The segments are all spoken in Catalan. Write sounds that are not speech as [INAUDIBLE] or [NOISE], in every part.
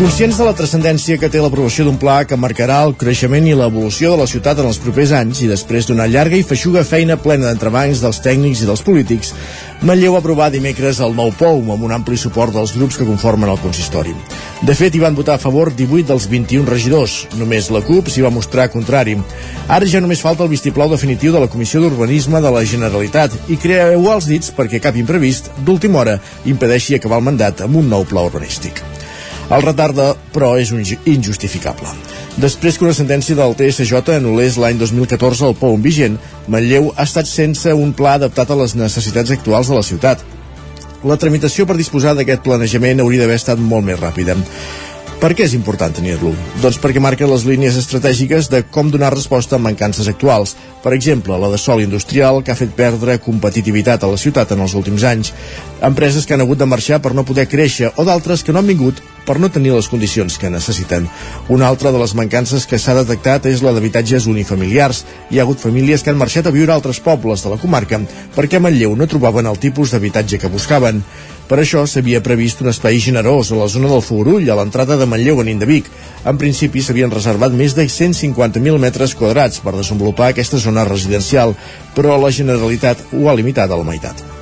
Conscients de la transcendència que té l'aprovació d'un pla que marcarà el creixement i l'evolució de la ciutat en els propers anys i després d'una llarga i feixuga feina plena d'entrebancs dels tècnics i dels polítics, Manlleu va aprovar dimecres el nou POUM amb un ampli suport dels grups que conformen el consistori. De fet, hi van votar a favor 18 dels 21 regidors. Només la CUP s'hi va mostrar contrari. Ara ja només falta el vistiplau definitiu de la Comissió d'Urbanisme de la Generalitat i creeu els dits perquè cap imprevist d'última hora impedeixi acabar el mandat amb un nou pla urbanístic. El retard, de, però, és un injustificable. Després que una sentència del TSJ anul·lés l'any 2014 el POUM vigent, Manlleu ha estat sense un pla adaptat a les necessitats actuals de la ciutat. La tramitació per disposar d'aquest planejament hauria d'haver estat molt més ràpida. Per què és important tenir-lo? Doncs perquè marca les línies estratègiques de com donar resposta a mancances actuals. Per exemple, la de sol industrial, que ha fet perdre competitivitat a la ciutat en els últims anys. Empreses que han hagut de marxar per no poder créixer o d'altres que no han vingut per no tenir les condicions que necessiten. Una altra de les mancances que s'ha detectat és la d'habitatges unifamiliars. Hi ha hagut famílies que han marxat a viure a altres pobles de la comarca perquè a Manlleu no trobaven el tipus d'habitatge que buscaven. Per això s'havia previst un espai generós a la zona del Fogurull, a l'entrada de Manlleu en Indevic. En principi s'havien reservat més de 150.000 metres quadrats per desenvolupar aquesta zona residencial, però la Generalitat ho ha limitat a la meitat.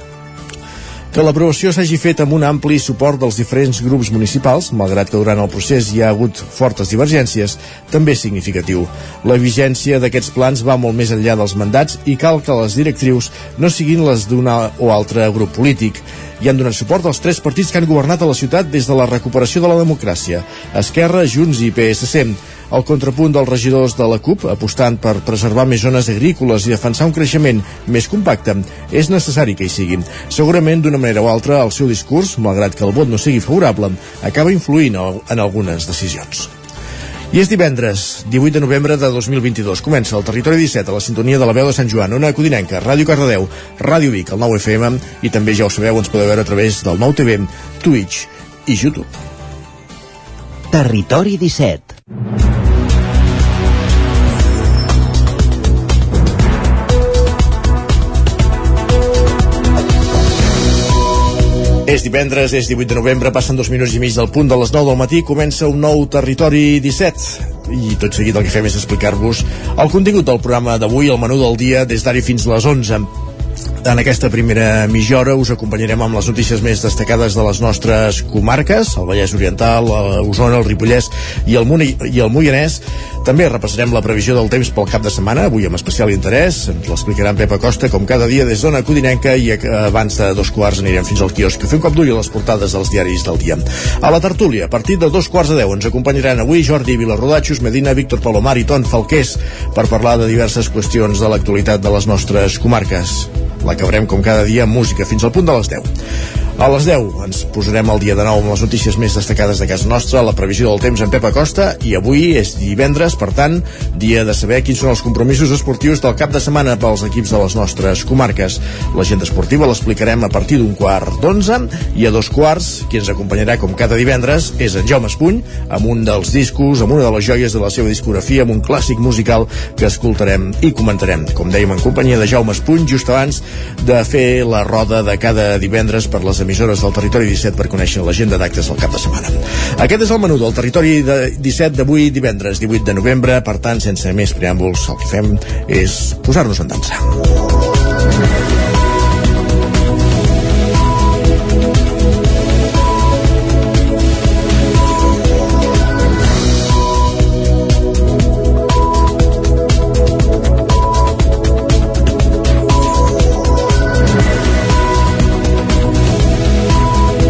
Que l'aprovació s'hagi fet amb un ampli suport dels diferents grups municipals, malgrat que durant el procés hi ha hagut fortes divergències, també és significatiu. La vigència d'aquests plans va molt més enllà dels mandats i cal que les directrius no siguin les d'un o altre grup polític i han donat suport als tres partits que han governat a la ciutat des de la recuperació de la democràcia, Esquerra, Junts i PSC. El contrapunt dels regidors de la CUP, apostant per preservar més zones agrícoles i defensar un creixement més compacte, és necessari que hi siguin. Segurament, d'una manera o altra, el seu discurs, malgrat que el vot no sigui favorable, acaba influint en algunes decisions. I és divendres, 18 de novembre de 2022. Comença el Territori 17 a la sintonia de la veu de Sant Joan, Ona Codinenca, Ràdio Cardedeu, Ràdio Vic, el 9 FM i també ja ho sabeu, ens podeu veure a través del nou TV, Twitch i YouTube. Territori 17 És divendres, és 18 de novembre, passen dos minuts i mig del punt de les 9 del matí, comença un nou Territori 17 i tot seguit el que fem és explicar-vos el contingut del programa d'avui, el menú del dia, des d'ara fins a les 11. En aquesta primera mitja hora us acompanyarem amb les notícies més destacades de les nostres comarques, el Vallès Oriental, Osona, el Ripollès i el, Muni, i el Moianès. També repassarem la previsió del temps pel cap de setmana, avui amb especial interès. Ens l'explicarà en Pep Acosta, com cada dia des d'Ona Codinenca, i abans de dos quarts anirem fins al quiosc fem cop d'ull a les portades dels diaris del dia. A la tertúlia, a partir de dos quarts de deu, ens acompanyaran avui Jordi Vilarrodachos, Medina, Víctor Palomar i Ton Falqués per parlar de diverses qüestions de l'actualitat de les nostres comarques. L'acabarem com cada dia música fins al punt de les 10. A les 10 ens posarem el dia de nou amb les notícies més destacades de casa nostra, la previsió del temps en Pep Acosta i avui és divendres, per tant, dia de saber quins són els compromisos esportius del cap de setmana pels equips de les nostres comarques. L'agenda esportiva l'explicarem a partir d'un quart d'onze i a dos quarts, qui ens acompanyarà com cada divendres és en Jaume Espuny, amb un dels discos, amb una de les joies de la seva discografia, amb un clàssic musical que escoltarem i comentarem, com dèiem, en companyia de Jaume Espuny, just abans de fer la roda de cada divendres per les emissores del Territori 17 per conèixer l'agenda d'actes del cap de setmana. Aquest és el menú del Territori de 17 d'avui, divendres 18 de novembre. Per tant, sense més preàmbuls, el que fem és posar-nos en dansa.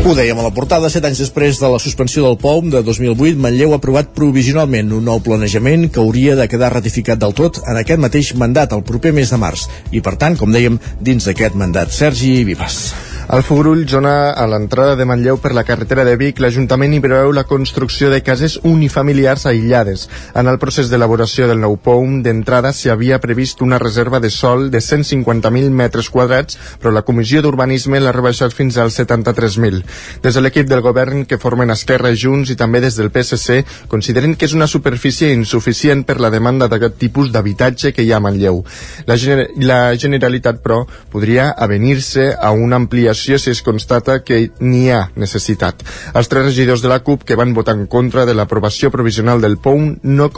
Ho dèiem a la portada, set anys després de la suspensió del POUM de 2008, Manlleu ha aprovat provisionalment un nou planejament que hauria de quedar ratificat del tot en aquest mateix mandat, el proper mes de març. I, per tant, com dèiem, dins d'aquest mandat. Sergi Vives. Al Fogurull, zona a l'entrada de Manlleu per la carretera de Vic, l'Ajuntament hi preveu la construcció de cases unifamiliars aïllades. En el procés d'elaboració del nou POUM, d'entrada s'hi havia previst una reserva de sol de 150.000 metres quadrats, però la Comissió d'Urbanisme l'ha rebaixat fins als 73.000. Des de l'equip del govern que formen Esquerra i Junts i també des del PSC consideren que és una superfície insuficient per la demanda d'aquest tipus d'habitatge que hi ha a Manlleu. La, gener la Generalitat, però, podria avenir-se a una ampliació votació si es constata que n'hi ha necessitat. Els tres regidors de la CUP que van votar en contra de l'aprovació provisional del POUM no,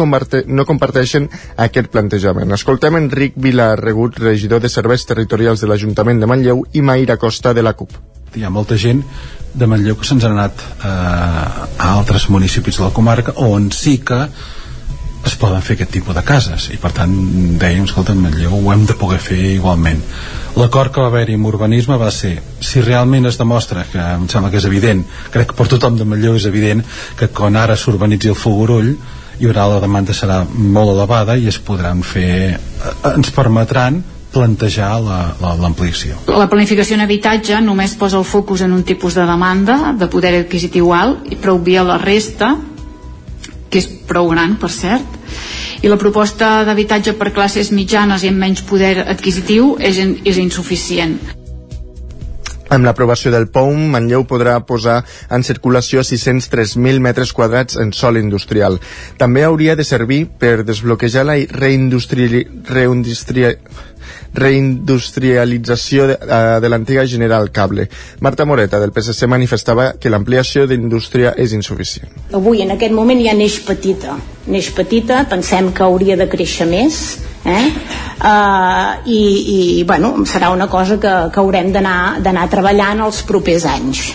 no comparteixen aquest plantejament. Escoltem Enric Vilarregut, regidor de Serveis Territorials de l'Ajuntament de Manlleu i Maira Costa de la CUP. Hi ha molta gent de Manlleu que se'ns ha anat eh, a altres municipis de la comarca on sí que es poden fer aquest tipus de cases i per tant dèiem, escolta, Manlleu ho hem de poder fer igualment l'acord que va haver-hi amb urbanisme va ser si realment es demostra, que em sembla que és evident crec que per tothom de Manlleu és evident que quan ara s'urbanitzi el Fogurull hi haurà la demanda serà molt elevada i es podran fer eh, ens permetran plantejar l'ampliació. La, la planificació en habitatge només posa el focus en un tipus de demanda de poder adquisitiu alt, però obvia la resta que és prou gran, per cert, i la proposta d'habitatge per classes mitjanes i amb menys poder adquisitiu és, és insuficient. Amb l'aprovació del POUM, Manlleu podrà posar en circulació 603.000 metres quadrats en sol industrial. També hauria de servir per desbloquejar la reindustrialització reindustrialització de, uh, de l'antiga General Cable. Marta Moreta, del PSC, manifestava que l'ampliació d'indústria és insuficient. Avui, en aquest moment, ja neix petita. Neix petita, pensem que hauria de créixer més, eh? Uh, i, i bueno, serà una cosa que, que haurem d'anar treballant els propers anys.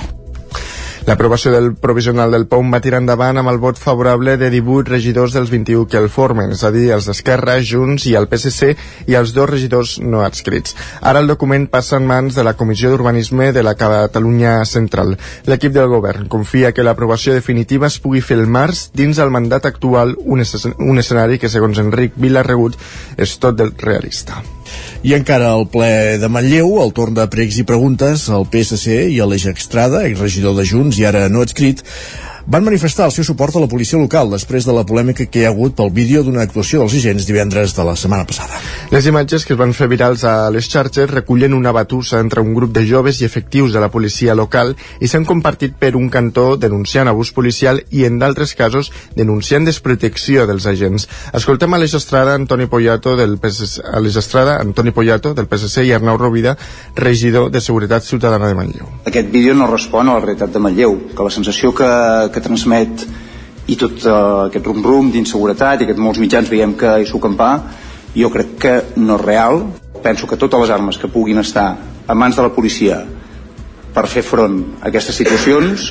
L'aprovació del provisional del POUM va tirar endavant amb el vot favorable de 18 regidors dels 21 que el formen, és a dir, els d'Esquerra, Junts i el PSC i els dos regidors no adscrits. Ara el document passa en mans de la Comissió d'Urbanisme de la Catalunya Central. L'equip del govern confia que l'aprovació definitiva es pugui fer el març dins el mandat actual, un, escenari que, segons Enric Vilarregut, és tot del realista. I encara al ple de Manlleu, el torn de pregs i preguntes, el PSC i l'Eix Extrada, exregidor de Junts i ara no adscrit, van manifestar el seu suport a la policia local després de la polèmica que hi ha hagut pel vídeo d'una actuació dels agents divendres de la setmana passada. Les imatges que es van fer virals a les xarxes recullen una batussa entre un grup de joves i efectius de la policia local i s'han compartit per un cantó denunciant abús policial i en d'altres casos denunciant desprotecció dels agents. Escoltem a l'Eix Estrada, Antoni Poyato del PSC, a l'Eix Estrada, Antoni Poyato del PSC i Arnau Rovida, regidor de Seguretat Ciutadana de Manlleu. Aquest vídeo no respon a la realitat de Manlleu, que la sensació que, que transmet i tot uh, aquest rum-rum d'inseguretat i que molts mitjans veiem que hi s'ho campar jo crec que no és real. Penso que totes les armes que puguin estar a mans de la policia per fer front a aquestes situacions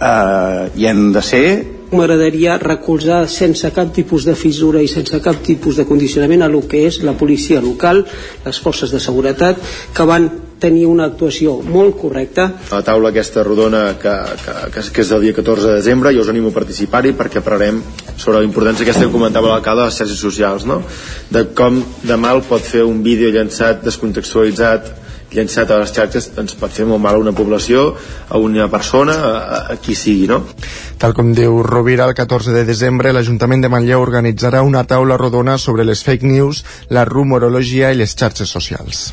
eh, hi han de ser. M'agradaria recolzar sense cap tipus de fissura i sense cap tipus de condicionament a lo que és la policia local, les forces de seguretat que van tenir una actuació molt correcta. A la taula aquesta rodona que, que, que, que és el dia 14 de desembre, jo us animo a participar-hi perquè parlarem sobre la importància aquesta que comentava l'alcalde de les xarxes socials, no? de com de mal pot fer un vídeo llançat, descontextualitzat, llançat a les xarxes ens pot fer molt mal a una població, a una persona, a, a qui sigui, no? Tal com diu Rovira, el 14 de desembre l'Ajuntament de Manlleu organitzarà una taula rodona sobre les fake news, la rumorologia i les xarxes socials.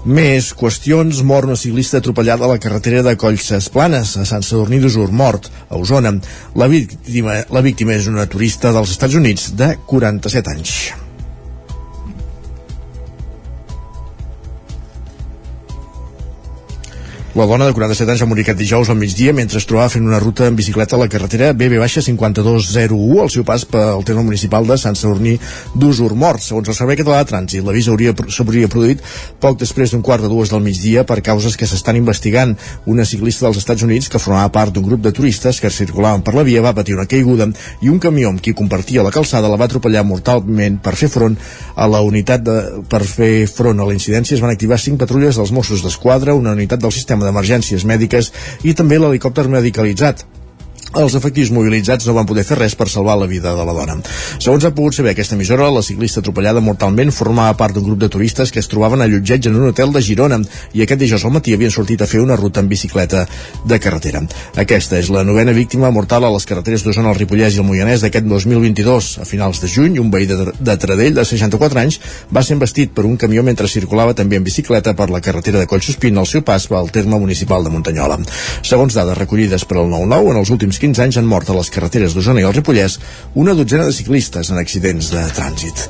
Més qüestions, mor una ciclista atropellada a la carretera de Collses Planes, a Sant Sadurní d'Usur, mort, a Osona. La víctima, la víctima és una turista dels Estats Units de 47 anys. La dona de 47 anys va morir aquest dijous al migdia mentre es trobava fent una ruta en bicicleta a la carretera BB-5201 al seu pas pel terme municipal de Sant Sadurní d'Usur Mort. Segons el Servei Català de Trànsit, l'avís s'hauria produït poc després d'un quart de dues del migdia per causes que s'estan investigant. Una ciclista dels Estats Units que formava part d'un grup de turistes que circulaven per la via va patir una caiguda i un camió amb qui compartia la calçada la va atropellar mortalment per fer front a la unitat de, per fer front a la incidència es van activar cinc patrulles dels Mossos d'Esquadra, una unitat del sistema d'emergències mèdiques i també l'helicòpter medicalitzat els efectius mobilitzats no van poder fer res per salvar la vida de la dona. Segons ha pogut saber aquesta emissora, la ciclista atropellada mortalment formava part d'un grup de turistes que es trobaven allotjats en un hotel de Girona i aquest dijous al matí havien sortit a fer una ruta en bicicleta de carretera. Aquesta és la novena víctima mortal a les carreteres d'Osona, el Ripollès i el Moianès d'aquest 2022. A finals de juny, un veí de, de Tradell de 64 anys va ser investit per un camió mentre circulava també en bicicleta per la carretera de Collsospina al seu pas pel terme municipal de Muntanyola. Segons dades recollides per al 9-9, en els últims 15 anys han mort a les carreteres d'Osona i el Ripollès una dotzena de ciclistes en accidents de trànsit.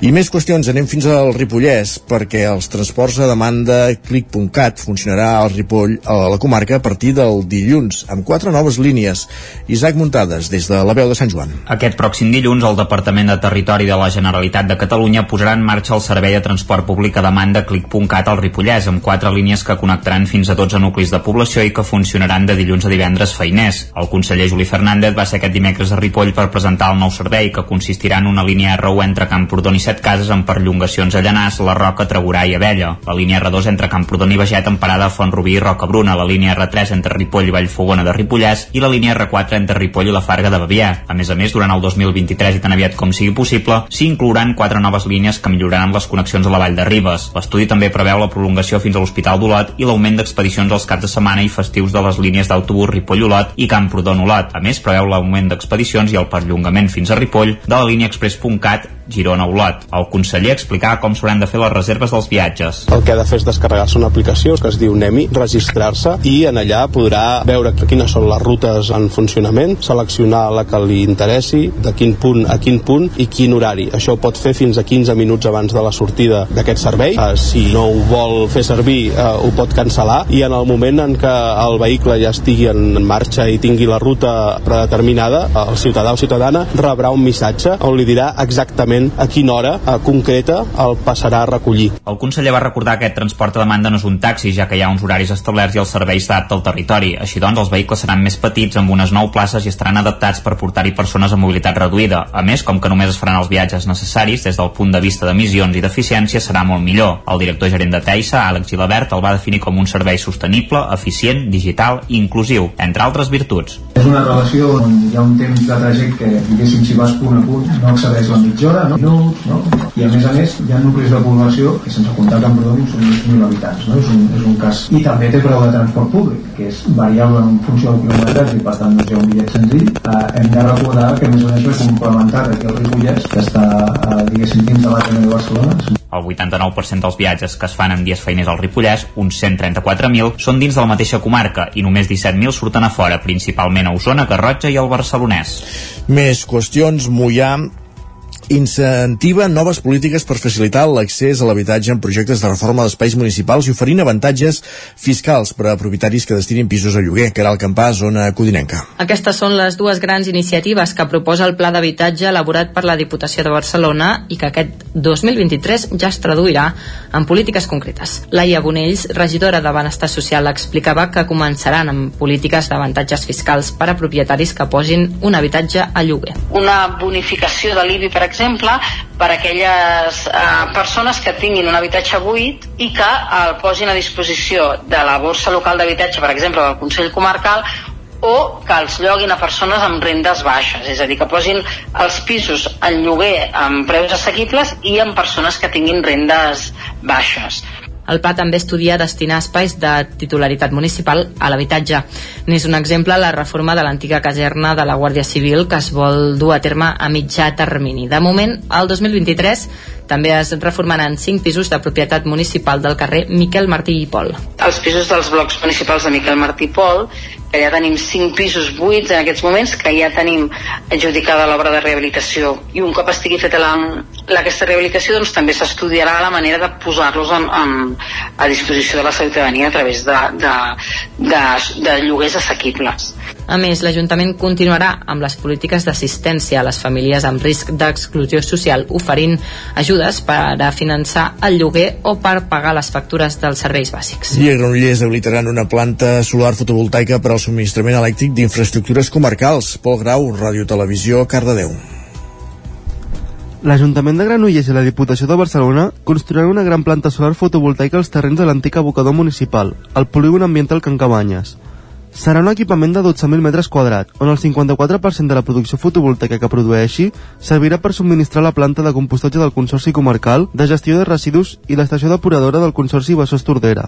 I més qüestions, anem fins al Ripollès, perquè els transports a demanda clic.cat funcionarà al Ripoll, a la comarca, a partir del dilluns, amb quatre noves línies. Isaac Muntades, des de la veu de Sant Joan. Aquest pròxim dilluns, el Departament de Territori de la Generalitat de Catalunya posarà en marxa el servei de transport públic a demanda clic.cat al Ripollès, amb quatre línies que connectaran fins a 12 nuclis de població i que funcionaran de dilluns a divendres feiners. El conseller Juli Fernández va ser aquest dimecres a Ripoll per presentar el nou servei, que consistirà en una línia R1 entre Camprodon i Set Cases amb perllongacions a Llanàs, La Roca, Tregurà i Abella. La línia R2 entre Camprodon i Beget amb parada a Font-rubí i Rocabruna, la línia R3 entre Ripoll i Vallfogona de Ripollès i la línia R4 entre Ripoll i la Farga de Bavià. A més a més, durant el 2023 i tan aviat com sigui possible, s'hi inclouran quatre noves línies que milloraran les connexions a la Vall de Ribes. L'estudi també preveu la prolongació fins a l'Hospital d'Olot i l'augment d'expedicions als caps de setmana i festius de les línies d'autobús Ripoll-Olot i Camprodon-Olot. A més, preveu l'augment d'expedicions i el perllongament fins a Ripoll de la línia express.cat Girona-Olot. El conseller explicava com s'hauran de fer les reserves dels viatges. El que ha de fer és descarregar-se una aplicació que es diu Nemi, registrar-se i en allà podrà veure quines són les rutes en funcionament, seleccionar la que li interessi, de quin punt a quin punt i quin horari. Això ho pot fer fins a 15 minuts abans de la sortida d'aquest servei. Uh, si no ho vol fer servir, uh, ho pot cancel·lar i en el moment en què el vehicle ja estigui en marxa i tingui la ruta predeterminada, el ciutadà o ciutadana rebrà un missatge on li dirà exactament a quina hora eh, concreta el passarà a recollir. El conseller va recordar que aquest transport a demanda no és un taxi, ja que hi ha uns horaris establerts i el servei s'adapta al territori. Així doncs, els vehicles seran més petits, amb unes 9 places i estaran adaptats per portar-hi persones amb mobilitat reduïda. A més, com que només es faran els viatges necessaris, des del punt de vista d'emissions i d'eficiència serà molt millor. El director gerent de Teissa, Àlex Gilabert, el va definir com un servei sostenible, eficient, digital i inclusiu, entre altres virtuts. És una relació on hi ha un temps de trajecte, diguéssim, si vas punt a punt, no excedeix la mitja hora, no? Minuts, no? I a més a més, hi ha nuclis de població que sense comptar Camprodon són 1.000 habitants, no? És un, és un cas. I també té preu de transport públic, que és variable en funció del quilometratge i per tant doncs, hi ha un bitllet senzill. Eh, hem de recordar que a més a més ve complementat aquí al Ripollès, que està, eh, diguéssim, dins de l'àrea de Barcelona, el 89% dels viatges que es fan en dies feiners al Ripollès, uns 134.000, són dins de la mateixa comarca i només 17.000 surten a fora, principalment a Osona, Garrotxa i el Barcelonès. Més qüestions, Mollà incentiva noves polítiques per facilitar l'accés a l'habitatge en projectes de reforma d'espais municipals i oferint avantatges fiscals per a propietaris que destinin pisos a lloguer, que era el campàs zona codinenca. Aquestes són les dues grans iniciatives que proposa el Pla d'Habitatge elaborat per la Diputació de Barcelona i que aquest 2023 ja es traduirà en polítiques concretes. Laia Bonells, regidora de Benestar Social, explicava que començaran amb polítiques d'avantatges fiscals per a propietaris que posin un habitatge a lloguer. Una bonificació de l'IBI, per exemple, exemple, per a aquelles eh, persones que tinguin un habitatge buit i que el posin a disposició de la borsa local d'habitatge, per exemple, del Consell Comarcal, o que els lloguin a persones amb rendes baixes, és a dir, que posin els pisos en lloguer amb preus assequibles i amb persones que tinguin rendes baixes. El pla també estudia destinar espais de titularitat municipal a l'habitatge. N'és un exemple la reforma de l'antiga caserna de la Guàrdia Civil que es vol dur a terme a mitjà termini. De moment, el 2023 també es reformaran 5 pisos de propietat municipal del carrer Miquel Martí i Pol. Els pisos dels blocs municipals de Miquel Martí i Pol que ja tenim 5 pisos buits en aquests moments, que ja tenim adjudicada l'obra de rehabilitació. I un cop estigui feta la, la, aquesta rehabilitació, doncs també s'estudiarà la manera de posar-los a disposició de la ciutadania a través de, de, de, de lloguers assequibles. A més, l'Ajuntament continuarà amb les polítiques d'assistència a les famílies amb risc d'exclusió social, oferint ajudes per a finançar el lloguer o per pagar les factures dels serveis bàsics. I a Granollers habilitaran una planta solar fotovoltaica per al subministrament elèctric d'infraestructures comarcals. Pol Grau, Ràdio Televisió, Cardedeu. L'Ajuntament de Granollers i la Diputació de Barcelona construiran una gran planta solar fotovoltaica als terrenys de l'antic abocador municipal, al polígon ambiental Can Cabanyes. Serà un equipament de 12.000 metres quadrats, on el 54% de la producció fotovoltaica que produeixi servirà per subministrar la planta de compostatge del Consorci Comarcal de Gestió de Residus i l'estació depuradora del Consorci Besòs Tordera.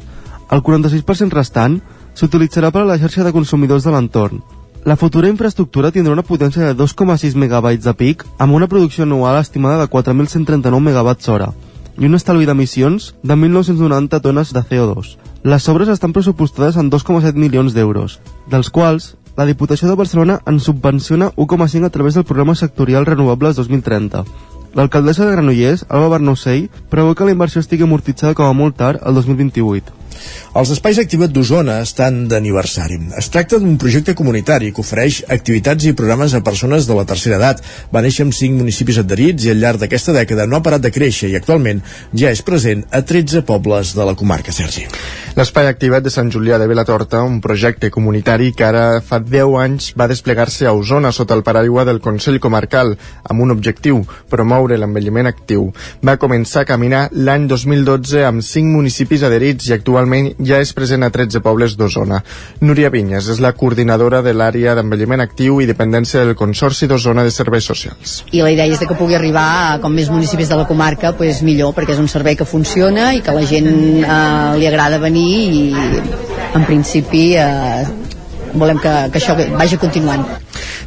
El 46% restant s'utilitzarà per a la xarxa de consumidors de l'entorn. La futura infraestructura tindrà una potència de 2,6 megabytes de pic amb una producció anual estimada de 4.139 megawatts hora i un estalvi d'emissions de 1.990 tones de CO2. Les obres estan pressupostades en 2,7 milions d'euros, dels quals la Diputació de Barcelona en subvenciona 1,5 a través del programa sectorial Renovables 2030. L'alcaldessa de Granollers, Alba Bernocell, preveu que la inversió estigui amortitzada com a molt tard el 2028. Els espais activats d'Osona estan d'aniversari. Es tracta d'un projecte comunitari que ofereix activitats i programes a persones de la tercera edat. Va néixer amb 5 municipis adherits i al llarg d'aquesta dècada no ha parat de créixer i actualment ja és present a 13 pobles de la comarca, Sergi. L'espai activat de Sant Julià de Vilatorta, un projecte comunitari que ara fa 10 anys va desplegar-se a Osona sota el paraigua del Consell Comarcal amb un objectiu, promoure l'envelliment actiu. Va començar a caminar l'any 2012 amb 5 municipis adherits i actualment ja és present a 13 pobles d'Osona. Núria Vinyes és la coordinadora de l'àrea d'envelliment actiu i dependència del Consorci d'Osona de Serveis Socials. I la idea és que pugui arribar a com més municipis de la comarca pues, millor, perquè és un servei que funciona i que la gent eh, li agrada venir i en principi eh, volem que, que això vagi continuant.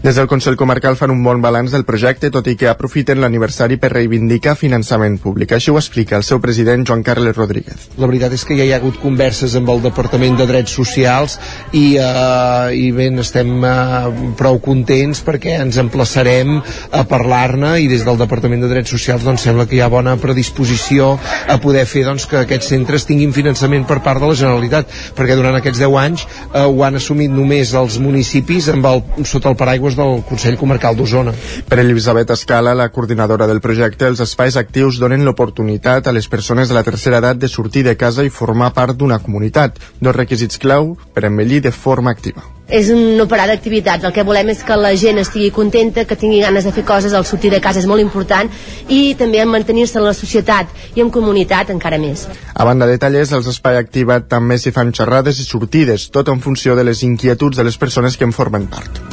Des del Consell Comarcal fan un bon balanç del projecte, tot i que aprofiten l'aniversari per reivindicar finançament públic. Així ho explica el seu president, Joan Carles Rodríguez. La veritat és que ja hi ha hagut converses amb el Departament de Drets Socials i, eh, i ben, estem eh, prou contents perquè ens emplaçarem a parlar-ne i des del Departament de Drets Socials doncs, sembla que hi ha bona predisposició a poder fer doncs, que aquests centres tinguin finançament per part de la Generalitat, perquè durant aquests 10 anys eh, ho han assumit només els municipis amb el, sota el paraigües del Consell Comarcal d'Osona. Per Elisabet Escala, la coordinadora del projecte, els espais actius donen l'oportunitat a les persones de la tercera edat de sortir de casa i formar part d'una comunitat, dos requisits clau per envellir de forma activa és un no parar d'activitats. El que volem és que la gent estigui contenta, que tingui ganes de fer coses, el sortir de casa és molt important i també en mantenir-se en la societat i en comunitat encara més. A banda de tallers, els espai activat també s'hi fan xerrades i sortides, tot en funció de les inquietuds de les persones que en formen part.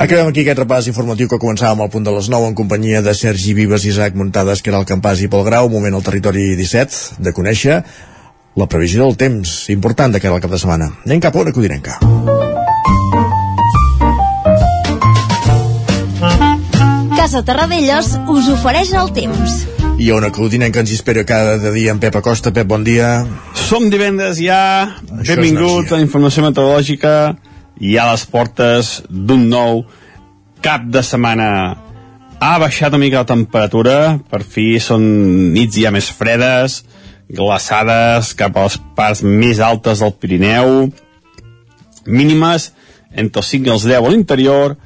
Acabem aquí aquest repàs informatiu que començàvem al punt de les 9 en companyia de Sergi Vives, Isaac Muntades, Caral Campàs i Pol Grau, moment al territori 17, de conèixer la previsió del temps important de cara al cap de setmana. Anem cap a una codinenca. Casa Terradellos us ofereix el temps. I a una codinenca ens espera cada dia en Pep Acosta. Pep, bon dia. Som divendres ja, Això benvingut a Informació Meteorològica i a les portes d'un nou cap de setmana. Ha baixat una mica la temperatura, per fi són nits ja més fredes, glaçades cap a les parts més altes del Pirineu, mínimes entre els 5 i els 10 a l'interior,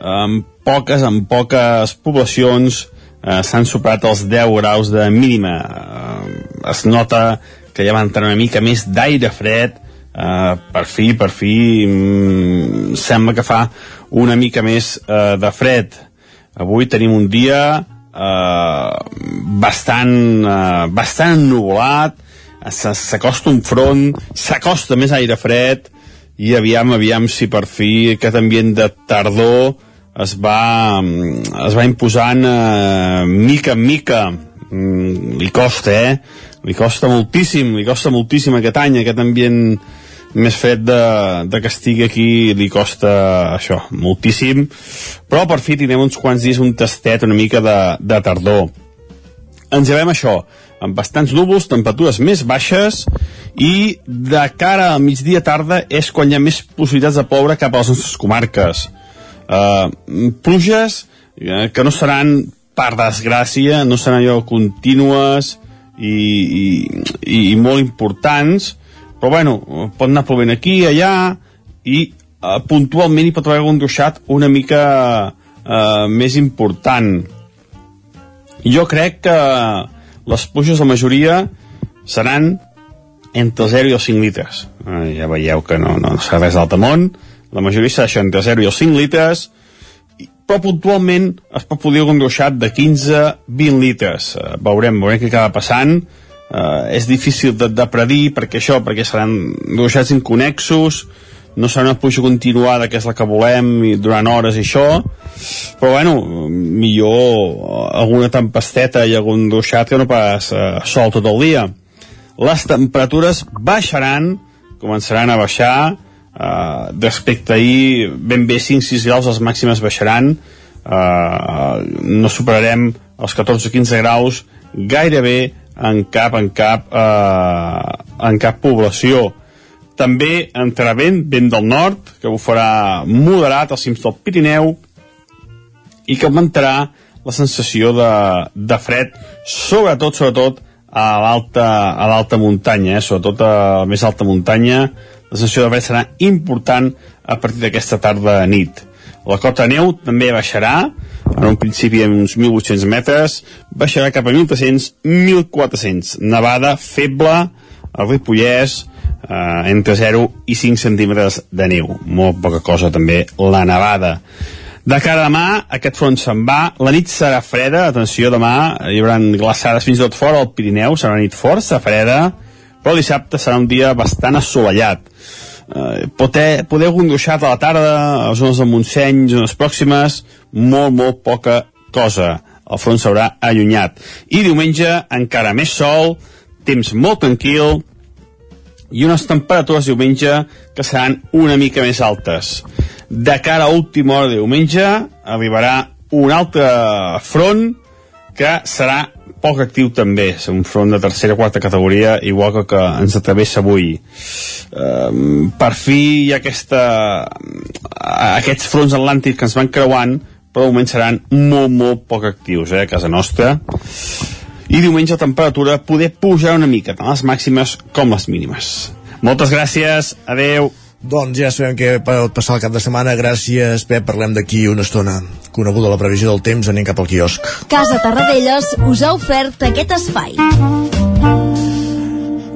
amb poques, amb poques poblacions eh, s'han superat els 10 graus de mínima. Eh, es nota que ja va entrar una mica més d'aire fred, Uh, per fi, per fi mm, sembla que fa una mica més uh, de fred avui tenim un dia uh, bastant uh, bastant ennuvolat s'acosta un front s'acosta més aire fred i aviam, aviam si per fi aquest ambient de tardor es va, es va imposant uh, mica en mica mm, li costa, eh? Li costa moltíssim, li costa moltíssim aquest any, aquest ambient més fred de, de que estigui aquí li costa això, moltíssim. Però per fi tindrem uns quants dies un tastet una mica de, de tardor. Ens llevem això amb bastants núvols, temperatures més baixes i de cara a migdia tarda és quan hi ha més possibilitats de ploure cap a les nostres comarques. Uh, pluges uh, que no seran per desgràcia no seran allò contínues i, i, i, molt importants però bueno, pot anar plovent aquí, allà i eh, puntualment hi pot haver un ruixat una mica eh, més important. Jo crec que les pluges la majoria seran entre 0 i els 5 litres. Eh, ja veieu que no, no serà res d'altre món. La majoria serà això, entre 0 i els 5 litres però puntualment es pot poder un ruixat de 15-20 litres. Eh, veurem, veurem què acaba passant és difícil de, de predir perquè això, perquè seran dibuixats inconexos no serà una pluja continuada que és la que volem i durant hores i això. Però bueno, millor alguna tempesteta i algun duixat que no pas eh, sol tot el dia. Les temperatures baixaran començaran a baixar eh, d'aspecte ahir ben bé 5-6 graus les màximes baixaran. Eh, no superarem els 14-15 graus gairebé en cap en cap eh, en cap població també entrarà vent, vent del nord, que ho farà moderat als cims del Pirineu i que augmentarà la sensació de, de fred, sobretot, sobretot, a l'alta a l'alta muntanya, eh? sobretot a la més alta muntanya, la sensació de fred serà important a partir d'aquesta tarda nit. La cota neu també baixarà, en un principi en uns 1.800 metres, baixarà cap a 1.300-1.400. Nevada feble, al Ripollès, eh, entre 0 i 5 centímetres de neu. Molt poca cosa també la nevada. De cara a demà, aquest front se'n va, la nit serà freda, atenció, demà hi haurà glaçades fins i tot fora al Pirineu, serà una nit força freda, però dissabte serà un dia bastant assolellat. Eh, poder, poder algun gruixat a la tarda, a zones de Montseny, zones pròximes, molt, molt poca cosa. El front s'haurà allunyat. I diumenge, encara més sol, temps molt tranquil, i unes temperatures diumenge que seran una mica més altes. De cara a última hora de diumenge arribarà un altre front que serà poc actiu també, un front de tercera o quarta categoria, igual que que ens atravessa avui. Um, per fi hi ha aquesta, aquests fronts atlàntics que ens van creuant, però moment seran molt, molt poc actius eh, a casa nostra i diumenge la temperatura poder pujar una mica, tant les màximes com les mínimes. Moltes gràcies, adeu. Doncs ja sabem què pot passar el cap de setmana. Gràcies, Pep. Parlem d'aquí una estona. Coneguda la previsió del temps, anem cap al quiosc. Casa Tarradellas us ha ofert aquest espai.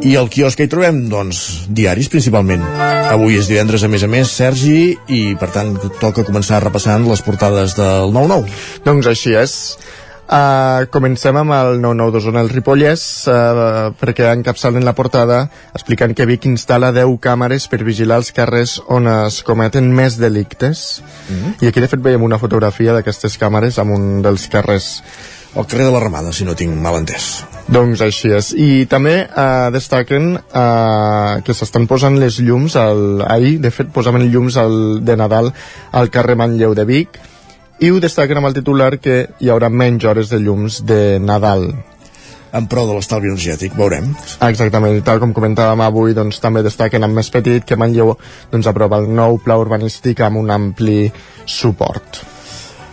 I al quiosc que hi trobem? Doncs diaris, principalment. Avui és divendres, a més a més, Sergi, i per tant toca començar repassant les portades del 9-9. Doncs així és. Uh, comencem amb el 99 d'Osona el Ripollès uh, perquè encapçalen la portada explicant que Vic instal·la 10 càmeres per vigilar els carrers on es cometen més delictes mm -hmm. i aquí de fet veiem una fotografia d'aquestes càmeres amb un dels carrers el carrer de la Ramada, si no tinc mal entès. Doncs així és. I també eh, destaquen eh, que s'estan posant les llums, al, ahir de fet posaven llums al, de Nadal al carrer Manlleu de Vic, i ho destaquen amb el titular que hi haurà menys hores de llums de Nadal en pro de l'estalvi energètic, veurem. Exactament, i tal com comentàvem avui, doncs també destaquen amb més petit que Manlleu doncs, aprova el nou pla urbanístic amb un ampli suport.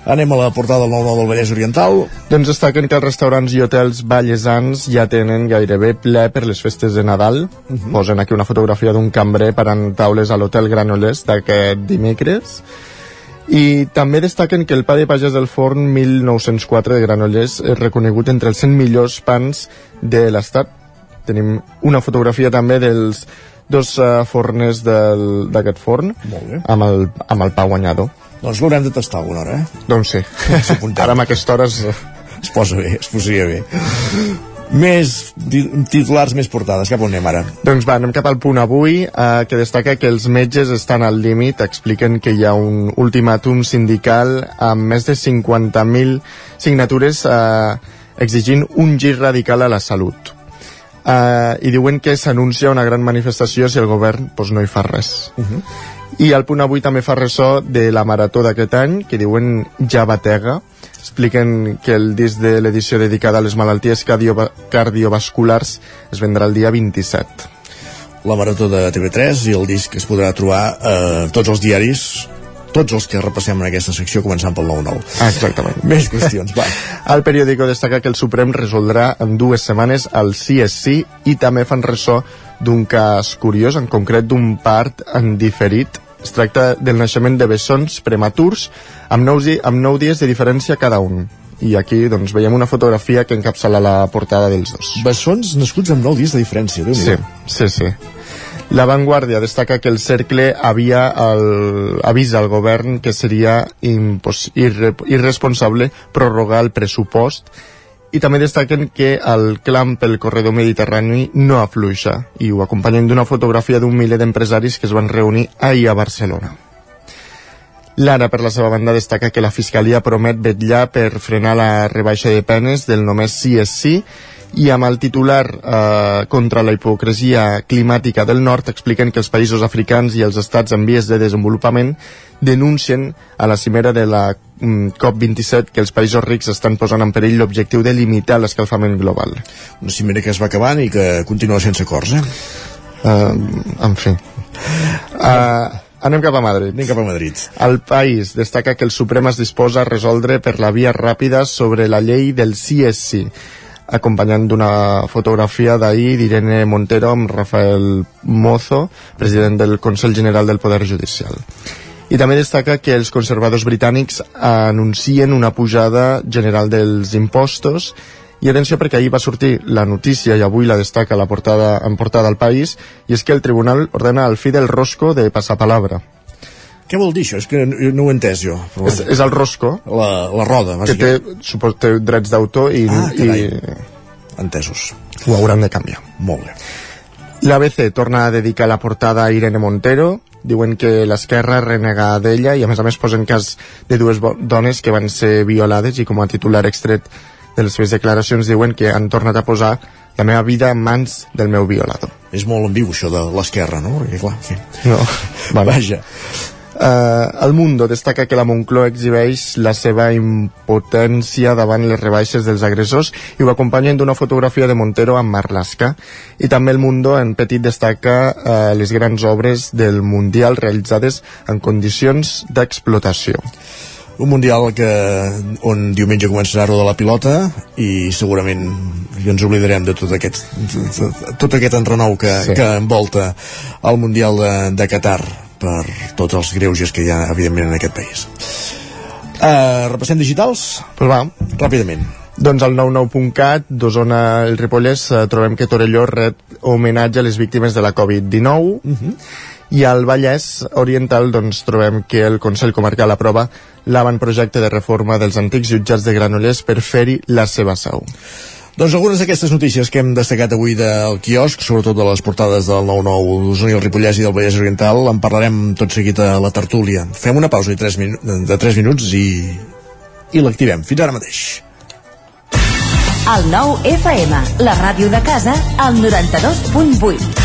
Anem a la portada del 9 del Vallès Oriental. Doncs destaquen que els restaurants i hotels ballesans ja tenen gairebé ple per les festes de Nadal. Uh -huh. Posen aquí una fotografia d'un cambrer parant taules a l'hotel Granollers d'aquest dimecres i també destaquen que el pa de pagès del forn 1904 de Granollers és reconegut entre els 100 millors pans de l'estat. Tenim una fotografia també dels dos uh, forners d'aquest forn amb el, amb el pa guanyador. Doncs l'haurem de tastar alguna hora, eh? Doncs sí. Ara amb aquesta hora es... es posa bé, es posaria bé. Més titulars, més portades. Cap on anem ara? Doncs va, anem cap al punt avui, eh, que destaca que els metges estan al límit. Expliquen que hi ha un ultimàtum sindical amb més de 50.000 signatures eh, exigint un gir radical a la salut. Eh, I diuen que s'anuncia una gran manifestació si el govern pues, no hi fa res. Uh -huh. I el punt avui també fa ressò de la marató d'aquest any, que diuen ja batega, expliquen que el disc de l'edició dedicada a les malalties cardio cardiovasculars es vendrà el dia 27 la marató de TV3 i el disc es podrà trobar a eh, tots els diaris tots els que repassem en aquesta secció començant pel 9-9. Ah, exactament. [LAUGHS] Més qüestions, va. [LAUGHS] El periòdico destaca que el Suprem resoldrà en dues setmanes el sí és sí i també fan ressò d'un cas curiós, en concret d'un part en diferit es tracta del naixement de bessons prematurs amb nou, amb nou dies de diferència cada un. I aquí doncs, veiem una fotografia que encapçala la portada dels dos. Bessons nascuts amb nou dies de diferència, déu Sí, sí, sí. La Vanguardia destaca que el Cercle havia el, avisa al govern que seria irre, irresponsable prorrogar el pressupost i també destaquen que el clam pel corredor mediterrani no afluixa i ho acompanyen d'una fotografia d'un miler d'empresaris que es van reunir ahir a Barcelona. L'Ara, per la seva banda, destaca que la Fiscalia promet vetllar per frenar la rebaixa de penes del només sí és sí i amb el titular eh, contra la hipocresia climàtica del nord expliquen que els països africans i els estats en vies de desenvolupament denuncien a la cimera de la mm, COP27 que els països rics estan posant en perill l'objectiu de limitar l'escalfament global. Una cimera que es va acabant i que continua sense acords, eh? Uh, en fi. Uh, Anem cap a Madrid. Anem cap a Madrid. El país destaca que el Suprem es disposa a resoldre per la via ràpida sobre la llei del sí és sí acompanyant d'una fotografia d'ahir d'Irene Montero amb Rafael Mozo, president del Consell General del Poder Judicial. I també destaca que els conservadors britànics anuncien una pujada general dels impostos i atenció perquè ahir va sortir la notícia i avui la destaca la portada, en portada al país i és que el tribunal ordena al fi del rosco de palabra. què vol dir això? És que no, ho he entès jo. Però... És, és el rosco. La, la roda, Que té, supos, té drets d'autor i, Ah, carai. i Entesos. ho hauran de canviar. Molt bé. L'ABC torna a dedicar la portada a Irene Montero, diuen que l'esquerra renega d'ella i a més a més posen cas de dues dones que van ser violades i com a titular extret de les seves declaracions diuen que han tornat a posar la meva vida en mans del meu violador. És molt ambigu això de l'esquerra, no? Perquè clar, en fi. No, vale. Vaja. Uh, el Mundo destaca que la Moncloa exhibeix la seva impotència davant les rebaixes dels agressors i ho acompanyen d'una fotografia de Montero amb Marlaska. I també el Mundo en petit destaca uh, les grans obres del Mundial realitzades en condicions d'explotació. Un mundial que, on diumenge començarà a rodar la pilota i segurament ens oblidarem de tot aquest tot aquest enrenou que, Sí. que envolta el mundial de, de Qatar per tots els greuges que hi ha evidentment en aquest país uh, repassem digitals? Pues va. Ràpidament. Doncs al 99.cat, d'Osona el Ripollès, eh, trobem que Torelló ret homenatge a les víctimes de la Covid-19 i al Vallès Oriental doncs, trobem que el Consell Comarcal aprova l'avantprojecte de reforma dels antics jutjats de Granollers per fer-hi la seva seu. Doncs algunes d'aquestes notícies que hem destacat avui del quiosc, sobretot de les portades del 9-9 d'Osona i el Ripollès i del Vallès Oriental, en parlarem tot seguit a la tertúlia. Fem una pausa de 3, minu de 3 minuts i, i l'activem. Fins ara mateix. El nou FM, la ràdio de casa, al 92.8.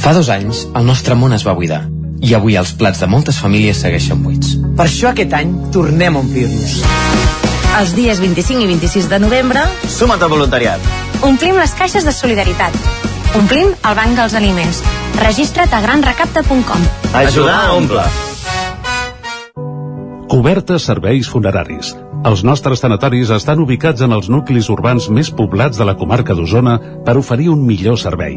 Fa dos anys, el nostre món es va buidar i avui els plats de moltes famílies segueixen buits. Per això aquest any tornem a omplir-nos. Els dies 25 i 26 de novembre Suma't al voluntariat. omplim les caixes de solidaritat. Omplim el banc dels aliments. Registra't a granrecapta.com. Ajudar a omple. Cobertes serveis funeraris. Els nostres tanatoris estan ubicats en els nuclis urbans més poblats de la comarca d'Osona per oferir un millor servei.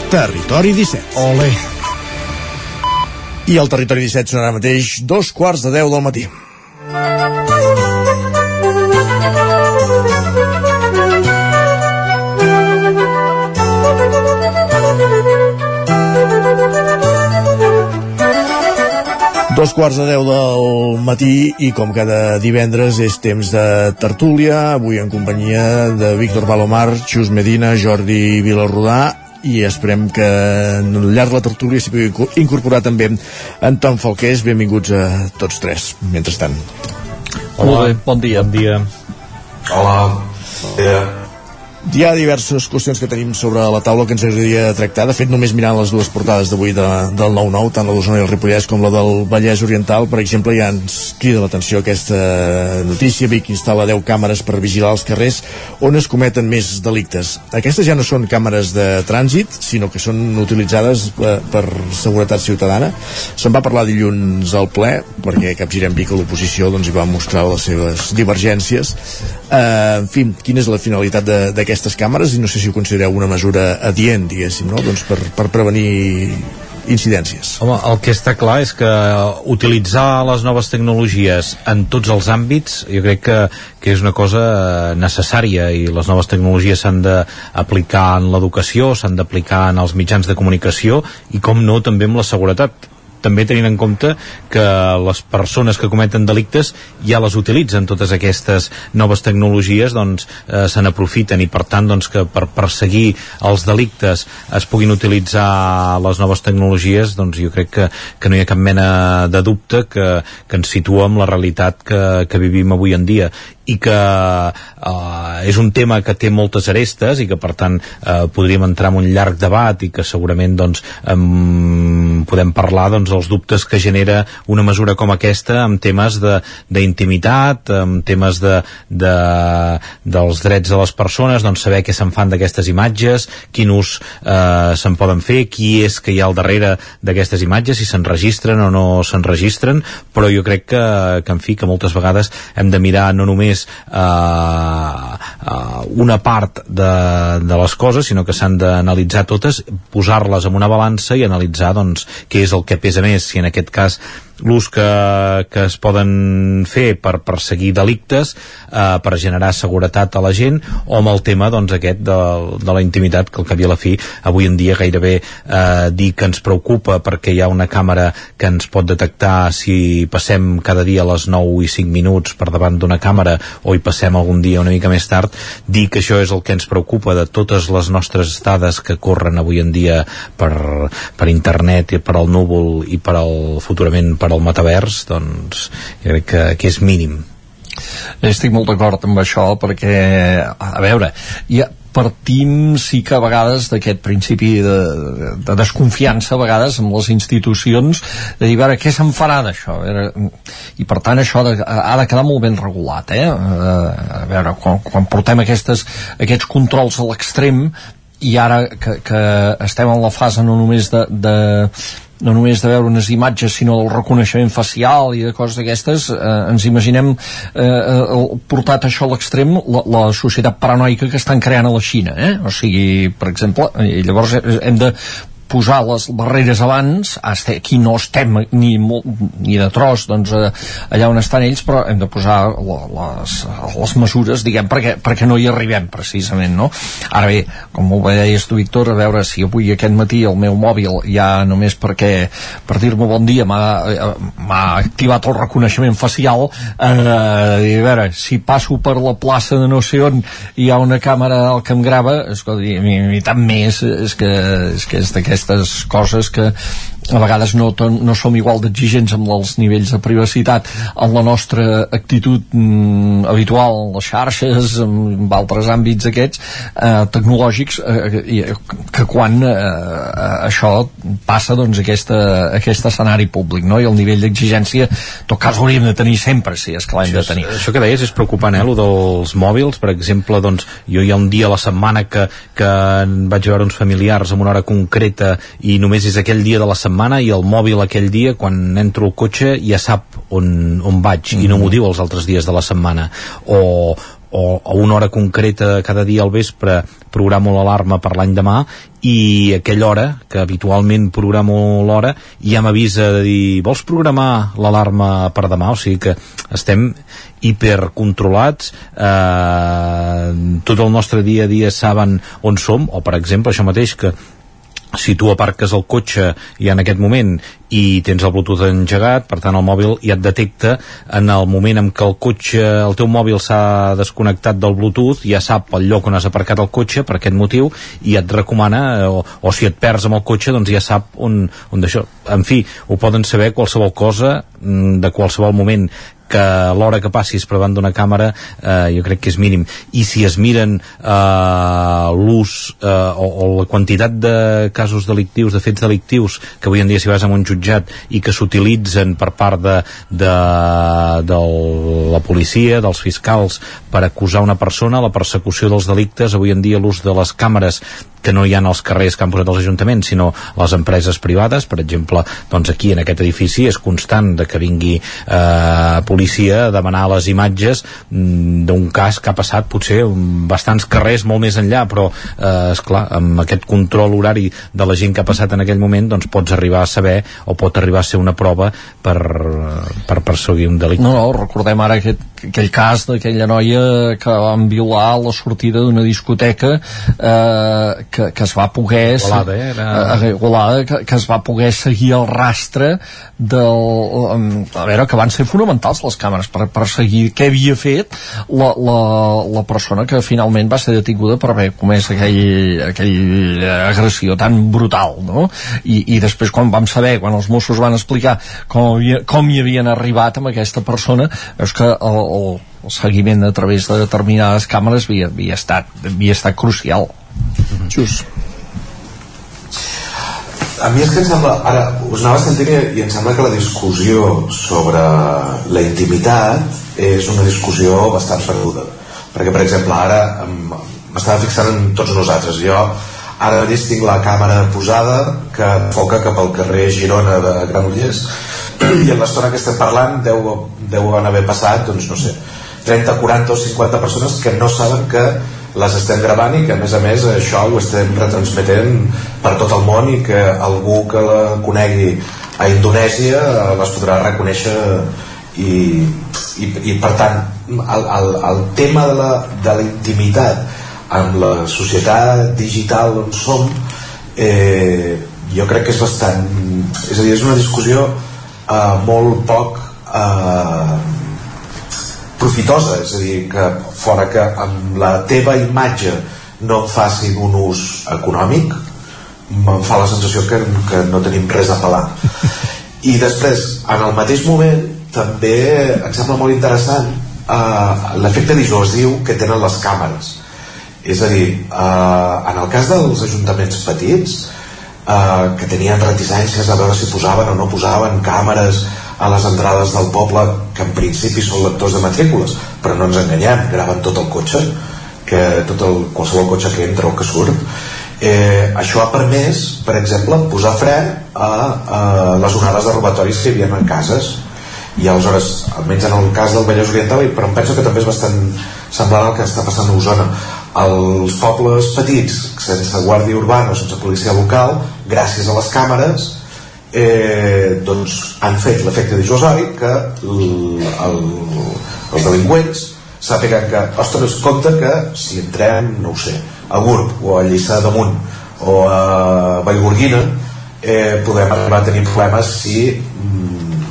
Territori 17. Ole. I el Territori 17 sonarà mateix dos quarts de 10 del matí. Dos quarts de deu del matí i com cada divendres és temps de tertúlia, avui en companyia de Víctor Balomar, Xus Medina, Jordi Vilarrodà i esperem que al llarg de la tertúlia s'hi pugui inco- incorporar també Anton Falqués, benvinguts a tots tres, mentrestant. Molt bé, bon dia. Bon dia. Hola. Yeah. Hi ha diverses qüestions que tenim sobre la taula que ens agradaria tractar. De fet, només mirant les dues portades d'avui de, del 9-9, tant la d'Osona i el Ripollès com la del Vallès Oriental, per exemple, ja ens crida l'atenció aquesta notícia. Vic instal·la 10 càmeres per vigilar els carrers on es cometen més delictes. Aquestes ja no són càmeres de trànsit, sinó que són utilitzades per, per seguretat ciutadana. Se'n va parlar dilluns al ple, perquè capgirem Vic a l'oposició doncs, hi va mostrar les seves divergències. Uh, en fi, quina és la finalitat de- d'aquestes càmeres i no sé si ho considereu una mesura adient, diguéssim, no? doncs per, per prevenir incidències. Home, el que està clar és que utilitzar les noves tecnologies en tots els àmbits jo crec que, que és una cosa eh, necessària i les noves tecnologies s'han d'aplicar en l'educació, s'han d'aplicar en els mitjans de comunicació i com no també amb la seguretat també tenint en compte que les persones que cometen delictes ja les utilitzen totes aquestes noves tecnologies doncs eh, se n'aprofiten i per tant doncs que per perseguir els delictes es puguin utilitzar les noves tecnologies doncs jo crec que, que no hi ha cap mena de dubte que, que ens situa amb la realitat que, que vivim avui en dia i que eh, és un tema que té moltes arestes i que per tant eh, podríem entrar en un llarg debat i que segurament doncs em, podem parlar doncs dels dubtes que genera una mesura com aquesta amb temes d'intimitat, amb temes de, de, dels drets de les persones, doncs saber què se'n fan d'aquestes imatges, quin ús eh, se'n poden fer, qui és que hi ha al darrere d'aquestes imatges, si s'enregistren o no s'enregistren, però jo crec que, que, en fi, que moltes vegades hem de mirar no només eh, eh, una part de, de les coses, sinó que s'han d'analitzar totes, posar-les en una balança i analitzar doncs, què és el que pesa més, si en aquest cas l'ús que, que es poden fer per perseguir delictes eh, per generar seguretat a la gent o amb el tema doncs, aquest de, de la intimitat que al cap i a la fi avui en dia gairebé eh, dir que ens preocupa perquè hi ha una càmera que ens pot detectar si passem cada dia a les 9 i 5 minuts per davant d'una càmera o hi passem algun dia una mica més tard dir que això és el que ens preocupa de totes les nostres dades que corren avui en dia per, per internet i per al núvol i per al futurament per al metavers doncs jo crec que, que és mínim Estic molt d'acord amb això perquè, a veure, ja partim sí que a vegades d'aquest principi de, de desconfiança a vegades amb les institucions de dir, a veure, què se'n farà d'això? I per tant això de, ha de quedar molt ben regulat eh? a veure, quan, quan portem aquestes, aquests controls a l'extrem i ara que, que estem en la fase no només de, de no només de veure unes imatges sinó del reconeixement facial i de coses d'aquestes eh, ens imaginem eh, eh, portat això a l'extrem la, la societat paranoica que estan creant a la Xina eh? o sigui, per exemple, i llavors hem de posar les barreres abans aquí no estem ni, molt, ni de tros doncs, eh, allà on estan ells però hem de posar les, les mesures diguem perquè, perquè no hi arribem precisament no? ara bé, com ho deies tu Víctor a veure si avui aquest matí el meu mòbil ja només perquè per dir-me bon dia m'ha activat el reconeixement facial eh, a veure, si passo per la plaça de no sé on hi ha una càmera que em grava escolta, i, i, i tant més és que és, que és d'aquestes coses que a vegades no, no som igual d'exigents amb els nivells de privacitat. En la nostra actitud mm, habitual en les xarxes en, en altres àmbits aquests eh, tecnològics eh, que quan eh, això passa doncs aquesta, aquest escenari públic no? i el nivell d'exigència en tot cas hauríem de tenir sempre si és que l'hem de tenir. això que deies és preocupant eh, dels mòbils. Per exemple doncs jo hi ha un dia a la setmana que, que vaig veure uns familiars en una hora concreta i només és aquell dia de la setmana setmana i el mòbil aquell dia, quan entro al cotxe, ja sap on, on vaig mm -hmm. i no m'ho diu els altres dies de la setmana. O, o a una hora concreta cada dia al vespre programo l'alarma per l'any demà i aquella hora, que habitualment programo l'hora, ja m'avisa de dir vols programar l'alarma per demà? O sigui que estem hipercontrolats eh, tot el nostre dia a dia saben on som, o per exemple això mateix que si tu aparques el cotxe i en aquest moment i tens el Bluetooth engegat, per tant el mòbil ja et detecta en el moment en què el cotxe, el teu mòbil s'ha desconnectat del Bluetooth, ja sap el lloc on has aparcat el cotxe per aquest motiu i et recomana, o, o si et perds amb el cotxe doncs ja sap on, on d'això. En fi, ho poden saber qualsevol cosa mm, de qualsevol moment que l'hora que passis per davant d'una càmera eh, jo crec que és mínim. I si es miren eh, l'ús eh, o, o la quantitat de casos delictius, de fets delictius que avui en dia si vas a un jutjat i que s'utilitzen per part de, de, de la policia, dels fiscals per acusar una persona, la persecució dels delictes, avui en dia l'ús de les càmeres que no hi ha als carrers que han posat els ajuntaments, sinó les empreses privades, per exemple, doncs aquí en aquest edifici és constant de que vingui eh, policia a demanar les imatges mm, d'un cas que ha passat potser bastants carrers molt més enllà, però eh, esclar, amb aquest control horari de la gent que ha passat en aquell moment, doncs pots arribar a saber o pot arribar a ser una prova per, per perseguir un delicte. No, no, recordem ara aquest, aquell cas d'aquella noia que van violar la sortida d'una discoteca eh, que, que es va poder Igualada, eh? Era... Eh, Igualada, que, que es va poder seguir el rastre del, a veure, que van ser fonamentals les càmeres per, per seguir què havia fet la, la, la persona que finalment va ser detinguda per haver comès aquell, aquell agressió tan brutal no? I, i després quan vam saber quan els Mossos van explicar com, havia, com hi havien arribat amb aquesta persona és que el, el, el seguiment a través de determinades càmeres havia, havia, estat, havia estat crucial Just. A mi és que em sembla, ara us anava sentint i, i em sembla que la discussió sobre la intimitat és una discussió bastant perduda. Perquè, per exemple, ara m'estava fixant en tots nosaltres. Jo ara mateix tinc la càmera posada que foca cap al carrer Girona de Granollers i en l'estona que estem parlant deu, deuen haver passat, doncs no sé, 30, 40 o 50 persones que no saben que les estem gravant i que a més a més això ho estem retransmetent per tot el món i que algú que la conegui a Indonèsia les podrà reconèixer i, i, i per tant el, el, el tema de la, de la intimitat amb la societat digital on som eh, jo crec que és bastant és a dir, és una discussió eh, molt poc eh, profitosa, és a dir, que fora que amb la teva imatge no et facin un ús econòmic, em fa la sensació que, que no tenim res a pelar. I després, en el mateix moment, també em sembla molt interessant uh, l'efecte dissuasiu que tenen les càmeres. És a dir, uh, en el cas dels ajuntaments petits, uh, que tenien reticències a veure si posaven o no posaven càmeres a les entrades del poble que en principi són lectors de matrícules però no ens enganyem, graven tot el cotxe que tot el, qualsevol cotxe que entra o que surt. Eh, això ha permès, per exemple posar fre a, a les onades de robatoris que hi havia en cases. I aleshores, almenys en el cas del Vallès Oriental però em penso que també és bastant semblant al que està passant a Osona els pobles petits sense guàrdia urbana o sense policia local gràcies a les càmeres eh, doncs han fet l'efecte dissuasori que el, el, els delinqüents sàpiguen que, ostres, compte que si entrem, no ho sé, a Gurb o a Lliçà d'Amunt o a Vallgorguina eh, podem arribar a tenir problemes si mm,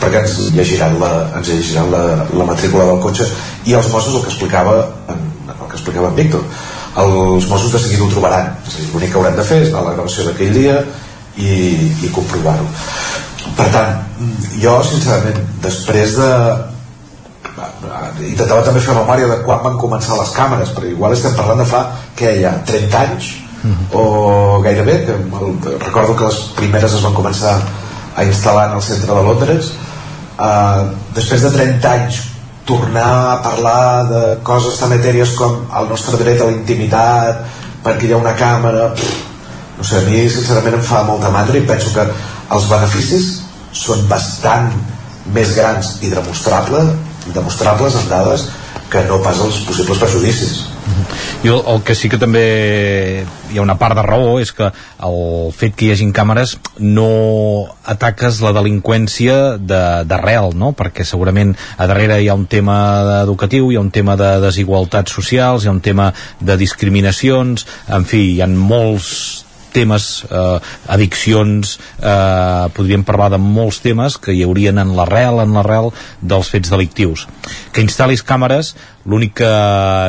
perquè ens llegiran la, ens llegiran la, la matrícula del cotxe. I els Mossos el que explicava en, el que explicava en Víctor els Mossos de seguida ho trobaran. L'únic que haurem de fer és anar a la gravació d'aquell dia i, i comprovar-ho. Per tant jo sincerament després de intentava també fer memòria de quan van començar les càmeres perquè igual estem parlant de fa què hi ha 30 anys? O gairebé que el, recordo que les primeres es van començar a instal·lar en el centre de Londres. Uh, després de 30 anys tornar a parlar de coses tan etèries com el nostre dret a la intimitat perquè hi ha una càmera pff, no sé, a mi sincerament em fa molta mandra i penso que els beneficis són bastant més grans i demostrables, demostrables en dades que no pas els possibles perjudicis jo el que sí que també hi ha una part de raó és que el fet que hi hagin càmeres no ataques la delinqüència d'arrel, no? perquè segurament a darrere hi ha un tema educatiu, hi ha un tema de desigualtats socials, hi ha un tema de discriminacions, en fi, hi ha molts temes, eh, addiccions, eh, podríem parlar de molts temes que hi haurien en l'arrel, en l'arrel dels fets delictius. Que instal·lis càmeres, l'únic que,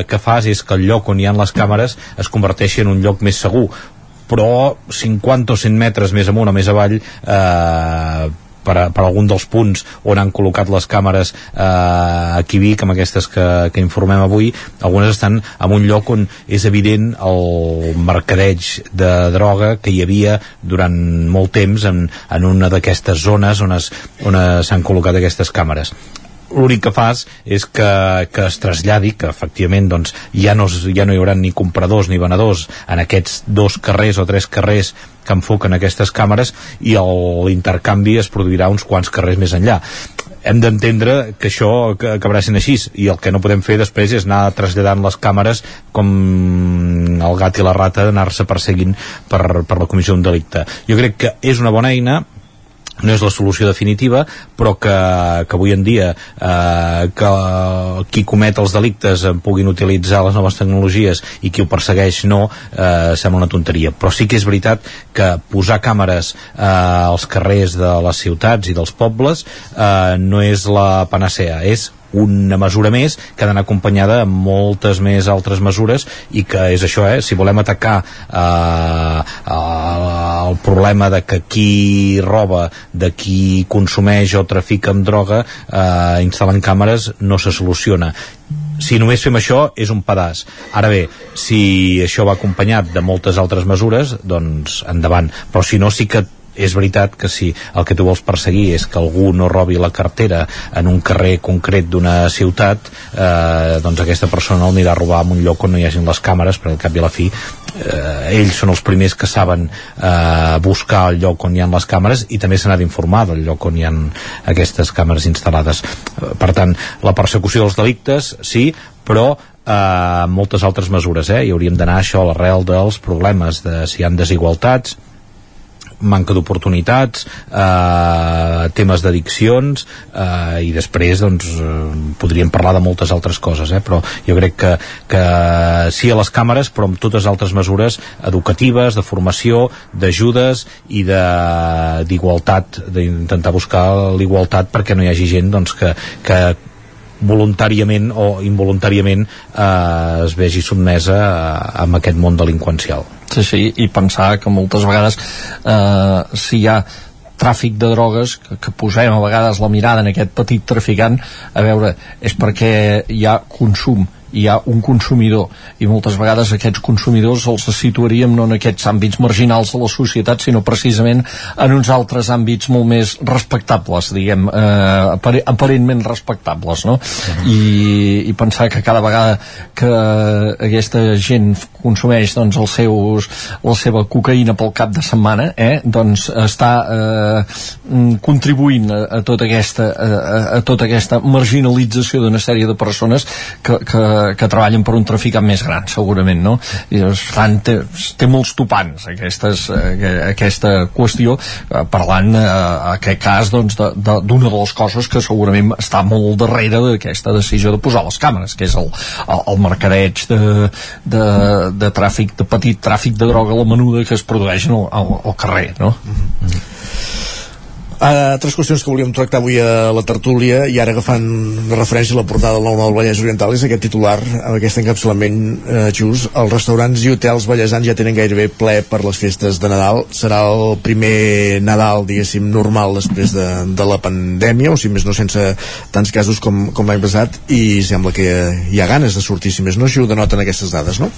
que fas és que el lloc on hi ha les càmeres es converteixi en un lloc més segur, però 50 o 100 metres més amunt o més avall eh, per, a, per algun dels punts on han col·locat les càmeres eh, a Vic, amb aquestes que, que informem avui, algunes estan en un lloc on és evident el mercadeig de droga que hi havia durant molt temps en, en una d'aquestes zones on s'han col·locat aquestes càmeres l'únic que fas és que, que es traslladi, que efectivament doncs, ja, no, ja no hi haurà ni compradors ni venedors en aquests dos carrers o tres carrers que enfoquen aquestes càmeres i l'intercanvi es produirà uns quants carrers més enllà. Hem d'entendre que això acabarà sent així i el que no podem fer després és anar traslladant les càmeres com el gat i la rata d'anar-se perseguint per, per la comissió d'un delicte. Jo crec que és una bona eina no és la solució definitiva però que, que avui en dia eh, que qui comet els delictes en puguin utilitzar les noves tecnologies i qui ho persegueix no eh, sembla una tonteria. Però sí que és veritat que posar càmeres eh, als carrers de les ciutats i dels pobles eh, no és la panacea. És una mesura més que ha d'anar acompanyada amb moltes més altres mesures i que és això, eh? si volem atacar eh, el problema de que qui roba, de qui consumeix o trafica amb droga eh, instal·lant càmeres no se soluciona. Si només fem això és un pedaç. Ara bé, si això va acompanyat de moltes altres mesures doncs endavant, però si no sí que és veritat que si el que tu vols perseguir és que algú no robi la cartera en un carrer concret d'una ciutat eh, doncs aquesta persona el anirà a robar en un lloc on no hi hagin les càmeres perquè al cap i a la fi eh, ells són els primers que saben eh, buscar el lloc on hi ha les càmeres i també se n'ha d'informar del lloc on hi ha aquestes càmeres instal·lades eh, per tant, la persecució dels delictes sí, però eh, moltes altres mesures eh? i hauríem d'anar això a l'arrel dels problemes de si hi ha desigualtats manca d'oportunitats, eh, temes d'addiccions eh, i després doncs, eh, podríem parlar de moltes altres coses, eh, però jo crec que, que sí a les càmeres però amb totes altres mesures educatives, de formació, d'ajudes i d'igualtat, d'intentar buscar l'igualtat perquè no hi hagi gent doncs, que, que voluntàriament o involuntàriament eh, es vegi sotmesa a, a aquest món delinqüencial. Sí, sí, i pensar que moltes vegades eh, si hi ha tràfic de drogues, que, que posem a vegades la mirada en aquest petit traficant, a veure, és perquè hi ha consum hi ha un consumidor i moltes vegades aquests consumidors els situaríem no en aquests àmbits marginals de la societat sinó precisament en uns altres àmbits molt més respectables diguem, eh, aparentment respectables no? I, i pensar que cada vegada que aquesta gent consumeix doncs, els seus, la seva cocaïna pel cap de setmana eh, doncs està eh, contribuint a, a, tota aquesta, a, a tota aquesta marginalització d'una sèrie de persones que, que que treballen per un traficant més gran, segurament, no? I, per tant, té, té molts topants aquestes, eh, aquesta qüestió, eh, parlant eh, aquest cas doncs, d'una de, de, de les coses que segurament està molt darrere d'aquesta decisió de posar les càmeres, que és el, el, el mercadeig de, de, de tràfic, de petit tràfic de droga a la menuda que es produeix al, al, al carrer, no? Mm -hmm. Uh, altres qüestions que volíem tractar avui a la tertúlia i ara agafant referència a la portada del nou del Vallès Oriental és aquest titular, amb aquest encapçalament uh, just, els restaurants i hotels ballesans ja tenen gairebé ple per les festes de Nadal serà el primer Nadal diguéssim normal després de, de la pandèmia o si més no sense tants casos com, com l'any passat i sembla que hi ha ganes de sortir si més no així ho denoten aquestes dades, no?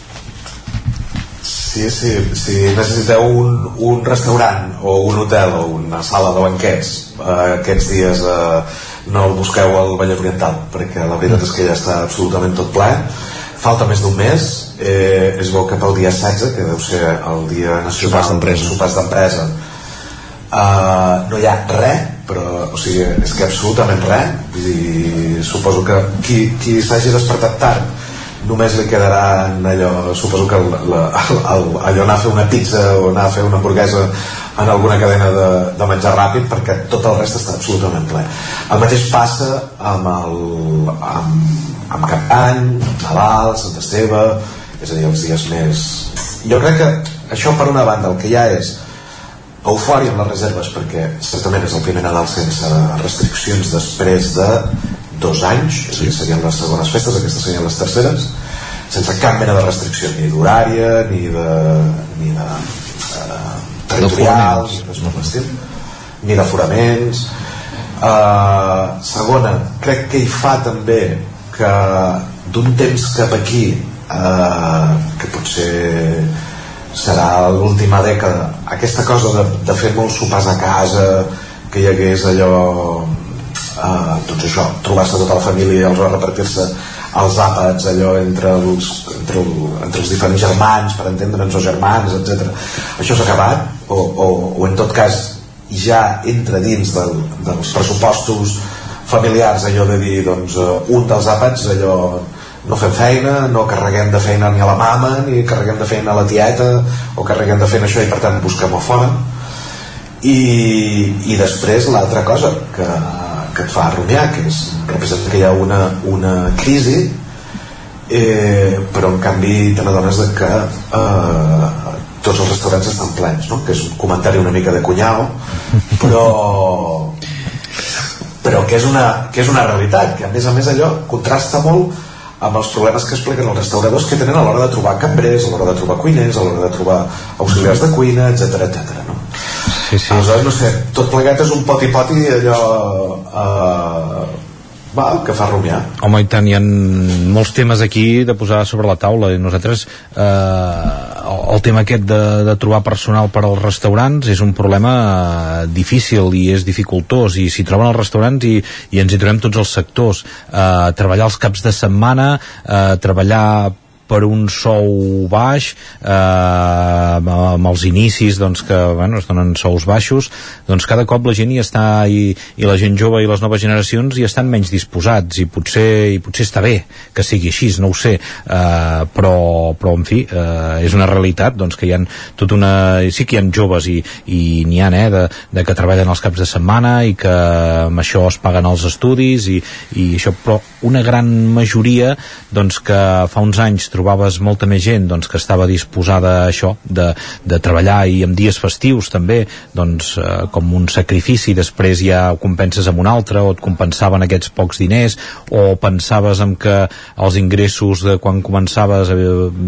Sí, sí, si necessiteu un, un restaurant o un hotel o una sala de banquets eh, aquests dies eh, no el busqueu al Vallès Oriental perquè la veritat és que ja està absolutament tot ple. Falta més d'un mes eh, es veu que pel dia 16 que deu ser el dia nacional sopars d'empresa. eh, no hi ha res però o sigui, és que absolutament res i suposo que qui, qui s'hagi despertat tard només li quedarà allò, suposo que el, la, el, allò anar a fer una pizza o anar a fer una hamburguesa en alguna cadena de, de menjar ràpid perquè tot el rest està absolutament ple. El mateix passa amb el amb, amb Cap d'Any Nadal, Santa Esteve és a dir, els dies més jo crec que això per una banda el que ha és eufòria amb les reserves perquè certament és el primer Nadal sense restriccions després de dos anys, sí. serien les segones festes, aquestes serien les terceres, sense cap mena de restricció, ni d'horària, ni de, ni de eh, territorials, ni, ni d'aforaments. Eh, segona, crec que hi fa també que d'un temps cap aquí, eh, que potser serà l'última dècada, aquesta cosa de, de fer molts sopars a casa, que hi hagués allò eh, doncs això, trobar-se tota la família i va repartir-se els àpats allò entre els, entre, el, entre els diferents germans per entendre'ns o germans, etc. això s'ha acabat o, o, o en tot cas ja entra dins del, dels pressupostos familiars allò de dir doncs, eh, un dels àpats allò no fem feina, no carreguem de feina ni a la mama, ni carreguem de feina a la tieta o carreguem de feina això i per tant busquem a fora i, i després l'altra cosa que que et fa rumiar, que és, representa que hi ha una, una crisi eh, però en canvi te n'adones que eh, tots els restaurants estan plens no? que és un comentari una mica de cunyau però però que és, una, que és una realitat que a més a més allò contrasta molt amb els problemes que expliquen els restauradors que tenen a l'hora de trobar cambrers, a l'hora de trobar cuiners, a l'hora de trobar auxiliars de cuina, etc etc. sí, sí. aleshores no sé, tot plegat és un poti-poti allò eh, va, que fa rumiar. Home i tant, hi ha molts temes aquí de posar sobre la taula. I nosaltres eh, el tema aquest de, de trobar personal per als restaurants és un problema eh, difícil i és dificultós. I s'hi troben els restaurants i, i ens hi trobem tots els sectors. Eh, treballar els caps de setmana eh, treballar per un sou baix eh, amb els inicis doncs, que bueno, es donen sous baixos doncs cada cop la gent hi està i, i la gent jove i les noves generacions hi estan menys disposats i potser, i potser està bé que sigui així, no ho sé. Eh, però, però en fi eh, és una realitat doncs, que hi ha tot una sí que hi ha joves i, i n'hi ha eh, de, de que treballen els caps de setmana i que amb això es paguen els estudis i, i això, però una gran majoria doncs, que fa uns anys trobaves molta més gent doncs, que estava disposada a això, de, de treballar i en dies festius també, doncs, eh, com un sacrifici, després ja ho compenses amb un altre, o et compensaven aquests pocs diners, o pensaves en que els ingressos de quan començaves eh,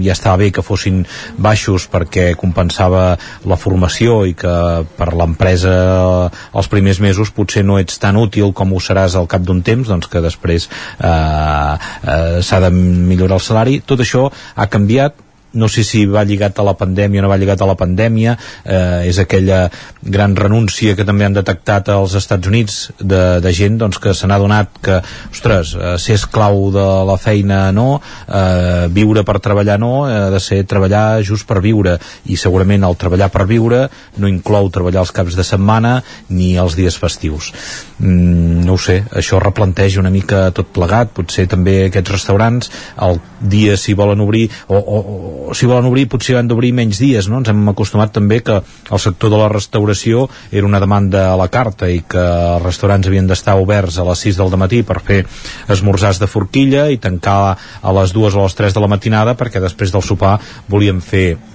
ja estava bé que fossin baixos perquè compensava la formació i que per l'empresa eh, els primers mesos potser no ets tan útil com ho seràs al cap d'un temps, doncs que després eh, eh, s'ha de millorar el salari. Tot això això ha canviat no sé si va lligat a la pandèmia o no va lligat a la pandèmia eh, és aquella gran renúncia que també han detectat als Estats Units de, de gent doncs, que se n'ha donat que, ostres, eh, ser esclau de la feina no, eh, viure per treballar no, eh, de ser treballar just per viure. I segurament el treballar per viure no inclou treballar els caps de setmana ni els dies festius. Mm, no ho sé, això replanteja una mica tot plegat, potser també aquests restaurants el dia si volen obrir o, o, o si volen obrir potser han d'obrir menys dies, no? Ens hem acostumat també que el sector de la restauració era una demanda a la carta i que els restaurants havien d'estar oberts a les 6 del matí per fer esmorzars de forquilla i tancar a les 2 o les 3 de la matinada perquè després del sopar volíem fer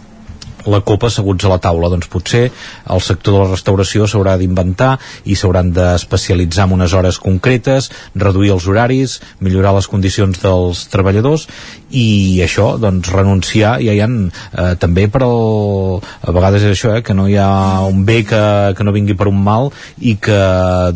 la copa asseguts a la taula. Doncs potser el sector de la restauració s'haurà d'inventar i s'hauran d'especialitzar en unes hores concretes reduir els horaris, millorar les condicions dels treballadors i això, doncs renunciar. Ja hi ha eh, també per al a vegades és això, eh, que no hi ha un bé que, que no vingui per un mal i que,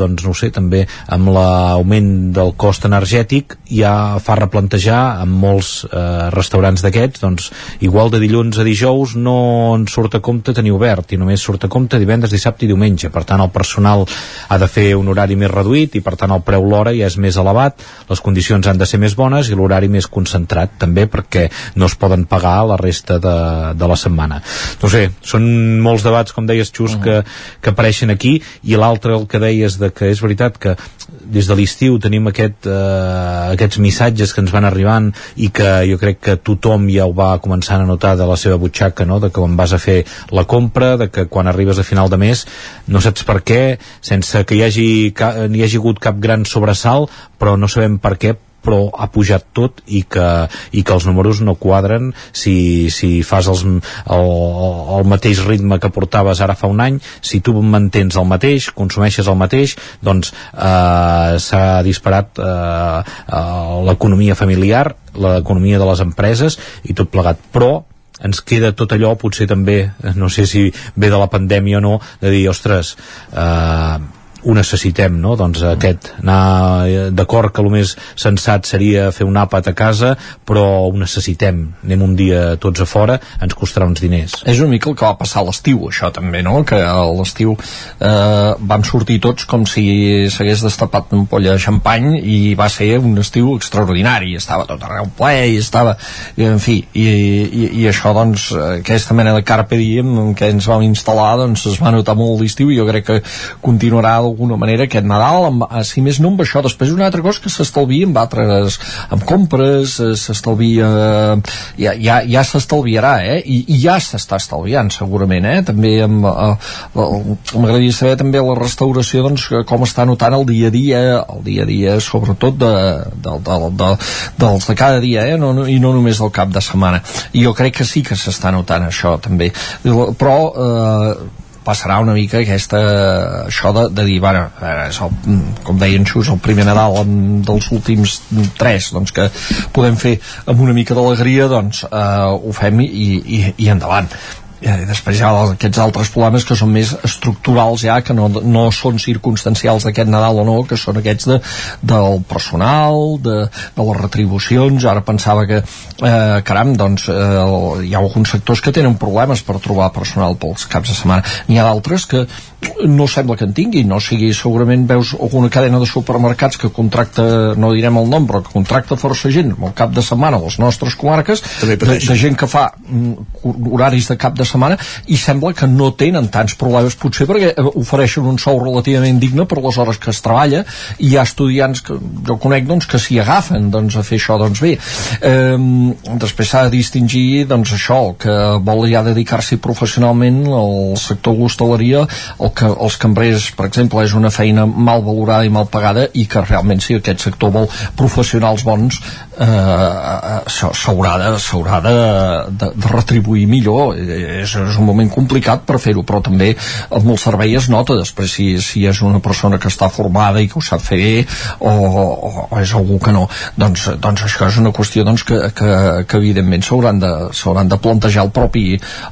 doncs no sé, també amb l'augment del cost energètic ja fa replantejar en molts eh, restaurants d'aquests, doncs igual de dilluns a dijous no en surt a compte tenir obert i només surt a compte divendres, dissabte i diumenge per tant el personal ha de fer un horari més reduït i per tant el preu l'hora ja és més elevat les condicions han de ser més bones i l'horari més concentrat també perquè no es poden pagar la resta de, de la setmana no sé, són molts debats com deies Xus -huh. que, que apareixen aquí i l'altre el que deies de que és veritat que des de l'estiu tenim aquest, eh, aquests missatges que ens van arribant i que jo crec que tothom ja ho va començant a notar de la seva butxaca no? de que quan vas a fer la compra, de que quan arribes a final de mes no saps per què, sense que hi hagi, hi hagi hagut cap gran sobresalt, però no sabem per què però ha pujat tot i que, i que els números no quadren. Si, si fas els, el, el mateix ritme que portaves ara fa un any, si tu mantens el mateix, consumeixes el mateix, doncs eh, s'ha disparat eh, eh, l'economia familiar, l'economia de les empreses i tot plegat, però ens queda tot allò, potser també, no sé si ve de la pandèmia o no, de dir, ostres, eh, ho necessitem, no? Doncs aquest, anar eh, d'acord que el més sensat seria fer un àpat a casa, però ho necessitem. Anem un dia tots a fora, ens costarà uns diners. És una mica el que va passar l'estiu, això també, no? Que a l'estiu eh, vam sortir tots com si s'hagués destapat una polla de xampany i va ser un estiu extraordinari. Estava tot arreu ple i estava... I, en fi, i, i, i això, doncs, aquesta mena de carpe diem en què ens vam instal·lar, doncs es va notar molt l'estiu i jo crec que continuarà d'alguna manera aquest Nadal, amb, eh, si més no amb això. Després una altra cosa que s'estalvia amb altres, amb compres, eh, s'estalvia, ja, ja, ja s'estalviarà, eh? I, I ja s'està estalviant, segurament, eh? També amb, eh, m'agradaria saber també la restauració, doncs, com està notant el dia a dia, el dia a dia, sobretot de, de, de, de, dels de cada dia, eh? No, no, I no només del cap de setmana. I jo crec que sí que s'està notant això, també. Però, eh, passarà una mica aquesta, això de, de dir, bueno, és el, com deien Xus, el primer Nadal dels últims tres, doncs que podem fer amb una mica d'alegria, doncs eh, ho fem i, i, i endavant i després hi ha aquests altres problemes que són més estructurals ja, que no, no són circumstancials d'aquest Nadal o no, que són aquests de, del personal, de, de les retribucions, ara pensava que eh, caram, doncs eh, hi ha alguns sectors que tenen problemes per trobar personal pels caps de setmana, n'hi ha d'altres que no sembla que en tingui, no sigui segurament veus alguna cadena de supermercats que contracta, no direm el nom, però que contracta força gent al cap de setmana a les nostres comarques, de, de gent que fa mm, horaris de cap de setmana i sembla que no tenen tants problemes potser perquè eh, ofereixen un sou relativament digne per les hores que es treballa i hi ha estudiants que jo conec doncs, que s'hi agafen doncs, a fer això doncs bé. Eh, després s'ha de distingir doncs això, que vol ja dedicar-s'hi professionalment al sector l'hostaleria el que els cambrers per exemple és una feina mal valorada i mal pagada i que realment si aquest sector vol professionals bons eh, eh s'haurà de, de, de, retribuir millor és, és un moment complicat per fer-ho, però també amb el servei es nota després si, si és una persona que està formada i que ho sap fer bé o, o, o és algú que no doncs, doncs això és una qüestió doncs, que, que, que evidentment s'hauran de, de plantejar el propi,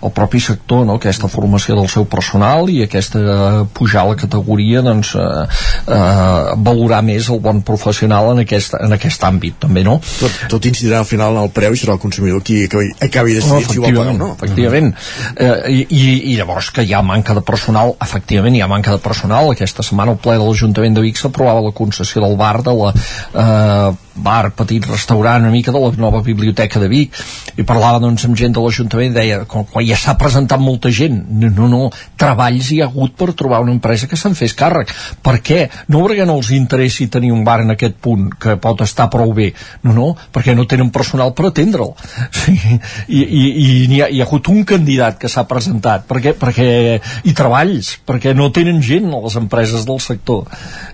el propi sector no? aquesta formació del seu personal i aquesta de pujar a la categoria doncs eh, eh, valorar més el bon professional en aquest, en aquest àmbit també, no? Tot, tot incidirà al final en el preu i serà el consumidor qui acabi, acabi decidint si ho vol pagar o no. efectivament eh, i, i llavors que hi ha manca de personal efectivament hi ha manca de personal. Aquesta setmana el ple de l'Ajuntament de Vic s'aprovava la concessió del bar de la eh, bar, petit restaurant una mica de la nova biblioteca de Vic i parlava doncs amb gent de l'Ajuntament deia, quan ja s'ha presentat molta gent. No, no, treballs hi ha hagut per trobar una empresa que se'n fes càrrec. Per què? No perquè no els interessi tenir un bar en aquest punt que pot estar prou bé. No, no, perquè no tenen personal per atendre'l. [LAUGHS] Sí. i, i, i hi, ha, hi ha hagut un candidat que s'ha presentat. Perquè, perquè, i treballs perquè no tenen gent a les empreses del sector.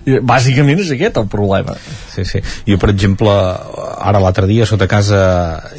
Bàsicament és aquest el problema. Sí, sí. jo per exemple ara l'altre dia sota casa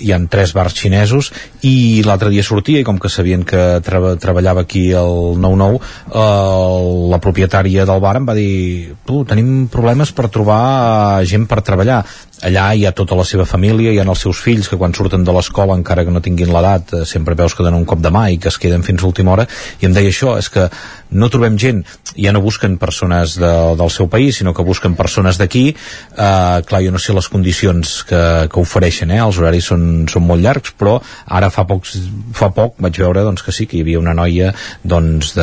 hi han tres bars xinesos i l'altre dia sortia i com que sabien que tra treballava aquí el 9-9 eh, la propietària del bar em va dir tenim problemes per trobar gent per treballar. Allà hi ha tota la seva família, hi ha els seus fills que quan surten de l'escola, encara que no tinguin l'edat eh, sempre veus que donen un cop de mà i que es queden fins a última hora, i em deia això és que no trobem gent, ja no busquen persones de, del seu país, sinó que busquen persones d'aquí, eh, clar, jo no sé les condicions que, que ofereixen, eh? els horaris són, són molt llargs, però ara fa, pocs, fa poc vaig veure doncs, que sí, que hi havia una noia doncs,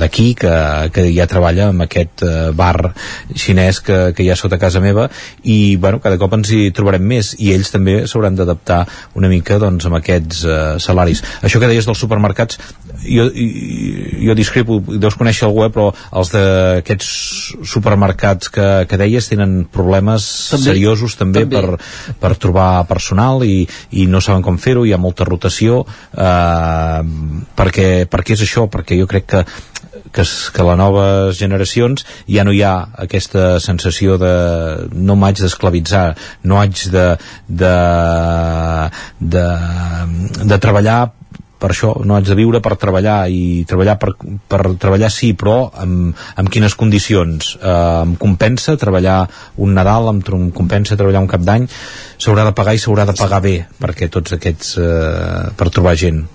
d'aquí que, que ja treballa amb aquest eh, bar xinès que, que hi ha sota casa meva i bueno, cada cop ens hi trobarem més i ells també s'hauran d'adaptar una mica doncs, amb aquests eh, salaris. Això que deies dels supermercats, jo, jo discrepo, deus conèixer el web, però els d'aquests supermercats que, que deies tenen problemes també, seriosos també, també. Per, per trobar personal i, i no saben com fer-ho, hi ha molta rotació eh, perquè, perquè és això, perquè jo crec que que, que les noves generacions ja no hi ha aquesta sensació de no m'haig d'esclavitzar no haig de, de, de, de treballar per això no haig de viure per treballar i treballar per, per treballar sí però amb, amb quines condicions eh, em compensa treballar un Nadal em, em compensa treballar un cap d'any s'haurà de pagar i s'haurà de pagar bé perquè tots aquests eh, per trobar gent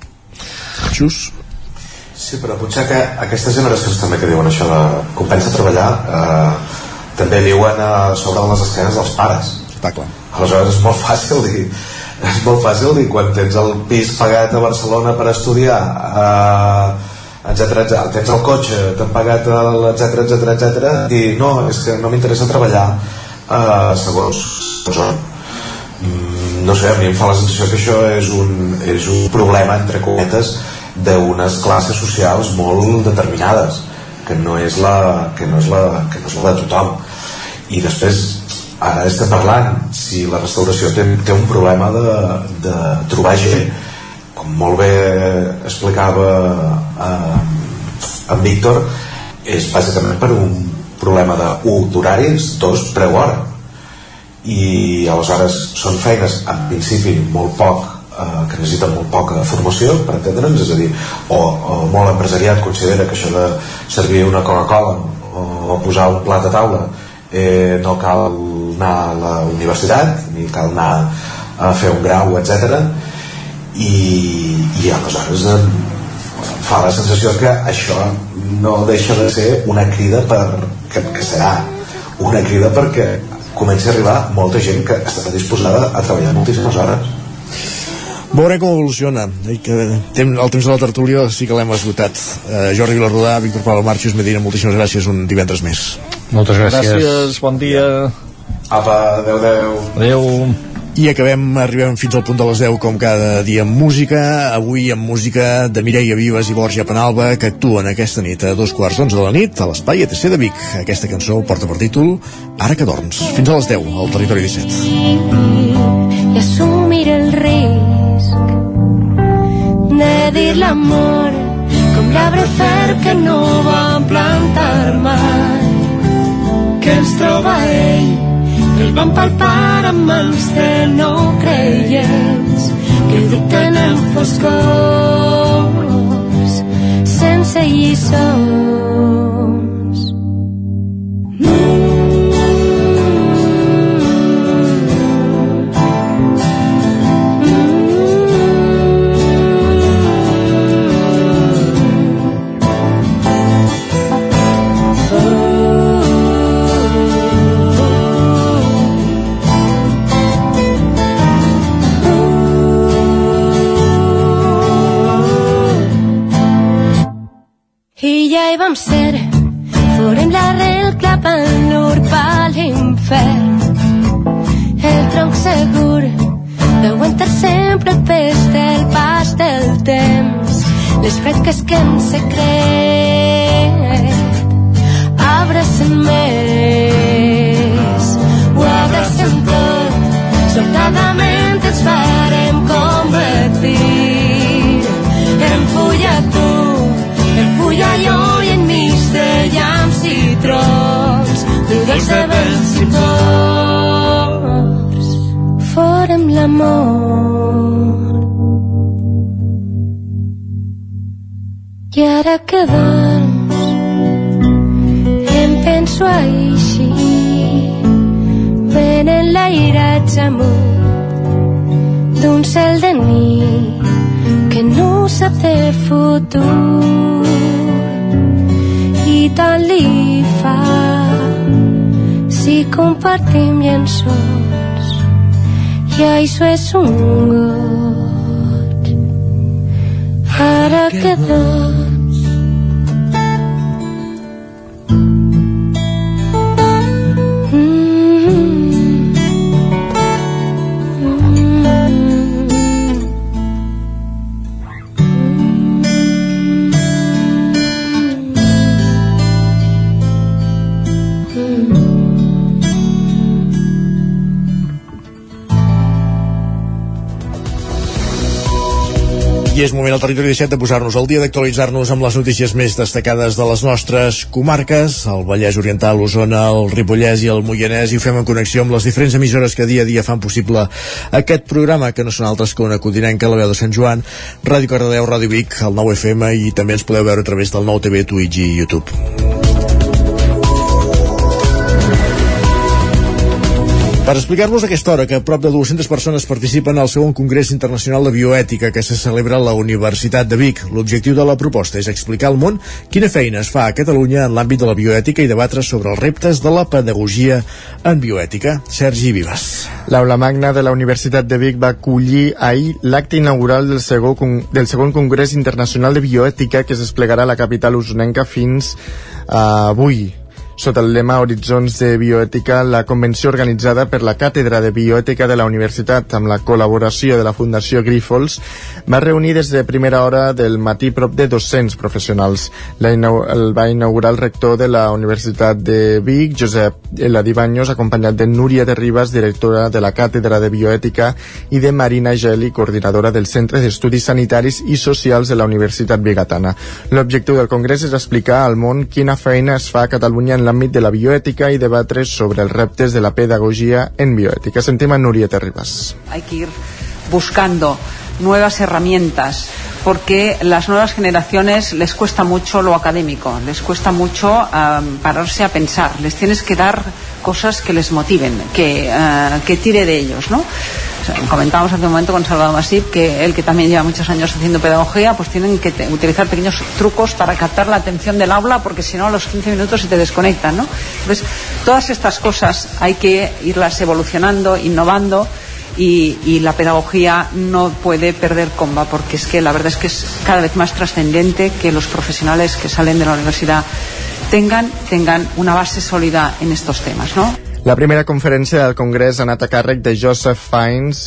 Xus Sí, però potser que aquestes generacions també que diuen això de compensa treballar eh, també viuen a sobre de les esquenes dels pares. Està clar. Aleshores és molt fàcil dir és molt fàcil dir quan tens el pis pagat a Barcelona per estudiar eh, etc etc tens el cotxe, t'han pagat etc etc etc dir no, és que no m'interessa treballar eh, segons, on mm, no sé, a mi em fa la sensació que això és un, és un problema entre cometes d'unes classes socials molt determinades que no és la que no és la, que no és la de tothom. I després ara estem parlant si la restauració té, té un problema de, de trobar gent com molt bé explicava eh, en Víctor és bàsicament per un problema de 1 d'horaris, 2 preu hora. I aleshores són feines en principi molt poc eh, que necessiten molt poca formació per entendre'ns, és a dir o, o molt empresariat considera que això de servir una Coca-Cola o, o posar un plat a taula eh, no cal anar a la universitat ni cal anar a fer un grau, etc i, i aleshores eh, fa la sensació que això no deixa de ser una crida per, que, que serà una crida perquè comenci a arribar molta gent que està disposada a treballar moltíssimes hores Veurem com evoluciona. I que el temps de la tertúlia sí que l'hem esgotat. Eh, Jordi Vilarrodà, Víctor Pablo Marxius, Medina, moltíssimes gràcies. Un divendres més. Moltes gràcies. Gràcies, bon dia. Apa, adeu, adeu. Adeu. I acabem, arribem fins al punt de les 10 com cada dia amb música, avui amb música de Mireia Vives i Borja Penalba que actuen aquesta nit a dos quarts d'onze de la nit a l'espai ETC de Vic. Aquesta cançó porta per títol Ara que dorms. Fins a les 10 al Territori 17. I assumir el risc de dir l'amor com l'arbre fer que no van plantar mai que ens troba ell el van palpar amb mans de no creients que dicten en foscors sense lliçons van-lur per l'infern. El tronc segur d'aguantar sempre el pes del pas del temps. L'esperit que es que en secret abracen més, ho abracem tot, sobtadament ens farem convertir en fulla tu, en fulla jo i trons, núvols de vents i morts, farem l'amor. I ara que doncs em penso així venen l'airats amunt d'un cel de nit que no sap de futur si compartim llençols i això és un got. Ara moment al territori 17 de posar-nos al dia d'actualitzar-nos amb les notícies més destacades de les nostres comarques, el Vallès Oriental, l'Osona, el Ripollès i el Moianès, i ho fem en connexió amb les diferents emissores que dia a dia fan possible aquest programa, que no són altres que una codinenca, la veu de Sant Joan, Ràdio Cardedeu, Ràdio Vic, el 9 FM, i també ens podeu veure a través del nou TV, Twitch i YouTube. Per explicar-vos aquesta hora que prop de 200 persones participen al segon Congrés Internacional de Bioètica que se celebra a la Universitat de Vic. L'objectiu de la proposta és explicar al món quina feina es fa a Catalunya en l'àmbit de la bioètica i debatre sobre els reptes de la pedagogia en bioètica. Sergi Vives. L'aula magna de la Universitat de Vic va acollir ahir l'acte inaugural del segon, del segon Congrés Internacional de Bioètica que es desplegarà a la capital usonenca fins uh, avui. Sota el lema Horitzons de Bioètica, la convenció organitzada per la Càtedra de Bioètica de la Universitat amb la col·laboració de la Fundació Grífols va reunir des de primera hora del matí prop de 200 professionals. La el va inaugurar el rector de la Universitat de Vic, Josep Eladibanyos, acompanyat de Núria de Ribas, directora de la Càtedra de Bioètica, i de Marina Geli, coordinadora del Centre d'Estudis Sanitaris i Socials de la Universitat Bigatana. L'objectiu del congrés és explicar al món quina feina es fa a Catalunya en l'àmbit de la bioètica i debatre sobre els reptes de la pedagogia en bioètica. Sentim a Núria Terribas. Hay que ir buscando nuevas herramientas porque las nuevas generaciones les cuesta mucho lo académico, les cuesta mucho pararse a pensar, les tienes que dar cosas que les motiven, que, uh, que tire de ellos, ¿no? Comentábamos hace un momento con Salvador Masip que él que también lleva muchos años haciendo pedagogía, pues tienen que utilizar pequeños trucos para captar la atención del aula porque si no a los 15 minutos se te desconectan, ¿no? Entonces, todas estas cosas hay que irlas evolucionando, innovando y, la pedagogía no puede perder comba porque es que la verdad es que es cada vez más trascendente que los profesionales que salen de la universidad tengan, tengan una base sólida en estos temas, ¿no? La primera conferència del Congrés ha anat a càrrec de Joseph Fiennes,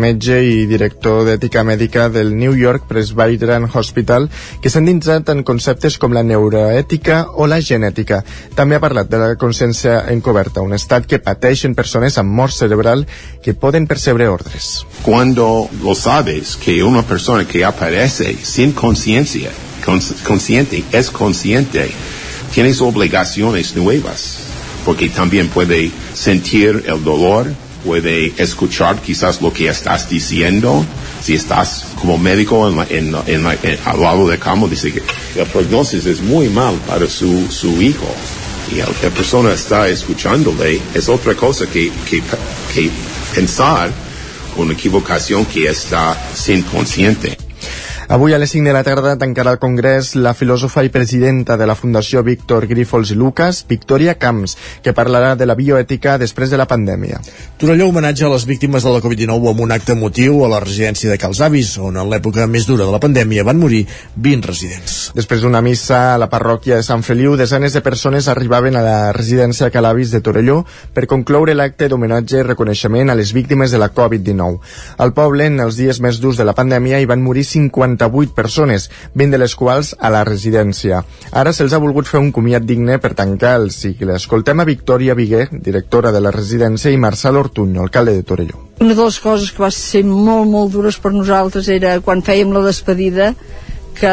metge i director d'ètica mèdica del New York Presbyterian Hospital, que s'ha endinsat en conceptes com la neuroètica o la genètica. També ha parlat de la consciència encoberta, un estat que pateixen persones amb mort cerebral que poden percebre ordres. Cuando lo sabes que una persona que aparece sin conciencia, consciente, es consciente, tienes obligaciones nuevas porque también puede sentir el dolor, puede escuchar quizás lo que estás diciendo. Si estás como médico en la, en, en la, en, al lado de cama, dice que el prognosis es muy mal para su, su hijo. Y la persona está escuchándole, es otra cosa que, que, que pensar una equivocación que está sin consciente. Avui a les 5 de la tarda tancarà el Congrés la filòsofa i presidenta de la Fundació Víctor Grífols i Lucas, Victoria Camps, que parlarà de la bioètica després de la pandèmia. Torelló homenatge a les víctimes de la Covid-19 amb un acte emotiu a la residència de Cals Avis, on en l'època més dura de la pandèmia van morir 20 residents. Després d'una missa a la parròquia de Sant Feliu, desenes de persones arribaven a la residència Calavis de Torelló per concloure l'acte d'homenatge i reconeixement a les víctimes de la Covid-19. Al poble, en els dies més durs de la pandèmia, hi van morir 50 48 persones, 20 de les quals a la residència. Ara se'ls ha volgut fer un comiat digne per tancar el cicle. Escoltem a Victòria Viguer, directora de la residència, i Marçal Ortuño, alcalde de Torelló. Una de les coses que va ser molt, molt dures per nosaltres era quan fèiem la despedida que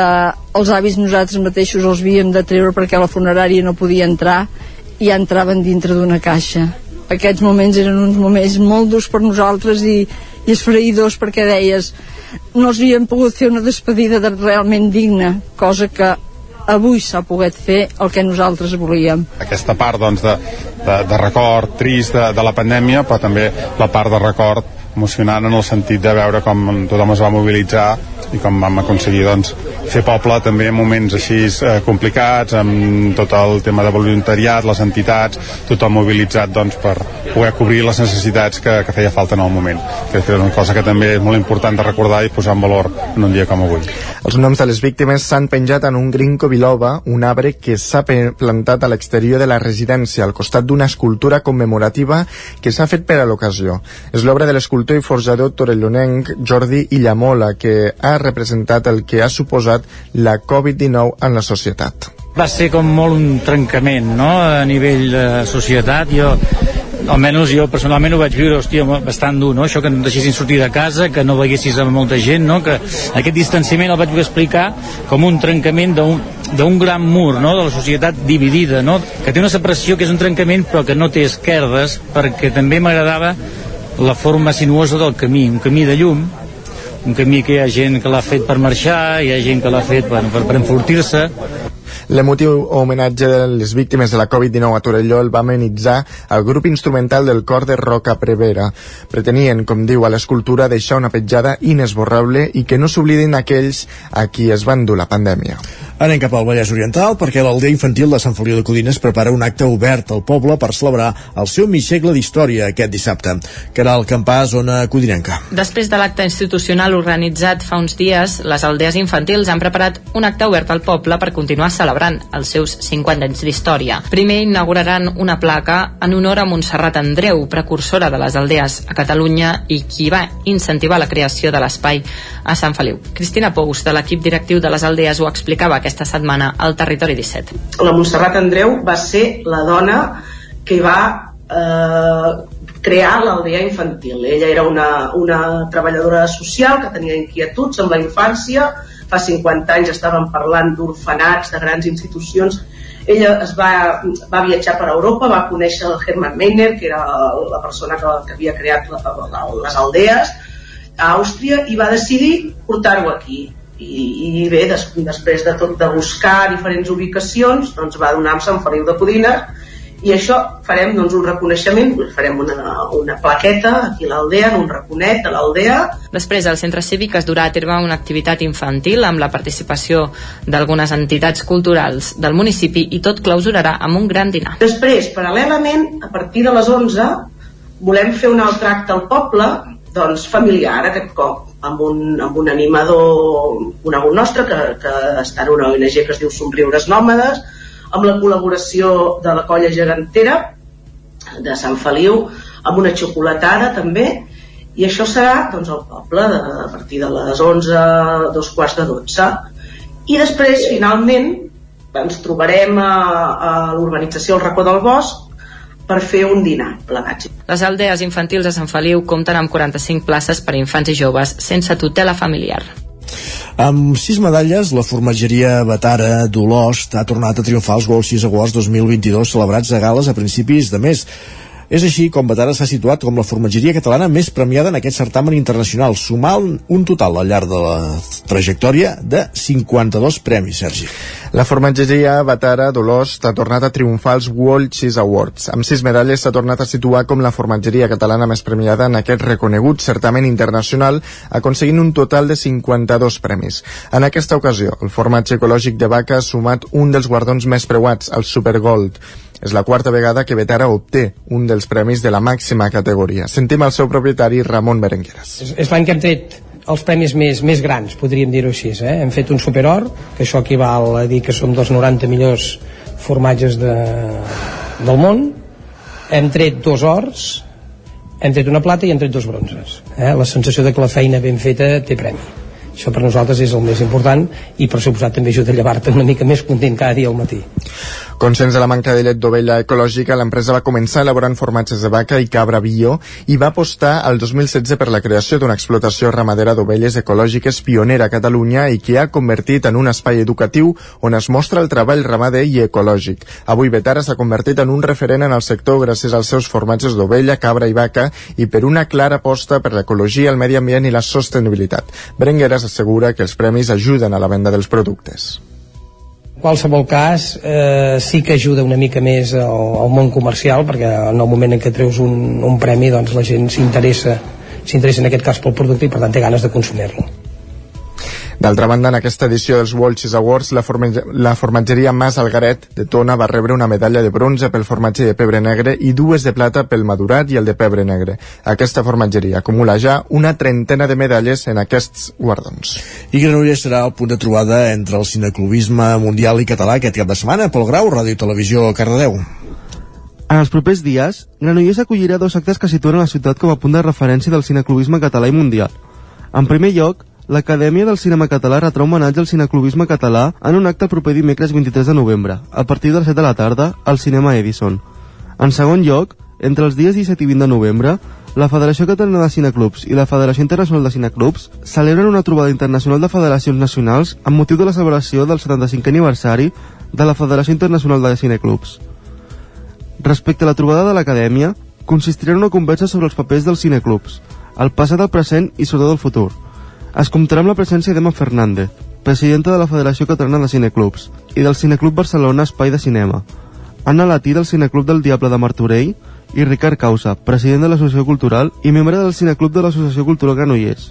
els avis nosaltres mateixos els havíem de treure perquè la funerària no podia entrar i ja entraven dintre d'una caixa. Aquests moments eren uns moments molt durs per nosaltres i, i esfreïdors perquè deies no els havíem pogut fer una despedida de realment digna, cosa que avui s'ha pogut fer el que nosaltres volíem. Aquesta part doncs, de, de, de record trist de, de la pandèmia, però també la part de record emocionant en el sentit de veure com tothom es va mobilitzar i com vam aconseguir doncs, fer poble també en moments així eh, complicats, amb tot el tema de voluntariat, les entitats, tothom mobilitzat doncs, per poder cobrir les necessitats que, que feia falta en el moment. Que és una cosa que també és molt important de recordar i posar en valor en un dia com avui. Els noms de les víctimes s'han penjat en un grinco biloba, un arbre que s'ha plantat a l'exterior de la residència, al costat d'una escultura commemorativa que s'ha fet per a l'ocasió. És l'obra de l'escultor i forjador torellonenc Jordi Illamola, que ha representat el que ha suposat la Covid-19 en la societat. Va ser com molt un trencament, no?, a nivell de societat. Jo almenys jo personalment ho vaig viure, hòstia, bastant dur, no? Això que no deixessin sortir de casa, que no veiessis amb molta gent, no? Que aquest distanciament el vaig explicar com un trencament d'un gran mur, no? De la societat dividida, no? Que té una separació que és un trencament però que no té esquerdes, perquè també m'agradava la forma sinuosa del camí, un camí de llum, un camí que hi ha gent que l'ha fet per marxar, hi ha gent que l'ha fet bueno, per, per enfortir-se, L'emotiu homenatge de les víctimes de la Covid-19 a Torelló el va amenitzar el grup instrumental del cor de Roca Prevera. Pretenien, com diu a l'escultura, deixar una petjada inesborrable i que no s'oblidin aquells a qui es van dur la pandèmia. Anem cap al Vallès Oriental perquè l'aldea infantil de Sant Feliu de Codines prepara un acte obert al poble per celebrar el seu mig segle d'història aquest dissabte. Caral Campà, zona codinenca. Després de l'acte institucional organitzat fa uns dies, les aldees infantils han preparat un acte obert al poble per continuar celebrant els seus 50 anys d'història. Primer inauguraran una placa en honor a Montserrat Andreu, precursora de les aldees a Catalunya i qui va incentivar la creació de l'espai a Sant Feliu. Cristina Pous, de l'equip directiu de les aldees, ho explicava aquesta setmana al Territori 17. La Montserrat Andreu va ser la dona que va eh, crear l'aldea infantil. Ella era una, una treballadora social que tenia inquietuds amb la infància, fa 50 anys estàvem parlant d'orfenats, de grans institucions, ella es va, va viatjar per Europa, va conèixer el Hermann Meiner, que era la persona que, que havia creat la, la, les aldees, a Àustria, i va decidir portar-ho aquí i, i bé, des, després de tot de buscar diferents ubicacions doncs va donar amb Sant Feliu de Codines i això farem doncs, un reconeixement farem una, una plaqueta aquí a l'Aldea, un raconet de l'Aldea. Després al centre cívic es durà a terme una activitat infantil amb la participació d'algunes entitats culturals del municipi i tot clausurarà amb un gran dinar. Després, paral·lelament, a partir de les 11 volem fer un altre acte al poble doncs familiar aquest cop amb un, amb un animador conegut nostre que, que està en una ONG que es diu Somriures Nòmades amb la col·laboració de la colla gegantera de Sant Feliu amb una xocolatada també. I això serà doncs, al poble de, a partir de les 11 dos quarts de 12 i després finalment ens trobarem a, a l'urbanització El Racó del Bosc per fer un dinar plegats. Les aldees infantils de Sant Feliu compten amb 45 places per a infants i joves sense tutela familiar. Amb sis medalles, la formatgeria Batara d'Olost ha tornat a triomfar als World 6 Awards 2022 celebrats a Gales a principis de mes. És així com Batara s'ha situat com la formatgeria catalana més premiada en aquest certamen internacional, sumant un total al llarg de la trajectòria de 52 premis, Sergi. La formatgeria Batara Dolors ha tornat a triomfar als World Cheese Awards. Amb sis medalles s'ha tornat a situar com la formatgeria catalana més premiada en aquest reconegut certamen internacional, aconseguint un total de 52 premis. En aquesta ocasió, el formatge ecològic de vaca ha sumat un dels guardons més preuats, el Supergold. És la quarta vegada que Betara obté un dels premis de la màxima categoria. Sentim el seu propietari, Ramon Berengueres. És, és l'any que hem tret els premis més, més grans, podríem dir-ho així. Eh? Hem fet un superor, que això equival a dir que som dels 90 millors formatges de, del món. Hem tret dos ors, hem tret una plata i hem tret dos bronzes. Eh? La sensació de que la feina ben feta té premi. Això per nosaltres és el més important i per suposat també ajuda a llevar-te una mica més content cada dia al matí. Conscients de la manca de llet d'ovella ecològica, l'empresa va començar elaborant formatges de vaca i cabra bio i va apostar al 2016 per la creació d'una explotació ramadera d'ovelles ecològiques pionera a Catalunya i que ha convertit en un espai educatiu on es mostra el treball ramader i ecològic. Avui Betara s'ha convertit en un referent en el sector gràcies als seus formatges d'ovella, cabra i vaca i per una clara aposta per l'ecologia, el medi ambient i la sostenibilitat. Berengueres assegura que els premis ajuden a la venda dels productes qualsevol cas eh, sí que ajuda una mica més al, al món comercial perquè en el moment en què treus un, un premi doncs la gent s'interessa s'interessa en aquest cas pel producte i per tant té ganes de consumir-lo D'altra banda, en aquesta edició dels World Cheese Awards, la, la formatgeria Mas Algaret de Tona va rebre una medalla de bronze pel formatge de pebre negre i dues de plata pel madurat i el de pebre negre. Aquesta formatgeria acumula ja una trentena de medalles en aquests guardons. I Granollers serà el punt de trobada entre el cineclubisme mundial i català aquest cap de setmana pel Grau, Ràdio i Televisió Cardedeu. En els propers dies, Granollers acollirà dos actes que situen la ciutat com a punt de referència del cineclubisme català i mundial. En primer lloc, l'Acadèmia del Cinema Català retrà homenatge al cineclubisme català en un acte proper dimecres 23 de novembre, a partir de les 7 de la tarda, al Cinema Edison. En segon lloc, entre els dies 17 i 20 de novembre, la Federació Catalana de Cineclubs i la Federació Internacional de Cineclubs celebren una trobada internacional de federacions nacionals amb motiu de la celebració del 75è aniversari de la Federació Internacional de Cineclubs. Respecte a la trobada de l'Acadèmia, consistirà en una conversa sobre els papers dels cineclubs, el passat, el present i sobretot el futur. Es comptarà amb la presència d'Emma Fernández, presidenta de la Federació Catalana de Cineclubs, i del Cineclub Barcelona Espai de Cinema, Anna Latí del Cineclub del Diable de Martorell i Ricard Causa, president de l'Associació Cultural i membre del Cineclub de l'Associació Cultural Granollers.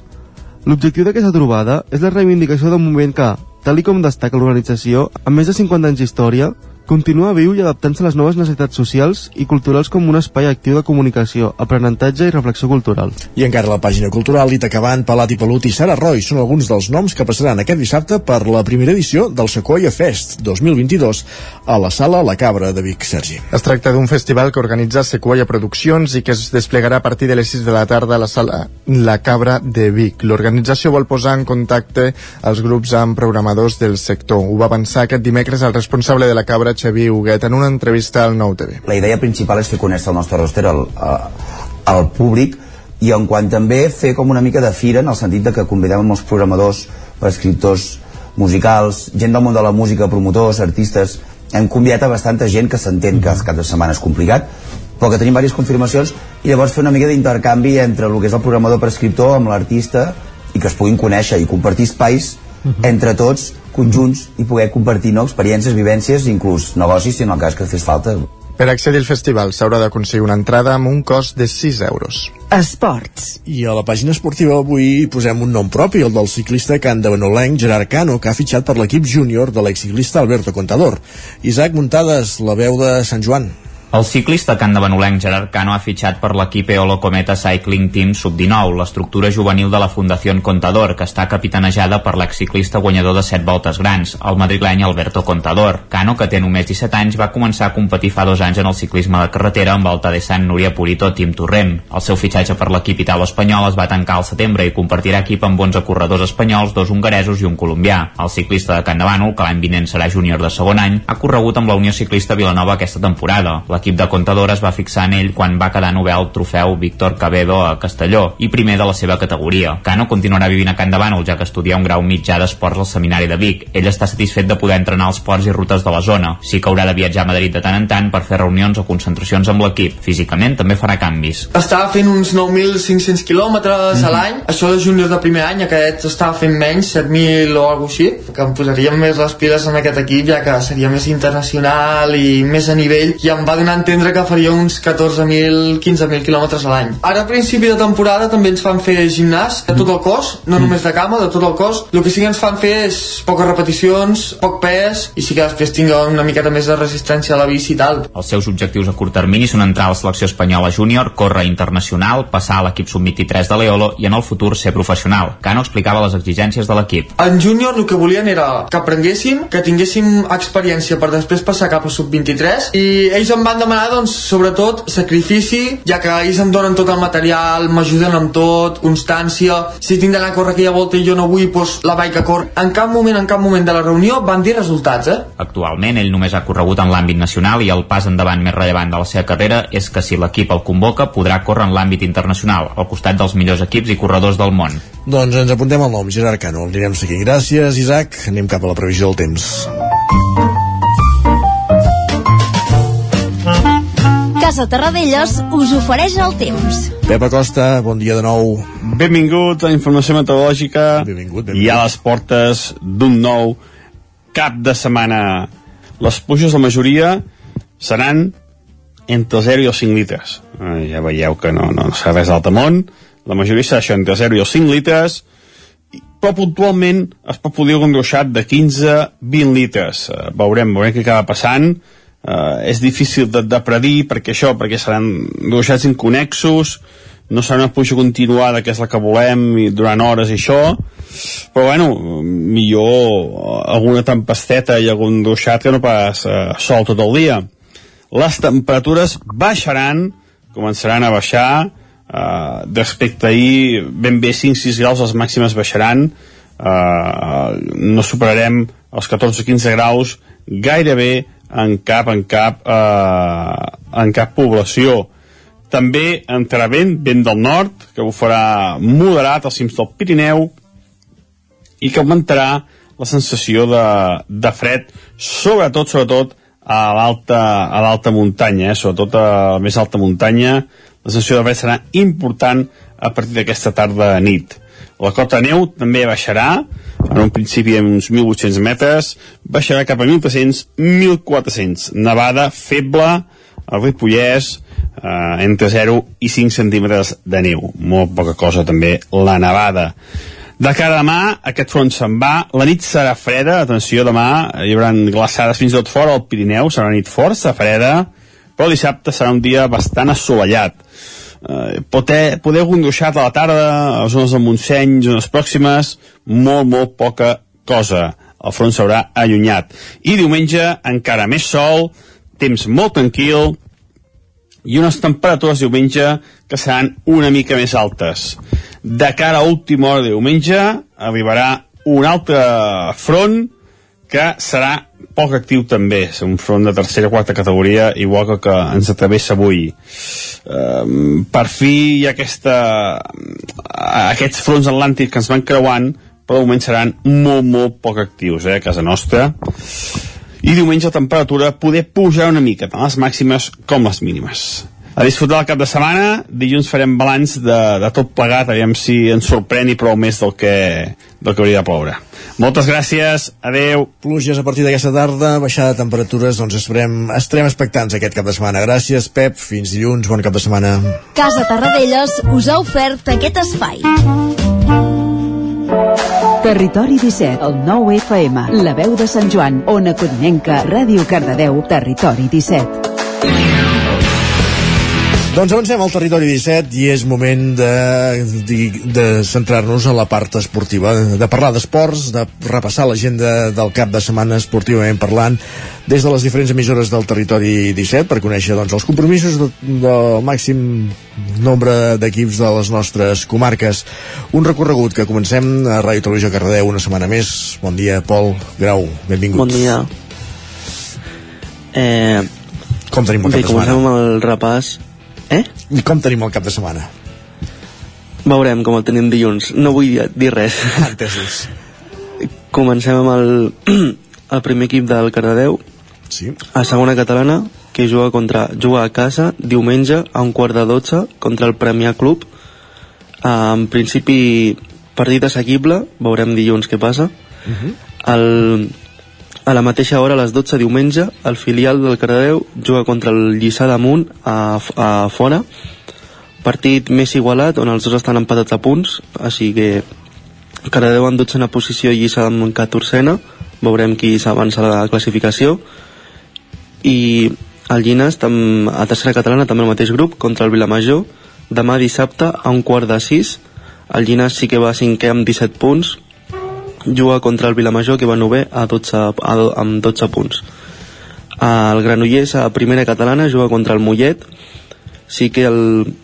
L'objectiu d'aquesta trobada és la reivindicació d'un moviment que, tal com destaca l'organització, amb més de 50 anys d'història, continua viu i adaptant-se a les noves necessitats socials i culturals com un espai actiu de comunicació, aprenentatge i reflexió cultural. I encara a la pàgina cultural, Lita Caban, Palat i Pelut i Sara Roy són alguns dels noms que passaran aquest dissabte per la primera edició del Sequoia Fest 2022 a la sala La Cabra de Vic, Sergi. Es tracta d'un festival que organitza Sequoia Produccions i que es desplegarà a partir de les 6 de la tarda a la sala La Cabra de Vic. L'organització vol posar en contacte els grups amb programadors del sector. Ho va avançar aquest dimecres el responsable de la Cabra Xavier Huguet en una entrevista al Nou TV. La idea principal és fer conèixer el nostre roster al, al públic i en quant també fer com una mica de fira en el sentit de que convidem molts programadors, escriptors musicals, gent del món de la música, promotors, artistes, hem convidat a bastanta gent que s'entén que el cap de setmana és complicat, però que tenim diverses confirmacions i llavors fer una mica d'intercanvi entre el que és el programador per escriptor amb l'artista i que es puguin conèixer i compartir espais entre tots, conjunts i poder compartir no, experiències, vivències, inclús negocis si en el cas que fes falta. Per accedir al festival s'haurà d'aconseguir una entrada amb un cost de 6 euros. Esports. I a la pàgina esportiva avui hi posem un nom propi, el del ciclista can de Benolenc, Gerard Cano, que ha fitxat per l'equip júnior de l'exciclista Alberto Contador. Isaac Muntades, la veu de Sant Joan. El ciclista can de Benolenc Gerard Cano ha fitxat per l'equip Eolo Cometa Cycling Team Sub-19, l'estructura juvenil de la Fundació Contador, que està capitanejada per l'exciclista guanyador de 7 voltes grans, el madrileny Alberto Contador. Cano, que té només 17 anys, va començar a competir fa dos anys en el ciclisme de carretera amb el de Sant Núria Purito Team Torrent. El seu fitxatge per l'equip italo-espanyol es va tancar al setembre i compartirà equip amb 11 corredors espanyols, dos hongaresos i un colombià. El ciclista de Can de Bànol, que l'any vinent serà júnior de segon any, ha corregut amb la Unió Ciclista Vilanova aquesta temporada. L'equip L'equip de Contador es va fixar en ell quan va quedar novè el trofeu Víctor Cabedo a Castelló i primer de la seva categoria. Cano continuarà vivint a Can de Bànol, ja que estudia un grau mitjà d'esports al Seminari de Vic. Ell està satisfet de poder entrenar els ports i rutes de la zona. Sí que haurà de viatjar a Madrid de tant en tant per fer reunions o concentracions amb l'equip. Físicament també farà canvis. Estava fent uns 9.500 quilòmetres a l'any. Això de júnior de primer any, aquest estava fent menys, 7.000 o alguna així. Que em posaríem més les piles en aquest equip, ja que seria més internacional i més a nivell. I em va donar a entendre que faria uns 14.000, 15.000 quilòmetres a l'any. Ara a principi de temporada també ens fan fer gimnàs de tot el cos, no només de cama, de tot el cos. El que sí que ens fan fer és poques repeticions, poc pes, i sí que després tinga una miqueta més de resistència a la bici i tal. Els seus objectius a curt termini són entrar a la selecció espanyola júnior, córrer internacional, passar a l'equip sub-23 de l'Eolo i en el futur ser professional. Cano explicava les exigències de l'equip. En júnior el que volien era que aprenguéssim, que tinguéssim experiència per després passar cap a sub-23 i ells em van demanar doncs sobretot sacrifici, ja que ells em donen tot el material, m'ajuden amb tot, constància, si tinc d'anar a córrer aquella volta i jo no vull, doncs la vaig a córrer. En cap moment, en cap moment de la reunió van dir resultats, eh? Actualment ell només ha corregut en l'àmbit nacional i el pas endavant més rellevant de la seva carrera és que si l'equip el convoca podrà córrer en l'àmbit internacional, al costat dels millors equips i corredors del món. Doncs ens apuntem el nom, Gerard Cano. El anirem seguint. Gràcies, Isaac. Anem cap a la previsió del temps. Casa Terradellos us ofereix el temps. Pep Acosta, bon dia de nou. Benvingut a Informació Meteorològica benvingut, i a les portes d'un nou cap de setmana. Les pluges, la majoria, seran entre 0 i els 5 litres. Eh, ja veieu que no, no, no serà res d'altre món. La majoria serà això, entre 0 i els 5 litres, però puntualment es pot poder un gruixat de 15-20 litres. Uh, veurem, veurem què acaba passant. Uh, és difícil de, de predir perquè això, perquè seran gruixats inconexos, no serà una pluja continuada que és la que volem i durant hores i això, però bueno, millor alguna tempesteta i algun gruixat que no pas uh, sol tot el dia. Les temperatures baixaran, començaran a baixar, respecte a ahir ben bé 5-6 graus les màximes baixaran uh, no superarem els 14-15 graus gairebé en cap en cap uh, en cap població també entrarà vent, vent del nord que ho farà moderat als cims del Pirineu i que augmentarà la sensació de, de fred sobretot, sobretot a l'alta a l'alta muntanya, eh? sobretot a la més alta muntanya la sensació de fred serà important a partir d'aquesta tarda nit. La cota neu també baixarà, en un principi en uns 1.800 metres, baixarà cap a 1.300, 1.400. Nevada feble, al Ripollès, eh, entre 0 i 5 centímetres de neu. Molt poca cosa també la nevada. De cara a demà, aquest front se'n va, la nit serà freda, atenció, demà hi haurà glaçades fins tot fora al Pirineu, serà una nit força freda, però dissabte serà un dia bastant assolellat. Eh, poder, poder gruixat a la tarda, a zones del Montseny, zones pròximes, molt, molt poca cosa. El front s'haurà allunyat. I diumenge, encara més sol, temps molt tranquil, i unes temperatures diumenge que seran una mica més altes. De cara a última hora de diumenge arribarà un altre front que serà poc actiu també, un front de tercera o quarta categoria, igual que, que ens atravessa avui. Um, per fi hi ha aquesta, aquests fronts atlàntics que ens van creuant, però de moment seran molt, molt poc actius eh, a casa nostra. I diumenge la temperatura poder pujar una mica, tant les màximes com les mínimes. A disfrutar el cap de setmana, dilluns farem balanç de, de tot plegat, aviam si ens sorprèn i prou més del que, del que hauria de ploure. Moltes gràcies, adeu. Pluges a partir d'aquesta tarda, baixada de temperatures, doncs esperem, estarem expectants aquest cap de setmana. Gràcies, Pep, fins dilluns, bon cap de setmana. Casa Tarradellas us ha ofert aquest espai. Territori 17, el 9 FM, la veu de Sant Joan, Ona Codinenca, Ràdio Cardedeu, Territori 17. Doncs avancem al territori 17 i és moment de, de, de centrar-nos a la part esportiva, de parlar d'esports, de repassar l'agenda del cap de setmana esportivament parlant des de les diferents emissores del territori 17 per conèixer doncs, els compromisos de, del màxim nombre d'equips de les nostres comarques. Un recorregut que comencem a Ràdio Televisió Cardedeu una setmana més. Bon dia, Pol Grau, benvingut. Bon dia. Eh, Com tenim Bé, cap de setmana? comencem amb el repàs. Eh? I com tenim el cap de setmana? Veurem com el tenim dilluns. No vull dir, res. Entesos. Comencem amb el, [CLEARS THROAT] el primer equip del Cardedeu. Sí. A segona catalana, que juga contra juga a casa diumenge a un quart de 12 contra el Premià Club. En principi, partit assequible, veurem dilluns què passa. Uh -huh. El, a la mateixa hora, a les 12 diumenge, el filial del Cardedeu juga contra el Lliçà d'Amunt a, a fora. Partit més igualat, on els dos estan empatats a punts, així que Cardedeu en dotzena posició i Lliçà d'Amunt 14 veurem qui s'avança a la classificació. I el Llinas, a tercera catalana, també el mateix grup, contra el Vilamajor, demà dissabte a un quart de sis. El Llinas sí que va cinquè amb 17 punts, juga contra el Vilamajor que va novè a 12, a, amb 12 punts. El Granollers a primera catalana juga contra el Mollet. Sí que el,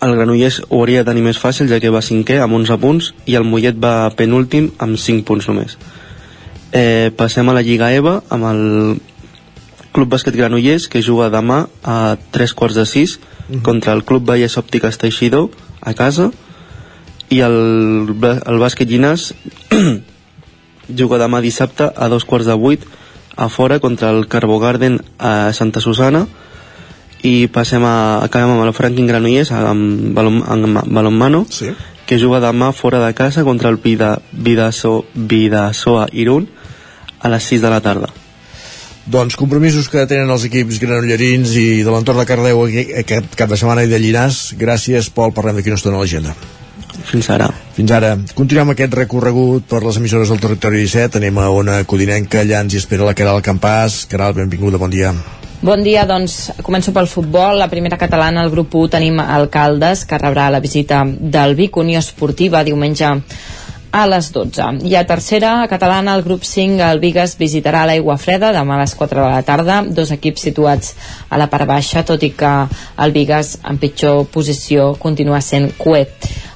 el Granollers ho hauria de tenir més fàcil ja que va cinquè amb 11 punts i el Mollet va penúltim amb 5 punts només. Eh, passem a la Lliga EVA amb el Club Bàsquet Granollers que juga demà a 3 quarts de 6 contra el Club Vallès Òptiques Teixidor a casa i el, el bàsquet Llinàs [CLEARS THROAT] juga demà dissabte a dos quarts de vuit a fora contra el Carbo Garden a Santa Susana i passem a, acabem amb el Franklin Granollers amb, balon, amb balonmano sí. que juga demà fora de casa contra el Vida, Vidaso, Vidasoa Irún a les 6 de la tarda Doncs compromisos que tenen els equips granollerins i de l'entorn de Cardeu aqu- aquest cap de setmana i de Llinars. Gràcies, Pol. Parlem d'aquí una estona a l'agenda. Fins ara. Fins ara. Continuem aquest recorregut per les emissores del territori 17. Anem a una codinenca. Allà ens hi espera la Caral Campàs. Caral, benvinguda, bon dia. Bon dia, doncs començo pel futbol. La primera catalana, el grup 1, tenim Alcaldes, que rebrà la visita del Vic Unió Esportiva diumenge a les 12. I a tercera catalana, el grup 5, el Vigues visitarà l'Aigua Freda demà a les 4 de la tarda, dos equips situats a la part baixa, tot i que el Vigues en pitjor posició continua sent cué.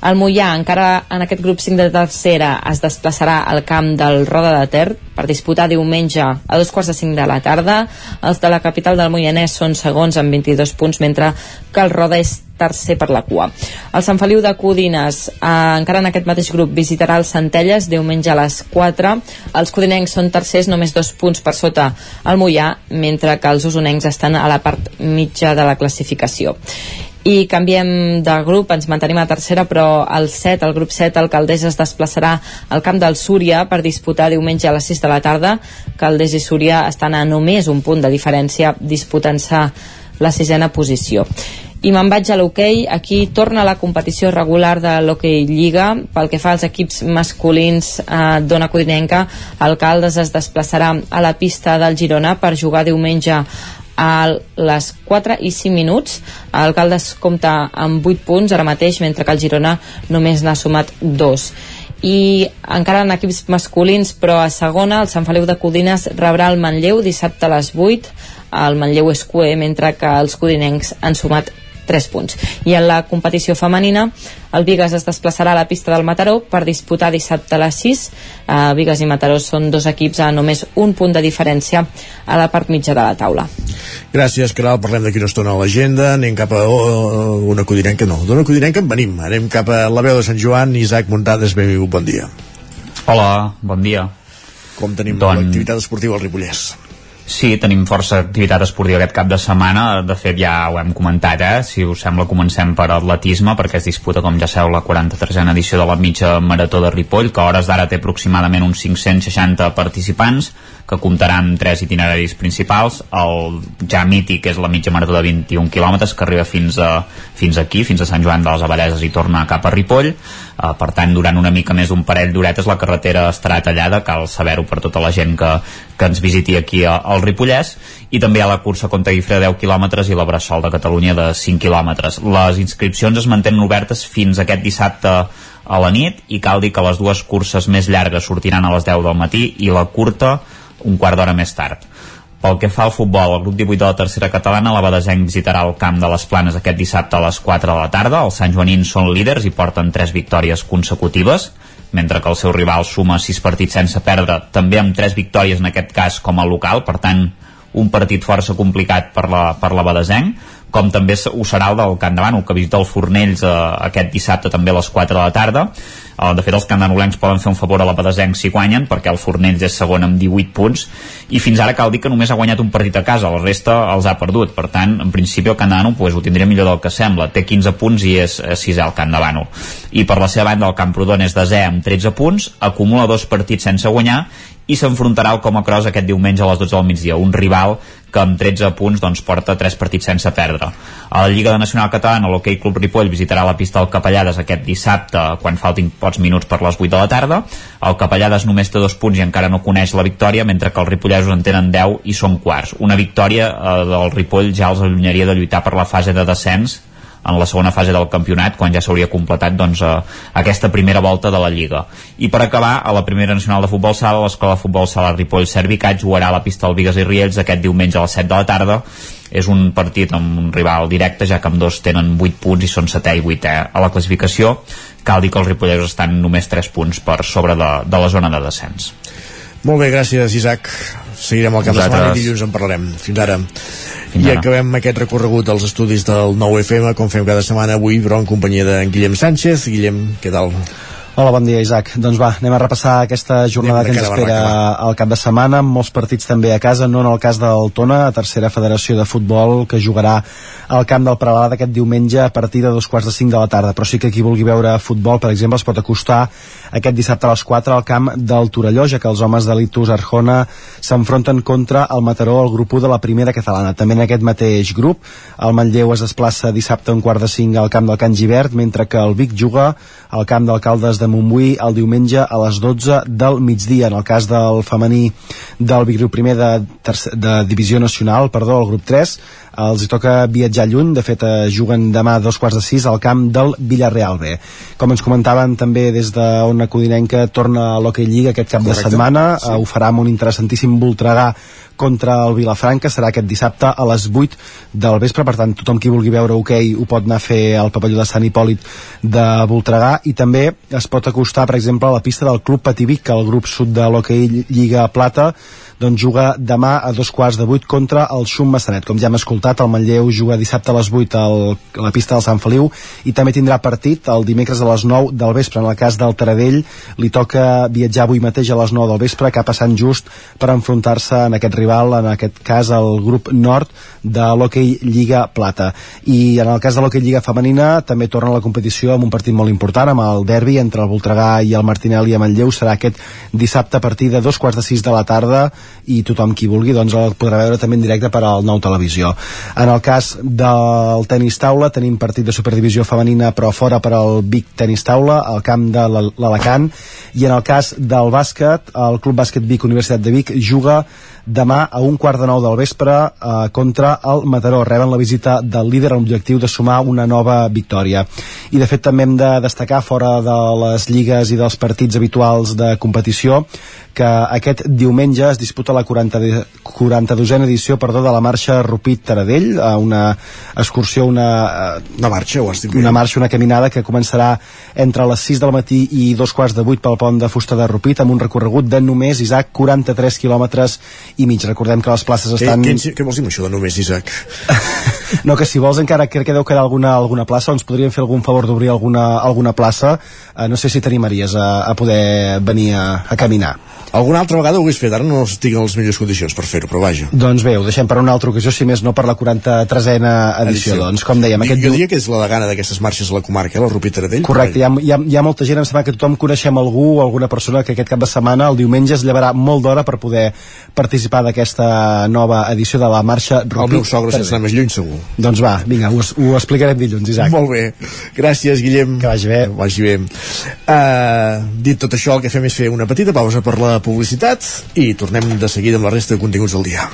El Mollà, encara en aquest grup 5 de tercera, es desplaçarà al camp del Roda de Ter per disputar diumenge a dos quarts de 5 de la tarda. Els de la capital del Moianès són segons amb 22 punts, mentre que el Roda és tercer per la cua. El Sant Feliu de Codines, eh, encara en aquest mateix grup, visitarà el Centelles diumenge a les 4. Els codinencs són tercers, només dos punts per sota el Mollà, mentre que els usonencs estan a la part mitja de la classificació i canviem de grup, ens mantenim a tercera però el 7, el grup 7 Alcaldés es desplaçarà al camp del Súria per disputar diumenge a les 6 de la tarda Caldés i Súria estan a només un punt de diferència disputant-se la sisena posició i me'n vaig a l'hoquei, aquí torna la competició regular de l'hoquei Lliga. Pel que fa als equips masculins eh, d'Ona Codinenca, Alcaldes es desplaçarà a la pista del Girona per jugar diumenge a les 4 i 5 minuts. Alcaldes compta amb 8 punts ara mateix, mentre que el Girona només n'ha sumat 2 i encara en equips masculins però a segona el Sant Feliu de Codines rebrà el Manlleu dissabte a les 8 el Manlleu és cué mentre que els codinencs han sumat 3 punts. I en la competició femenina, el Vigas es desplaçarà a la pista del Mataró per disputar dissabte a les 6. Uh, Vigas i Mataró són dos equips a només un punt de diferència a la part mitja de la taula. Gràcies, Caral. Parlem d'aquí una estona a l'agenda. Anem cap a oh, una codinenca. No, d'una codinenca en venim. Anem cap a la veu de Sant Joan. Isaac Montades, benvingut, bon dia. Hola, bon dia. Com tenim Don- l'activitat esportiva al Ripollès? Sí, tenim força activitat esportiva aquest cap de setmana. De fet, ja ho hem comentat, eh? Si us sembla, comencem per atletisme, perquè es disputa, com ja sabeu, la 43a edició de la mitja marató de Ripoll, que a hores d'ara té aproximadament uns 560 participants, que comptarà amb tres itineraris principals. El ja mític és la mitja marató de 21 quilòmetres, que arriba fins, a, fins aquí, fins a Sant Joan de les Abadeses i torna cap a Ripoll. Uh, per tant, durant una mica més d'un parell d'horetes la carretera estarà tallada, cal saber-ho per tota la gent que, que ens visiti aquí al Ripollès i també hi ha la cursa contra Guifre de 10 quilòmetres i la Bressol de Catalunya de 5 quilòmetres. Les inscripcions es mantenen obertes fins aquest dissabte a la nit i cal dir que les dues curses més llargues sortiran a les 10 del matí i la curta un quart d'hora més tard. Pel que fa al futbol, el grup 18 de la tercera catalana, la Badesenc visitarà el camp de les Planes aquest dissabte a les 4 de la tarda. Els Sant Joanins són líders i porten 3 victòries consecutives, mentre que el seu rival suma 6 partits sense perdre, també amb 3 victòries en aquest cas com a local, per tant, un partit força complicat per la, per la Badesenc com també ho serà el del Camp de Bànol que visita els Fornells eh, aquest dissabte també a les 4 de la tarda. Eh, de fet els candanolencs poden fer un favor a la Badesenc si guanyen perquè el Fornells és segon amb 18 punts i fins ara cal dir que només ha guanyat un partit a casa la resta els ha perdut. Per tant en principi el Bànol pues, ho tindria millor del que sembla. Té 15 punts i és 6 al Camp de Bànol. I per la seva banda el Camprodon és desè amb 13 punts acumula dos partits sense guanyar i s'enfrontarà al Coma Cross aquest diumenge a les 12 del migdia, un rival que amb 13 punts doncs, porta 3 partits sense perdre. A la Lliga de Nacional Catalana, l'Hockey Club Ripoll visitarà la pista del Capellades aquest dissabte, quan faltin pocs minuts per les 8 de la tarda. El Capellades només té dos punts i encara no coneix la victòria, mentre que els ripollesos en tenen 10 i són quarts. Una victòria eh, del Ripoll ja els allunyaria de lluitar per la fase de descens en la segona fase del campionat quan ja s'hauria completat doncs, eh, aquesta primera volta de la Lliga. I per acabar, a la primera nacional de futbol sala, l'Escola de Futbol Sala Ripoll Servicat jugarà a la pista del Vigues i Riells aquest diumenge a les 7 de la tarda. És un partit amb un rival directe, ja que amb dos tenen 8 punts i són 7è i 8è a la classificació. Cal dir que els ripollesos estan només 3 punts per sobre de, de la zona de descens. Molt bé, gràcies, Isaac. Seguirem el cap de setmana i dilluns en parlarem. Fins ara. Fins I ara. acabem aquest recorregut als estudis del 9FM, com fem cada setmana avui, però en companyia de Guillem Sánchez. Guillem, què tal? Hola, bon dia, Isaac. Doncs va, anem a repassar aquesta jornada Anem que ens espera al cap de setmana, amb molts partits també a casa, no en el cas del Tona, a tercera federació de futbol, que jugarà al camp del Peralada aquest diumenge a partir de dos quarts de cinc de la tarda. Però sí que qui vulgui veure futbol, per exemple, es pot acostar aquest dissabte a les 4 al camp del Torelló, ja que els homes de l'Itus Arjona s'enfronten contra el Mataró, el grup 1 de la primera catalana. També en aquest mateix grup, el Manlleu es desplaça dissabte a un quart de cinc al camp del Can Givert, mentre que el Vic juga al camp d'alcaldes de Montbui el diumenge a les 12 del migdia. En el cas del femení del Vic Riu primer de, de divisió nacional, perdó, el grup 3, els hi toca viatjar lluny, de fet eh, juguen demà a dos quarts de sis al camp del Villarreal B. Com ens comentaven també des de Ona Codinenca torna a l'Hockey Lliga aquest cap Correcte, de setmana, sí. eh, ho farà amb un interessantíssim Voltregà contra el Vilafranca, serà aquest dissabte a les 8 del vespre, per tant tothom qui vulgui veure hoquei ho pot anar a fer al pavelló de Sant Hipòlit de Voltregà. I també es pot acostar per exemple a la pista del Club Pativic, el grup sud de l'hoquei Lliga Plata doncs juga demà a dos quarts de vuit contra el Xum Massanet. Com ja hem escoltat, el Manlleu juga dissabte a les 8 al, a la pista del Sant Feliu i també tindrà partit el dimecres a les 9 del vespre. En el cas del Taradell li toca viatjar avui mateix a les 9 del vespre cap a Sant Just per enfrontar-se en aquest rival, en aquest cas el grup nord de l'Hockey Lliga Plata. I en el cas de l'Hockey Lliga Femenina també torna a la competició amb un partit molt important, amb el derbi entre el Voltregà i el Martinelli a Manlleu. Serà aquest dissabte a partir de dos quarts de sis de la tarda i tothom qui vulgui doncs el podrà veure també en directe per al nou televisió. En el cas del tenis taula tenim partit de superdivisió femenina però fora per al Vic Tenis Taula al camp de l'Al- l'Alacant i en el cas del bàsquet el Club Bàsquet Vic Universitat de Vic juga demà a un quart de nou del vespre eh, contra el Mataró. Reben la visita del líder amb l'objectiu de sumar una nova victòria. I de fet també hem de destacar fora de les lligues i dels partits habituals de competició que aquest diumenge es disputa la 40, 42a edició perdó, de la marxa Rupit-Taradell, una excursió, una, eh, una marxa, ho has dit bé. una marxa, una caminada que començarà entre les 6 del matí i dos quarts de 8 pel pont de Fusta de Rupit amb un recorregut de només, Isaac, 43 quilòmetres i mig. Recordem que les places Què, estan... què, què vols dir amb això de només, Isaac? [LAUGHS] No, que si vols encara que deu quedar alguna, alguna plaça, ens podríem fer algun favor d'obrir alguna, alguna plaça. Eh, no sé si t'animaries a, a poder venir a, a caminar. Alguna altra vegada ho hagués fet, ara no estic en les millors condicions per fer-ho, però vaja. Doncs bé, ho deixem per una altra ocasió, si més no per la 43a edició. Doncs, com dèiem, aquest Jo diria que és la degana d'aquestes marxes a la comarca, eh, la Rupit Taradell. Correcte, hi ha, hi, ha, hi ha molta gent, em sembla que tothom coneixem algú o alguna persona que aquest cap de setmana, el diumenge, es llevarà molt d'hora per poder participar d'aquesta nova edició de la marxa Rupit. El meu sogre sense anar més lluny, segur. Doncs va, vinga, ho, ho explicarem dilluns, Isaac. Molt bé. Gràcies, Guillem. Que vagi bé. Vagi bé. Uh, dit tot això, el que fem és fer una petita pausa per la publicitat i tornem de seguida amb la resta de continguts del dia.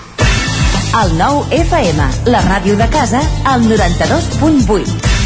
El nou FM, la ràdio de casa, al 92.8.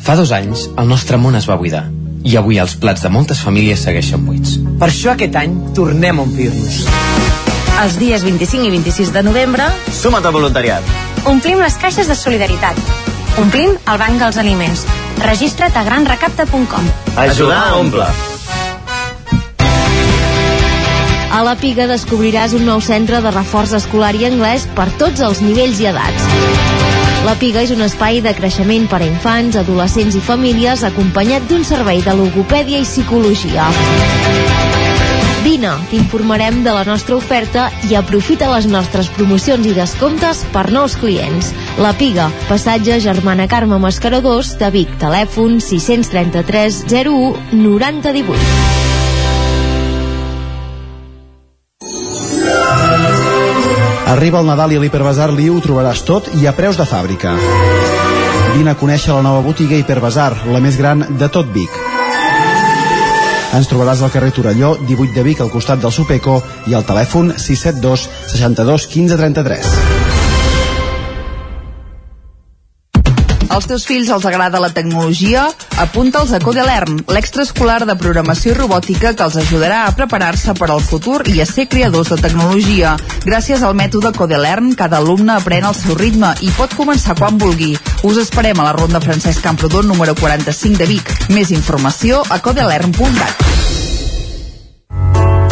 Fa dos anys, el nostre món es va buidar i avui els plats de moltes famílies segueixen buits. Per això aquest any tornem a omplir-nos. Els dies 25 i 26 de novembre Suma't al voluntariat. omplim les caixes de solidaritat. Omplim el banc dels aliments. Registra't a granrecapta.com. Ajudar a omple. A la Piga descobriràs un nou centre de reforç escolar i anglès per tots els nivells i edats. La Piga és un espai de creixement per a infants, adolescents i famílies acompanyat d'un servei de logopèdia i psicologia. Vine, t'informarem de la nostra oferta i aprofita les nostres promocions i descomptes per nous clients. La Piga, passatge Germana Carme Mascaradors de Vic, telèfon 633 01 90 Arriba el Nadal i a l'Hiperbasar Liu ho trobaràs tot i a preus de fàbrica. Vine a conèixer la nova botiga Hiperbasar, la més gran de tot Vic. Ens trobaràs al carrer Torelló, 18 de Vic, al costat del Supeco, i al telèfon 672 62 15 33. Als teus fills els agrada la tecnologia? Apunta'ls a Codelern, l'extraescolar de programació i robòtica que els ajudarà a preparar-se per al futur i a ser creadors de tecnologia. Gràcies al mètode Codelern, cada alumne aprèn al seu ritme i pot començar quan vulgui. Us esperem a la Ronda Francesc Camprodon número 45 de Vic. Més informació a codelern.cat.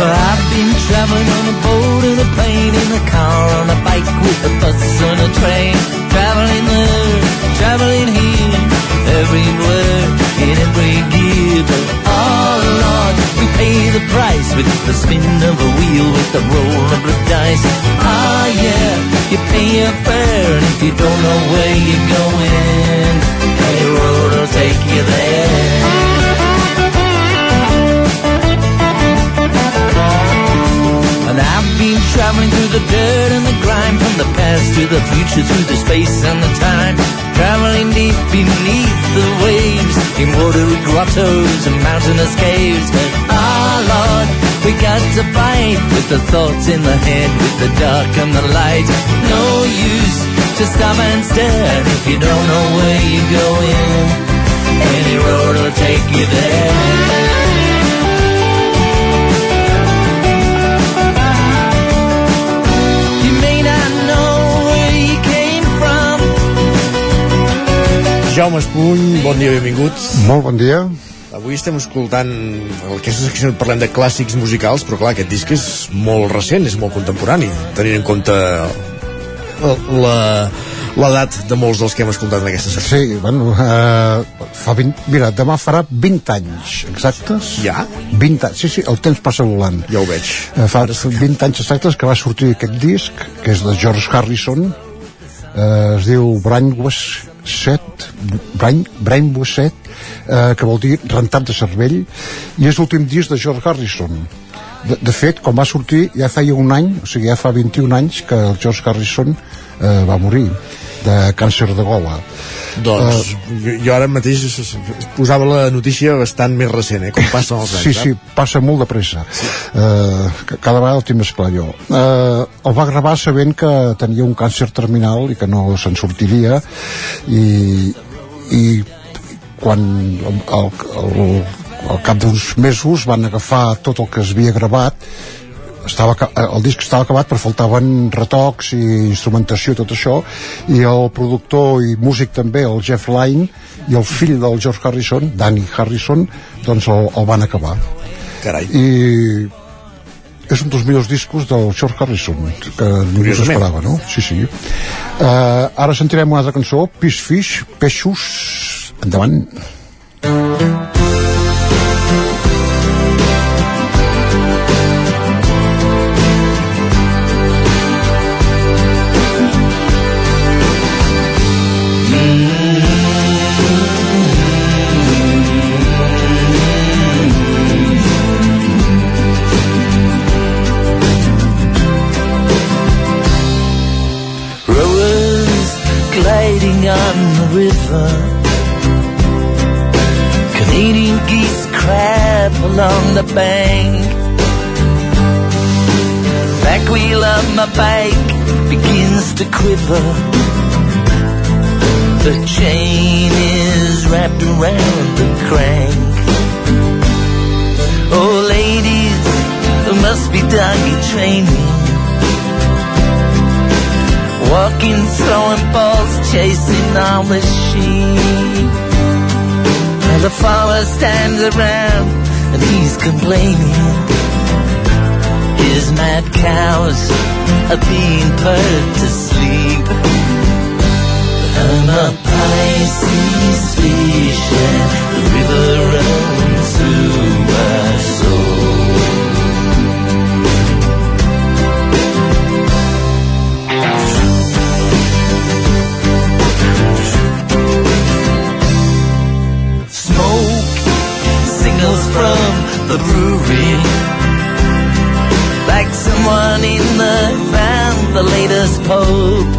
I've been traveling on a boat in a plane in a car on a bike with a bus and a train. Traveling there traveling here everywhere in every gear. But oh Lord we pay the price with the spin of a wheel with the roll of the dice. Ah yeah you pay your fare and if you don't know where you're going any road will take you there And I've been traveling through the dirt and the grime From the past to the future, through the space and the time. Traveling deep beneath the waves In watery grottos and mountainous caves. But ah Lord, we got to fight With the thoughts in the head, with the dark and the light. No use to stop and stare If you don't know where you're going. Any road will take you there Jaume Espuny, bon dia, benvinguts. Molt bon dia. Avui estem escoltant aquesta secció parlem de clàssics musicals, però clar, aquest disc és molt recent, és molt contemporani, tenint en compte la l'edat de molts dels que hem escoltat en aquesta secció. Sí, bueno, eh, fa 20, mira, demà farà 20 anys exactes. Ja? 20 anys, sí, sí, el temps passa volant. Ja ho veig. Eh, fa 20 anys exactes que va sortir aquest disc, que és de George Harrison, eh, es diu Brainwash Set, Brain, Brainwash Set, eh, que vol dir rentat de cervell, i és l'últim disc de George Harrison. De, de fet, quan va sortir ja feia un any, o sigui, ja fa 21 anys que el George Harrison eh, va morir de càncer de gola Doncs jo, jo ara mateix posava la notícia bastant més recent, eh, com passa els anys. Sí, sí, passa molt de pressa. Sí. Uh, cada vegada el tinc més clar jo. Uh, el va gravar sabent que tenia un càncer terminal i que no se'n sortiria i, i quan el, el, al cap d'uns mesos van agafar tot el que es havia gravat estava, aca- el disc estava acabat però faltaven retocs i instrumentació i tot això i el productor i músic també, el Jeff Lynne i el fill del George Harrison Danny Harrison, doncs el, el van acabar Carai. i és un dels millors discos del George Harrison que ningú s'esperava no? sí, sí. Uh, ara sentirem una altra cançó Fish Fish, Peixos endavant Rowers the sheep. And the farmer stands around and he's complaining. His mad cows are being put to sleep. I'm a Pisces fish and the river runs through the brewery. Like someone in the found the latest pope.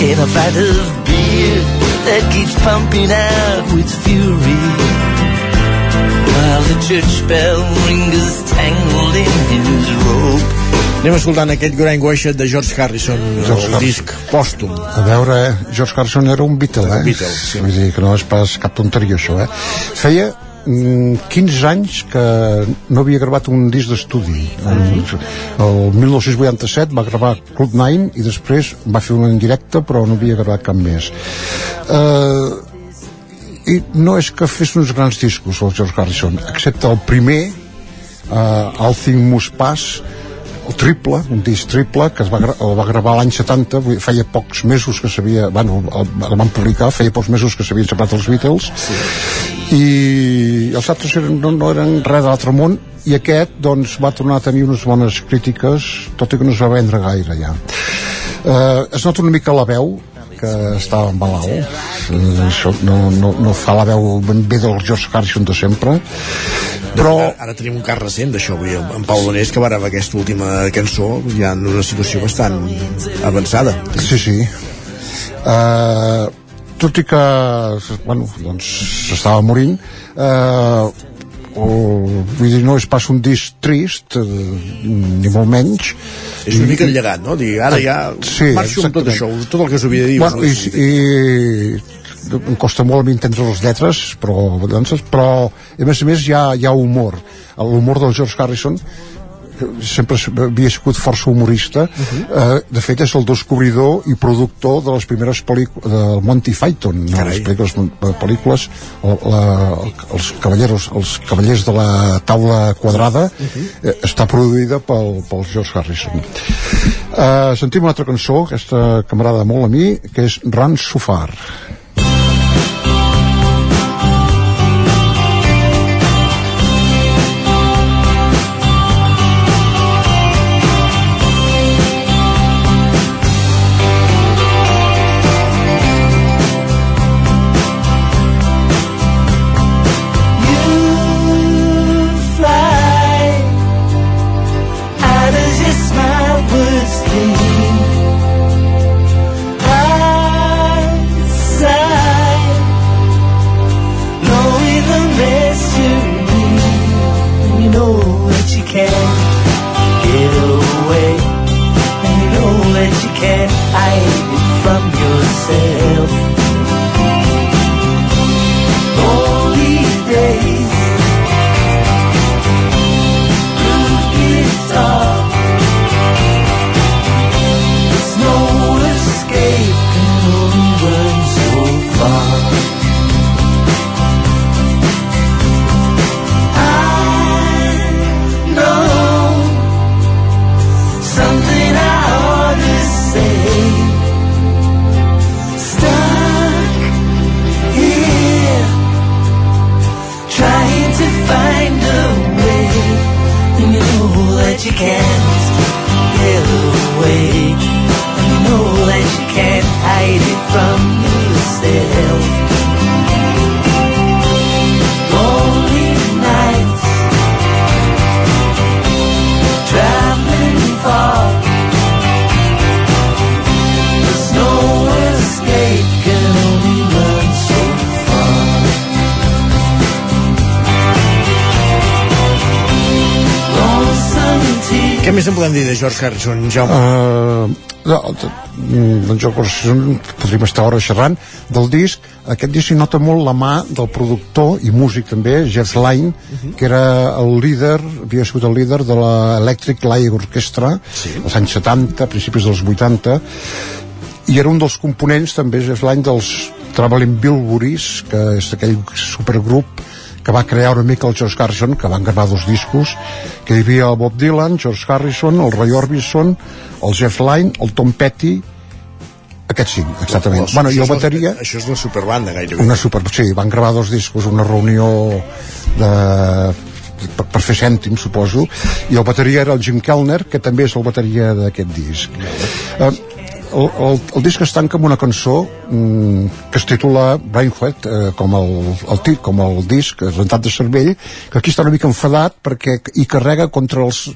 In a vat of beer that keeps pumping out with fury. While the church bell ringers tangled in his rope. Anem escoltant aquest Grand Washed de George Harrison, George el Harrison. disc pòstum. a veure, eh, George Harrison era un Beatle, eh? Un Beatle, sí. Vull dir que no és pas cap tonteria això, eh? Feia 15 anys que no havia gravat un disc d'estudi. El, el 1987 va gravar Club 9 i després va fer un en directe però no havia gravat cap més. Eh, i no és que fes uns grans discos el George Harrison, excepte el primer uh, All Thing Must Pass el triple, un disc triple que es va, el va gravar l'any 70 vull dir, feia pocs mesos que s'havia bueno, el, el van publicar, feia pocs mesos que s'havien separat els Beatles sí. I els altres eren, no, no eren res de l'altre món i aquest doncs va tornar a tenir unes bones crítiques tot i que no es va vendre gaire ja eh, es nota una mica la veu que estava malalt eh, això no, no, no fa la veu ben bé del George Harrison de sempre però Ara, ara tenim un cas recent d'això, dir, en Pau Donés que va gravar aquesta última cançó ja en una situació bastant avançada. Sí, sí. Uh, tot i que bueno, doncs s'estava morint uh, o, vull dir, no és pas un disc trist uh, ni molt menys És una mica llegat, no? Dir, ara ja Sí, marxo amb tot això, tot el que s'havia de dir. bueno, i, i em costa molt entendre les lletres però, doncs, però a més a més hi ha, hi ha humor l'humor del George Harrison eh, sempre havia sigut força humorista uh -huh. eh, de fet és el descobridor i productor de les primeres pel·lícules del Monty Python no? les pel·lícules, pel·lícules la, la, els, cavalleros, els cavallers de la taula quadrada uh -huh. eh, està produïda pel, pel George Harrison eh, sentim una altra cançó aquesta que m'agrada molt a mi que és Run So Far George Harrison, Jaume? Uh, no, mm, doncs jo podríem estar hores xerrant del disc aquest disc s'hi nota molt la mà del productor i músic també, Jeff Lynne que era el líder havia sigut el líder de l'Electric Light Orchestra sí. als anys 70, principis dels 80 i era un dels components també Jeff Lynne dels Traveling Bilburys que és aquell supergrup que va crear una mica el George Harrison que van gravar dos discos que hi havia el Bob Dylan, George Harrison el Roy Orbison, el Jeff Lynne el Tom Petty aquests cinc, exactament. Això, bueno, i el bateria... Això és la superbanda, gairebé. Una super... Sí, van gravar dos discos, una reunió de per, per fer cèntim, suposo, i el bateria era el Jim Kellner, que també és el bateria d'aquest disc. Eh, el, el, el disc es tanca amb una cançó mm, que es titula Brainhead eh, com, el, el, com el disc rentat de cervell que aquí està una mica enfadat perquè hi carrega contra els,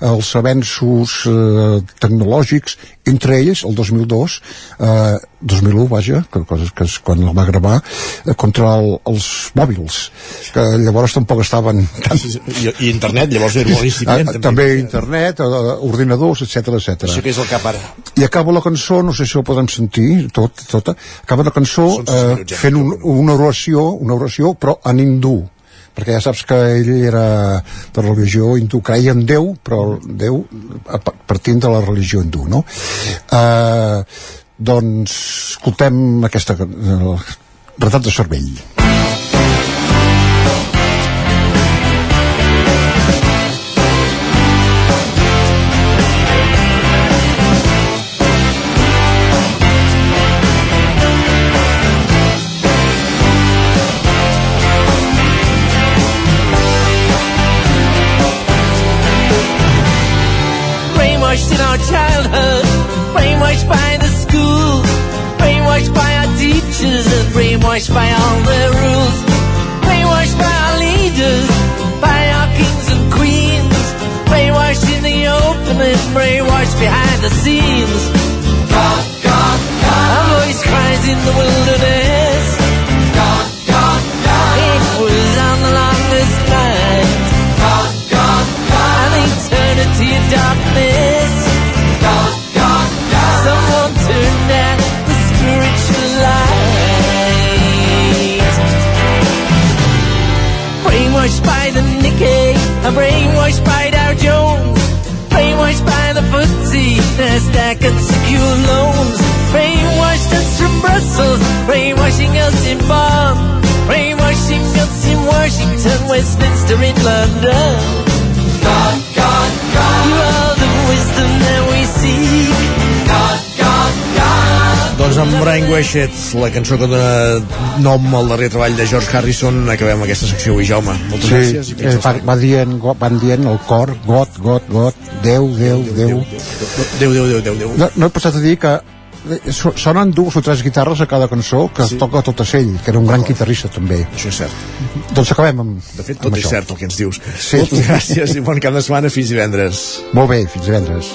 els avenços eh, tecnològics entre ells el 2002 eh, 2001 vaja que, coses que és quan el va gravar eh, contra el, els mòbils que llavors tampoc estaven tan... I, i internet, llavors era molt incipient, Ah, també. també internet, eh, ordinadors, etc etc. Això que és el cap ara. I acaba la cançó, no sé si ho podem sentir, tot, tota, acaba la cançó eh, fent un, una oració, una oració, però en hindú. Perquè ja saps que ell era de religió hindú, creia en Déu però Déu partint de la religió hindú no? Eh, doncs escoltem aquesta eh, retat de cervell brainwashed our childhood, brainwashed by the school, brainwashed by our teachers, and brainwashed by all their rules, brainwashed by our leaders, by our kings and queens, brainwashed in the open and brainwashed behind the scenes. God, God, God. Our voice cries in the wilderness. And brainwashed by Dow Jones, brainwashed by the footsie, Nasdaq and secure loans, brainwashed us from Brussels, brainwashing us in Bonn, brainwashing us in Washington, Westminster, in London. Doncs amb Brainwashed, la cançó que dona nom al darrer treball de George Harrison, acabem aquesta secció avui, Jaume. Moltes sí, gràcies. I eh, va, va dient, van dient el cor, got, got, got, Déu, Déu, Déu. Déu, Déu, Déu, Déu, Déu. No, no he passat a dir que eh, so- sonen dues o tres guitarres a cada cançó que sí. toca totes ell, que era un gran guitarrista també. Això és cert. Doncs acabem amb, De fet, tot és això. cert el que ens dius. Sí. Moltes gràcies i bon cap de setmana. Fins divendres. Molt bé, fins divendres.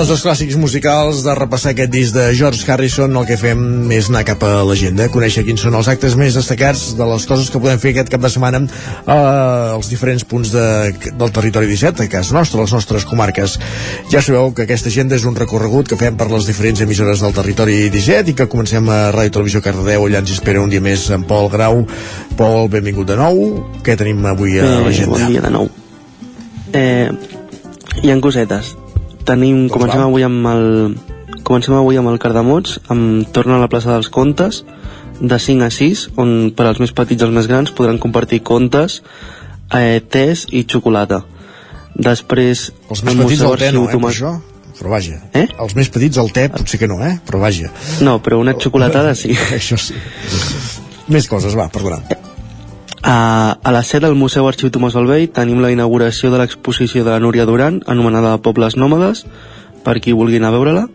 Doncs dos clàssics musicals de repassar aquest disc de George Harrison el que fem és anar cap a l'agenda conèixer quins són els actes més destacats de les coses que podem fer aquest cap de setmana eh, als diferents punts de, del territori 17 a casa nostra, les nostres comarques ja sabeu que aquesta agenda és un recorregut que fem per les diferents emissores del territori 17 i que comencem a Ràdio Televisió Cardedeu allà ens espera un dia més en Pol Grau Pol, benvingut de nou què tenim avui a Eh, l'agenda? bon dia de nou. Eh, hi ha cosetes. Tenim, comencem avui amb el comencem avui amb el Cardamots, amb Torna a la plaça dels Contes, de 5 a 6, on per als més petits i els més grans podran compartir contes, eh, tés i xocolata. Després, els més petits el té no, eh, Tomàs- això però vaja, Eh? els més petits el té potser que no, eh? però vaja No, però una xocolatada [LAUGHS] sí. això sí més coses, va, perdona A, a la set del Museu Arxiu Tomàs Balvell tenim la inauguració de l'exposició de Núria Duran, anomenada Pobles Nòmades, per qui vulgui anar a veure-la.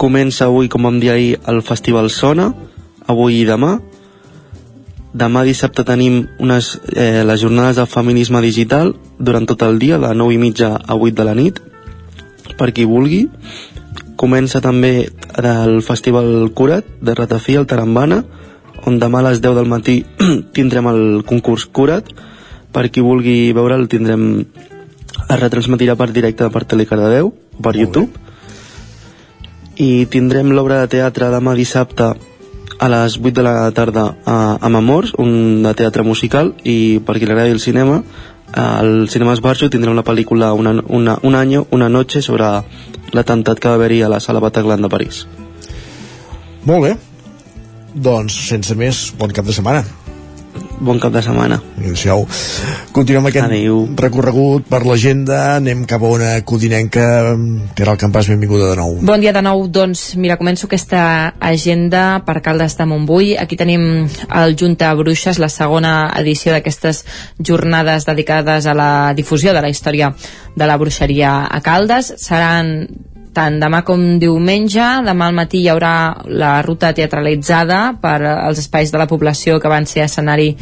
Comença avui, com vam dir ahir, el Festival Sona, avui i demà. Demà dissabte tenim unes, eh, les jornades de feminisme digital durant tot el dia, de 9 i mitja a 8 de la nit, per qui vulgui. Comença també el Festival Curat de Ratafí, al Tarambana, on demà a les 10 del matí [CLEARS THROAT] tindrem el concurs Curat. Per qui vulgui veure'l tindrem es retransmetirà per directe per Telecardedeu o per YouTube. I tindrem l'obra de teatre demà dissabte a les 8 de la tarda a, a Mamors, un de teatre musical, i per qui li agradi el cinema, al Cinema Esbarjo tindrem la pel·lícula una, una, Un año, una noche sobre l'atemptat que va haver-hi a la sala Bataclan de París. Molt bé. Doncs, sense més, bon cap de setmana. Bon cap de setmana. Adéu-siau. Continuem aquest Adéu. recorregut per l'agenda. Anem cap a una codinenca. Caral Campàs, benvinguda de nou. Bon dia de nou. Doncs mira, començo aquesta agenda per Caldes de Montbui. Aquí tenim el Junta Bruixes, la segona edició d'aquestes jornades dedicades a la difusió de la història de la bruixeria a Caldes. Seran tant demà com diumenge, demà al matí hi haurà la ruta teatralitzada per als espais de la població que van ser escenari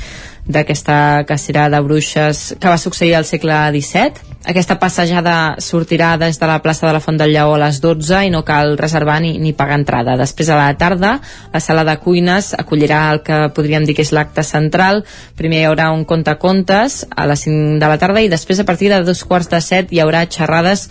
d'aquesta cacera de bruixes que va succeir al segle XVII. Aquesta passejada sortirà des de la plaça de la Font del Lleó a les 12 i no cal reservar ni, ni pagar entrada. Després a la tarda, la sala de cuines acollirà el que podríem dir que és l'acte central. Primer hi haurà un conte-contes a les 5 de la tarda i després a partir de dos quarts de set hi haurà xerrades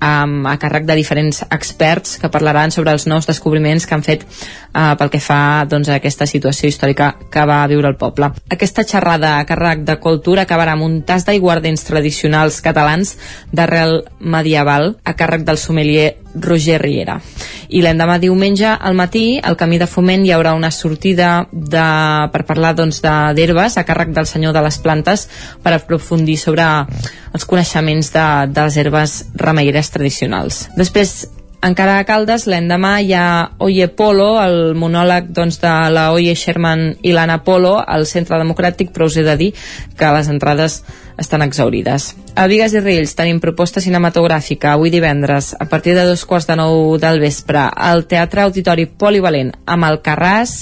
um, a càrrec de diferents experts que parlaran sobre els nous descobriments que han fet uh, pel que fa doncs, a aquesta situació històrica que va viure el poble. Aquesta xerrada a càrrec de cultura acabarà amb un tas d'aiguardents tradicionals catalans d'arrel medieval a càrrec del sommelier Roger Riera. I l'endemà diumenge al matí al camí de foment hi haurà una sortida de, per parlar d'herbes doncs, a càrrec del senyor de les plantes per aprofundir sobre els coneixements de, de les herbes remeieres tradicionals. Després encara a Caldes, l'endemà hi ha Oye Polo, el monòleg doncs, de la Oye Sherman i l'Anna Polo al Centre Democràtic, però us he de dir que les entrades estan exaurides. A Vigues i Riells tenim proposta cinematogràfica avui divendres a partir de dos quarts de nou del vespre al Teatre Auditori Polivalent amb el Carràs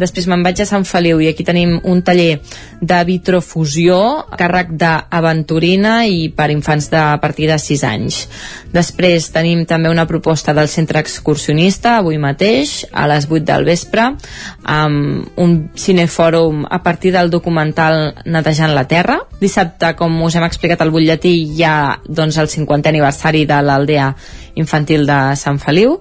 després me'n vaig a Sant Feliu i aquí tenim un taller de vitrofusió a càrrec d'aventurina i per infants de a partir de 6 anys. Després tenim també una proposta del centre excursionista avui mateix a les 8 del vespre amb un cinefòrum a partir del documental Netejant la Terra. Dissabte com us hem explicat al butlletí hi ha doncs, el 50è aniversari de l'aldea infantil de Sant Feliu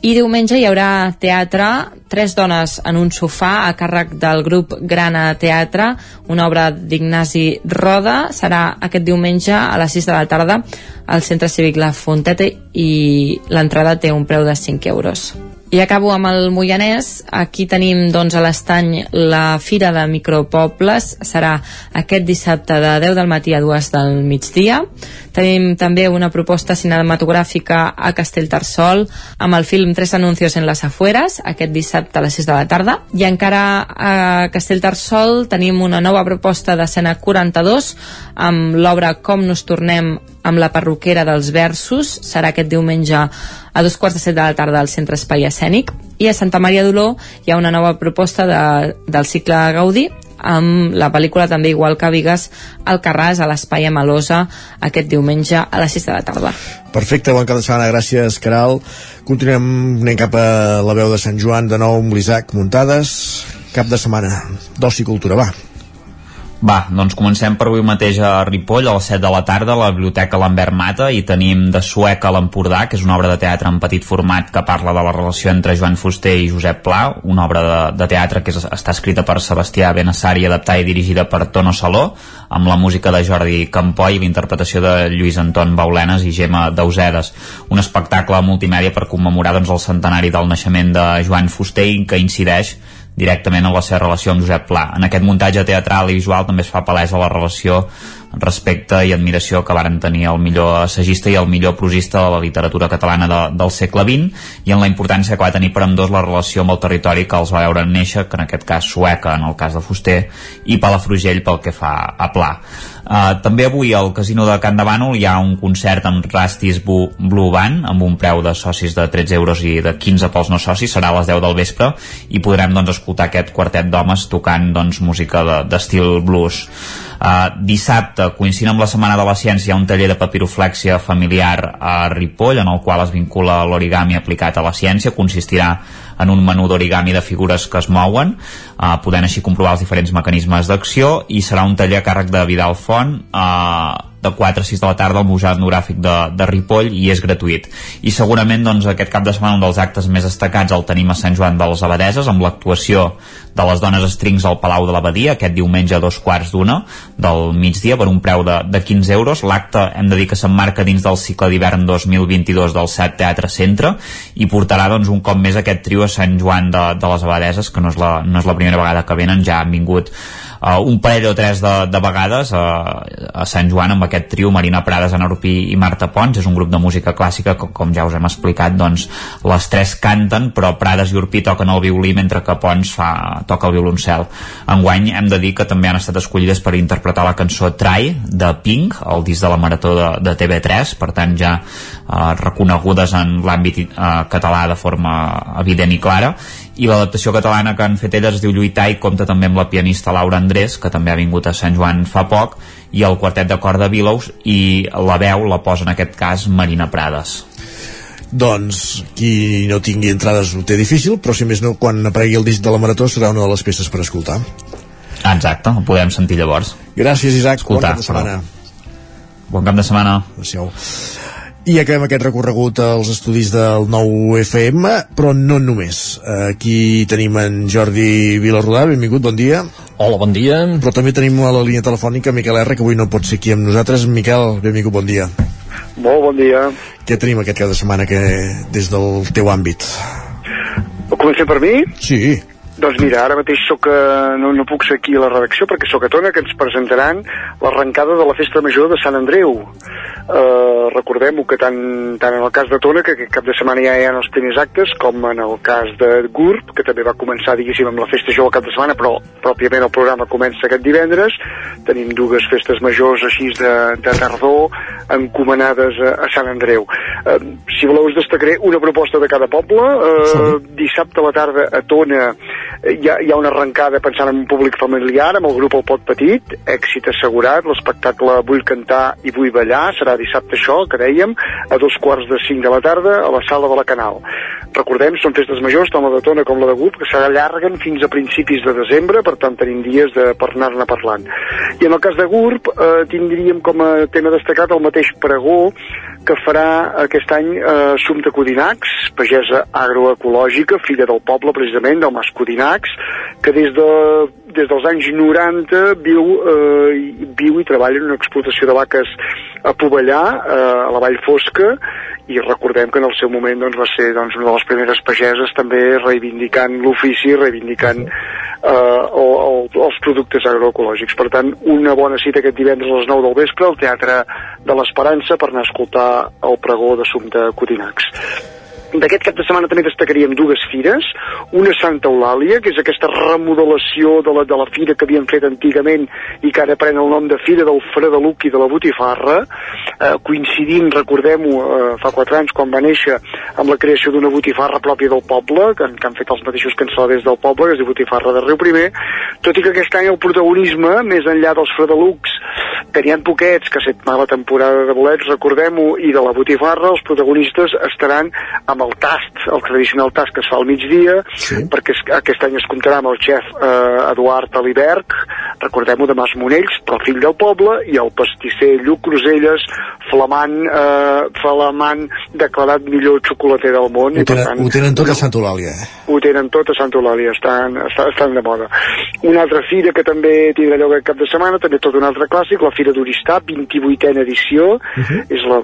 I diumenge hi haurà teatre, Tres dones en un sofà a càrrec del grup Grana Teatre, una obra d'Ignasi Roda. Serà aquest diumenge a les 6 de la tarda al Centre Cívic La Fonteta i l'entrada té un preu de 5 euros. I acabo amb el Moianès. Aquí tenim doncs, a l'estany la Fira de Micropobles. Serà aquest dissabte de 10 del matí a 2 del migdia. Tenim també una proposta cinematogràfica a Castellterçol amb el film Tres anuncios en las afueras, aquest dissabte a les 6 de la tarda. I encara a Castellterçol tenim una nova proposta d'escena 42 amb l'obra Com nos tornem amb la perruquera dels versos. Serà aquest diumenge a dos quarts de set de la tarda al Centre Espai Escènic. I a Santa Maria d'Oló hi ha una nova proposta de, del cicle Gaudí amb la pel·lícula també igual que Vigues al Carràs a l'Espai Amalosa aquest diumenge a les 6 de la tarda. Perfecte, bon cap de setmana, gràcies Caral continuem anem cap a la veu de Sant Joan de nou amb l'Isaac Muntades. Cap de setmana d'oci cultura, va va, doncs comencem per avui mateix a Ripoll, a les 7 de la tarda, a la Biblioteca Lambert Mata, i tenim de Sueca a l'Empordà, que és una obra de teatre en petit format que parla de la relació entre Joan Fuster i Josep Pla, una obra de, de teatre que és, està escrita per Sebastià Benassari adaptada i dirigida per Tono Saló, amb la música de Jordi Campoy i l'interpretació de Lluís Anton Baulenes i Gemma Dausedes. Un espectacle multimèdia per commemorar doncs, el centenari del naixement de Joan Fuster i que incideix directament en la seva relació amb Josep Pla. En aquest muntatge teatral i visual també es fa palesa la relació respecte i admiració que varen tenir el millor assagista i el millor prosista de la literatura catalana de, del segle XX i en la importància que va tenir per dos la relació amb el territori que els va veure néixer, que en aquest cas sueca, en el cas de Fuster, i Palafrugell pel que fa a Pla. Uh, també avui al Casino de Can de Bànol hi ha un concert amb Rastis Blue Band amb un preu de socis de 13 euros i de 15 pels no socis, serà a les 10 del vespre i podrem doncs, escoltar aquest quartet d'homes tocant doncs, música d'estil de, blues. Uh, dissabte, coincidint amb la Setmana de la Ciència, hi ha un taller de papiroflèxia familiar a Ripoll, en el qual es vincula l'origami aplicat a la ciència. Consistirà en un menú d'origami de figures que es mouen, eh, podent així comprovar els diferents mecanismes d'acció i serà un taller a càrrec de Vidal Font eh, de 4 a 6 de la tarda al Museu Etnogràfic de, de Ripoll i és gratuït. I segurament doncs, aquest cap de setmana un dels actes més destacats el tenim a Sant Joan de les Abadeses amb l'actuació de les dones estrings al Palau de l'Abadia aquest diumenge a dos quarts d'una del migdia per un preu de, de 15 euros. L'acte hem de dir que s'emmarca dins del cicle d'hivern 2022 del SAT Teatre Centre i portarà doncs, un cop més aquest trio a Sant Joan de, de les Abadeses que no és, la, no és la primera vegada que venen, ja han vingut uh, un parell o tres de, de vegades uh, a Sant Joan amb aquest trio Marina Prades, Ana Urpí i Marta Pons és un grup de música clàssica que com ja us hem explicat doncs les tres canten però Prades i Urpí toquen el violí mentre que Pons fa, toca el violoncel. Enguany hem de dir que també han estat escollides per interpretar la cançó Try de Pink, el disc de la Marató de, de TV3 per tant ja uh, reconegudes en l'àmbit uh, català de forma evident i clara i l'adaptació catalana que han fet elles es diu Lluitar i compta també amb la pianista Laura Andrés que també ha vingut a Sant Joan fa poc i el quartet de cor de Bilous i la veu la posa en aquest cas Marina Prades. Doncs qui no tingui entrades ho té difícil però si més no quan aparegui el disc de la Marató serà una de les peces per escoltar. Exacte, ho podem sentir llavors. Gràcies Isaac, Escoltar, bon cap de setmana. però... Bon cap de setmana. Adéu i acabem aquest recorregut als estudis del nou FM, però no només. Aquí tenim en Jordi Vilarrodà, benvingut, bon dia. Hola, bon dia. Però també tenim a la línia telefònica Miquel R, que avui no pot ser aquí amb nosaltres. Miquel, benvingut, bon dia. Molt bon dia. Què tenim aquest cap de setmana que, des del teu àmbit? Comencem per mi? Sí. Doncs mira, ara mateix soc a, no, no puc ser aquí a la redacció perquè sóc a Tona, que ens presentaran l'arrencada de la Festa Major de Sant Andreu eh, recordem-ho que tant, tant en el cas de Tona, que aquest cap de setmana ja hi ha els primers actes, com en el cas de GURB, que també va començar, diguéssim, amb la festa jove cap de setmana, però pròpiament el programa comença aquest divendres. Tenim dues festes majors així de, de tardor encomanades a, a Sant Andreu. Eh, si voleu us destacaré una proposta de cada poble. Eh. Dissabte a la tarda a Tona eh, hi ha, hi ha una arrencada pensant en un públic familiar amb el grup El Pot Petit, èxit assegurat, l'espectacle Vull cantar i vull ballar, serà dissabte això, que dèiem, a dos quarts de cinc de la tarda a la sala de la Canal. Recordem, són festes majors, tant la de Tona com la de Gurb, que s'allarguen fins a principis de desembre, per tant tenim dies de, per anar-ne parlant. I en el cas de Gurb eh, tindríem com a tema destacat el mateix pregó que farà aquest any eh, Sumpte Codinacs, pagesa agroecològica, filla del poble precisament, del Mas Codinacs, que des, de, des dels anys 90 viu, eh, viu i treballa en una explotació de vaques a Pobellà, eh, a la Vall Fosca, i recordem que en el seu moment doncs, va ser doncs, una de les primeres pageses també reivindicant l'ofici, reivindicant eh, el, el, els productes agroecològics. Per tant, una bona cita aquest divendres a les 9 del vespre al Teatre de l'Esperança per anar a escoltar el pregó de Sumpte Codinacs. D'aquest cap de setmana també destacaríem dues fires, una Santa Eulàlia, que és aquesta remodelació de la, de la fira que havien fet antigament i que ara pren el nom de Fira del Fredeluc i de la Botifarra, eh, coincidint, recordem-ho, eh, fa quatre anys quan va néixer amb la creació d'una botifarra pròpia del poble, que, que han fet els mateixos cansaladers del poble, que es diu Botifarra de Riu Primer, tot i que aquest any el protagonisme, més enllà dels Fredelucs, que n'hi ha poquets, que set mala temporada de bolets, recordem-ho, i de la botifarra, els protagonistes estaran amb el tast, el tradicional tast que es fa al migdia, sí. perquè es, aquest any es comptarà amb el xef eh, Eduard Aliberg, recordem-ho de Mas Monells, però fill del poble, i el pastisser Lluc Cruselles, flamant, eh, flamant declarat millor xocolater del món. Ho tenen, tant, ho tenen tot a Santa Eulàlia. eh? ho tenen tot a Santa Eulàlia, estan, estan, estan de moda. Una altra fira que també tindrà lloc aquest cap de setmana, també tot un altre clàssic, la Fira d'Oristà, 28a edició, uh -huh. és la,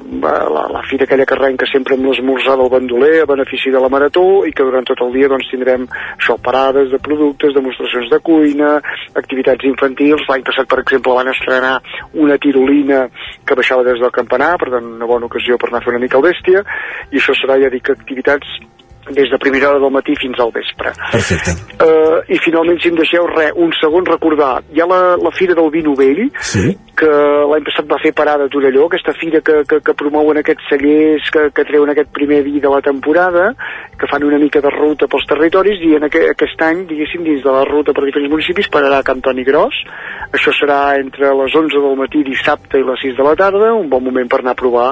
la, la fira aquella que arrenca sempre amb l'esmorzar del bandoler a benefici de la marató i que durant tot el dia doncs, tindrem això, parades de productes, demostracions de cuina, activitats infantils. L'any passat, per exemple, van estrenar una tirolina que baixava des del campanar, per tant, una bona ocasió per anar a fer una mica al bèstia, i això serà, ja dic, activitats des de primera hora del matí fins al vespre. Perfecte. Uh, I finalment, si em deixeu res, un segon recordar, hi ha la, la Fira del Vi Novell, sí. que l'any passat va fer parada a Torelló, aquesta fira que, que, que promouen aquests cellers que, que treuen aquest primer vi de la temporada, que fan una mica de ruta pels territoris, i en aqu aquest any, diguéssim, dins de la ruta per diferents municipis, pararà a Can Toni Gros. Això serà entre les 11 del matí dissabte i les 6 de la tarda, un bon moment per anar a provar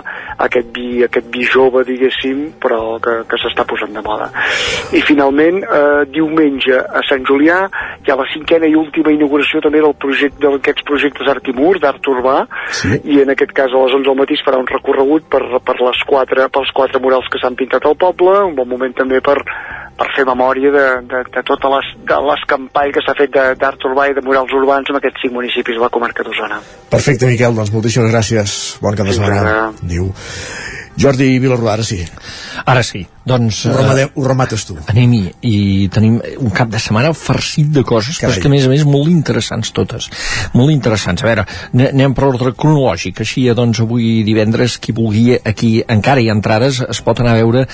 aquest vi, aquest vi jove, diguéssim, però que, que s'està posant de moda. I finalment, eh, diumenge a Sant Julià hi ha la cinquena i última inauguració també del projecte d'aquests projectes Art i Mur, d'art urbà, sí. i en aquest cas a les 11 del matí es farà un recorregut per, per les quatre, pels quatre murals que s'han pintat al poble, un bon moment també per, per fer memòria de, de, de tot les- de l'escampall que s'ha fet de- d'art urbà i de murals urbans en aquests cinc municipis de la comarca d'Osona. Perfecte, Miquel, doncs moltíssimes gràcies. Bon cap de setmana. ara. Diu. Jordi Vilarrodà, ara sí. Ara sí, doncs... Ho, remate, ho remates tu. Anem-hi, i tenim un cap de setmana farcit de coses, però és que a més a més molt interessants totes, molt interessants. A veure, ane- anem per ordre cronològic, així doncs avui divendres, qui vulgui, aquí encara hi ha entrades, es pot anar a veure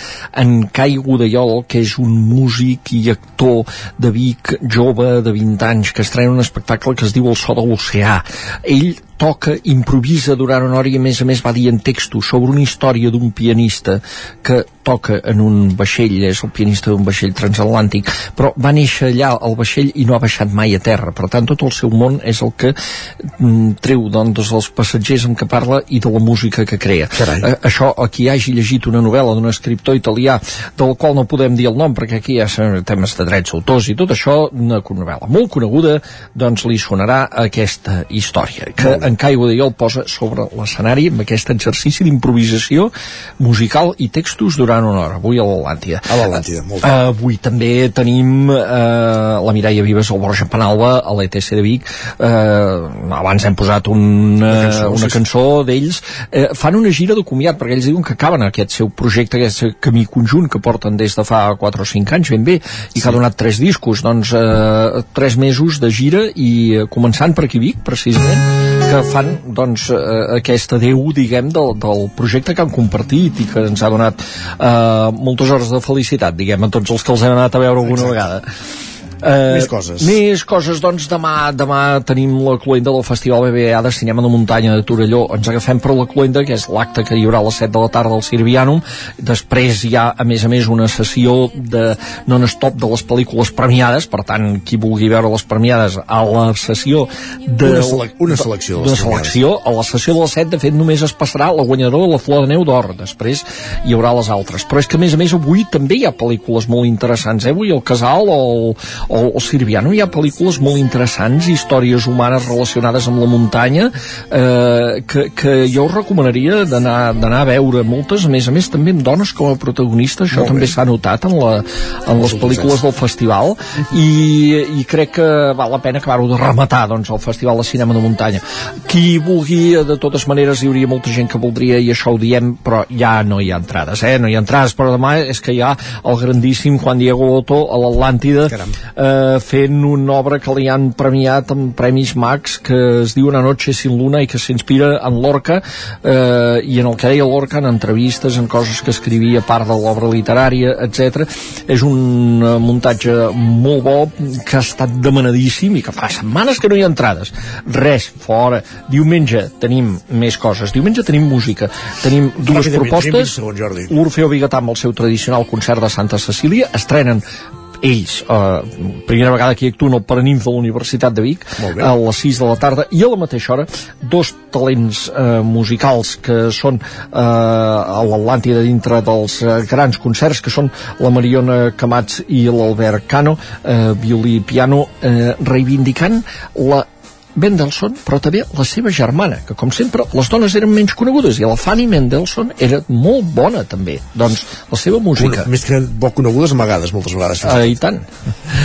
en Cai Godellol, que és un músic i actor de Vic, jove, de 20 anys, que estrena un espectacle que es diu El so de l'oceà. Ell toca, improvisa durant una hora i a més a més va dient textos sobre una història d'un pianista que toca en un vaixell, és el pianista d'un vaixell transatlàntic, però va néixer allà al vaixell i no ha baixat mai a terra. Per tant, tot el seu món és el que mm, treu doncs, dels passatgers amb què parla i de la música que crea. Eh, això, a qui hagi llegit una novel·la d'un escriptor italià del qual no podem dir el nom perquè aquí hi ha temes de drets d'autors i tot això, una novel·la molt coneguda, doncs li sonarà aquesta història, que en Cai Godellol posa sobre l'escenari amb aquest exercici d'improvisació musical i textos durant una hora, avui a l'Atlàntida. A l'Atlàntida, molt bé. Avui també tenim eh, la Mireia Vives, el Borja Penalba, a l'ETC de Vic. Eh, abans hem posat un, una cançó, cançó, una sí, sí. cançó d'ells. Eh, fan una gira de comiat, perquè ells diuen que acaben aquest seu projecte, aquest camí conjunt que porten des de fa 4 o 5 anys, ben bé, i que ha donat tres discos, doncs eh, tres mesos de gira i eh, començant per aquí Vic, precisament, que fan doncs, eh, aquest adeu, diguem, del, del projecte que han compartit i que ens ha donat eh, moltes hores de felicitat, diguem, a tots els que els hem anat a veure alguna vegada. Uh, més coses. Més coses, doncs demà demà tenim la cluenda del Festival BBA de Cinema de Muntanya de Torelló. Ens agafem per la cluenda, que és l'acte que hi haurà a les 7 de la tarda al Sirvianum. Després hi ha, a més a més, una sessió de non-stop de les pel·lícules premiades, per tant, qui vulgui veure les premiades a la sessió de... Una, sele una selecció de de selecció. A la sessió de les 7, de fet, només es passarà la guanyadora de la Flor de Neu d'Or. Després hi haurà les altres. Però és que, a més a més, avui també hi ha pel·lícules molt interessants. Eh? Avui el Casal o el, o el Sirviano hi ha pel·lícules molt interessants, històries humanes relacionades amb la muntanya, eh, que, que jo us recomanaria d'anar a veure moltes, a més a més també amb dones com a protagonistes, això Molt també bé. s'ha notat en, la, en les pel·lícules del festival. I, i crec que val la pena acabar-ho de rematar doncs, el Festival de Cinema de Muntanya. Qui vulgui, de totes maneres hi hauria molta gent que voldria i això ho diem però ja no hi ha entrades, eh? no hi ha entrades però demà és que hi ha el grandíssim Juan Diego Otto a l'Atlàntida eh, fent una obra que li han premiat amb Premis Max que es diu Una noche sin luna i que s'inspira en Lorca eh, i en el que deia Lorca en entrevistes, en coses que escrivia a part de l'obra literària, etc. És un eh, muntatge molt bo que ha estat demanadíssim i que fa setmanes que no hi ha entrades. Res, fora. Diumenge tenim més coses. Diumenge tenim música. Tenim dues Ràpidament, tenim 20 propostes. L'Orfeo Bigatà amb el seu tradicional concert de Santa Cecília estrenen ells, eh, primera vegada que hi actuen al Paranimf de la Universitat de Vic a les 6 de la tarda i a la mateixa hora dos talents eh, musicals que són eh, a l'Atlàntida dintre dels eh, grans concerts que són la Mariona Camats i l'Albert Cano eh, violí i piano eh, reivindicant la Mendelssohn, però també la seva germana, que com sempre les dones eren menys conegudes i la Fanny Mendelssohn era molt bona també. Doncs la seva música... Una, més que poc conegudes amagades moltes vegades. Ah, I tant.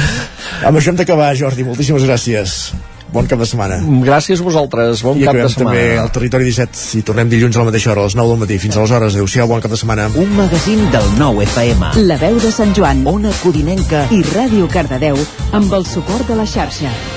[LAUGHS] Amb això hem d'acabar, Jordi. Moltíssimes gràcies. Bon cap de setmana. Gràcies a vosaltres. Bon I cap de setmana. també al Territori 17 i tornem dilluns a la mateixa hora, a les 9 del matí. Fins aleshores, adeu-siau, bon cap de setmana. Un magazín del nou FM. La veu de Sant Joan, Ona Codinenca i Ràdio Cardedeu amb el suport de la xarxa.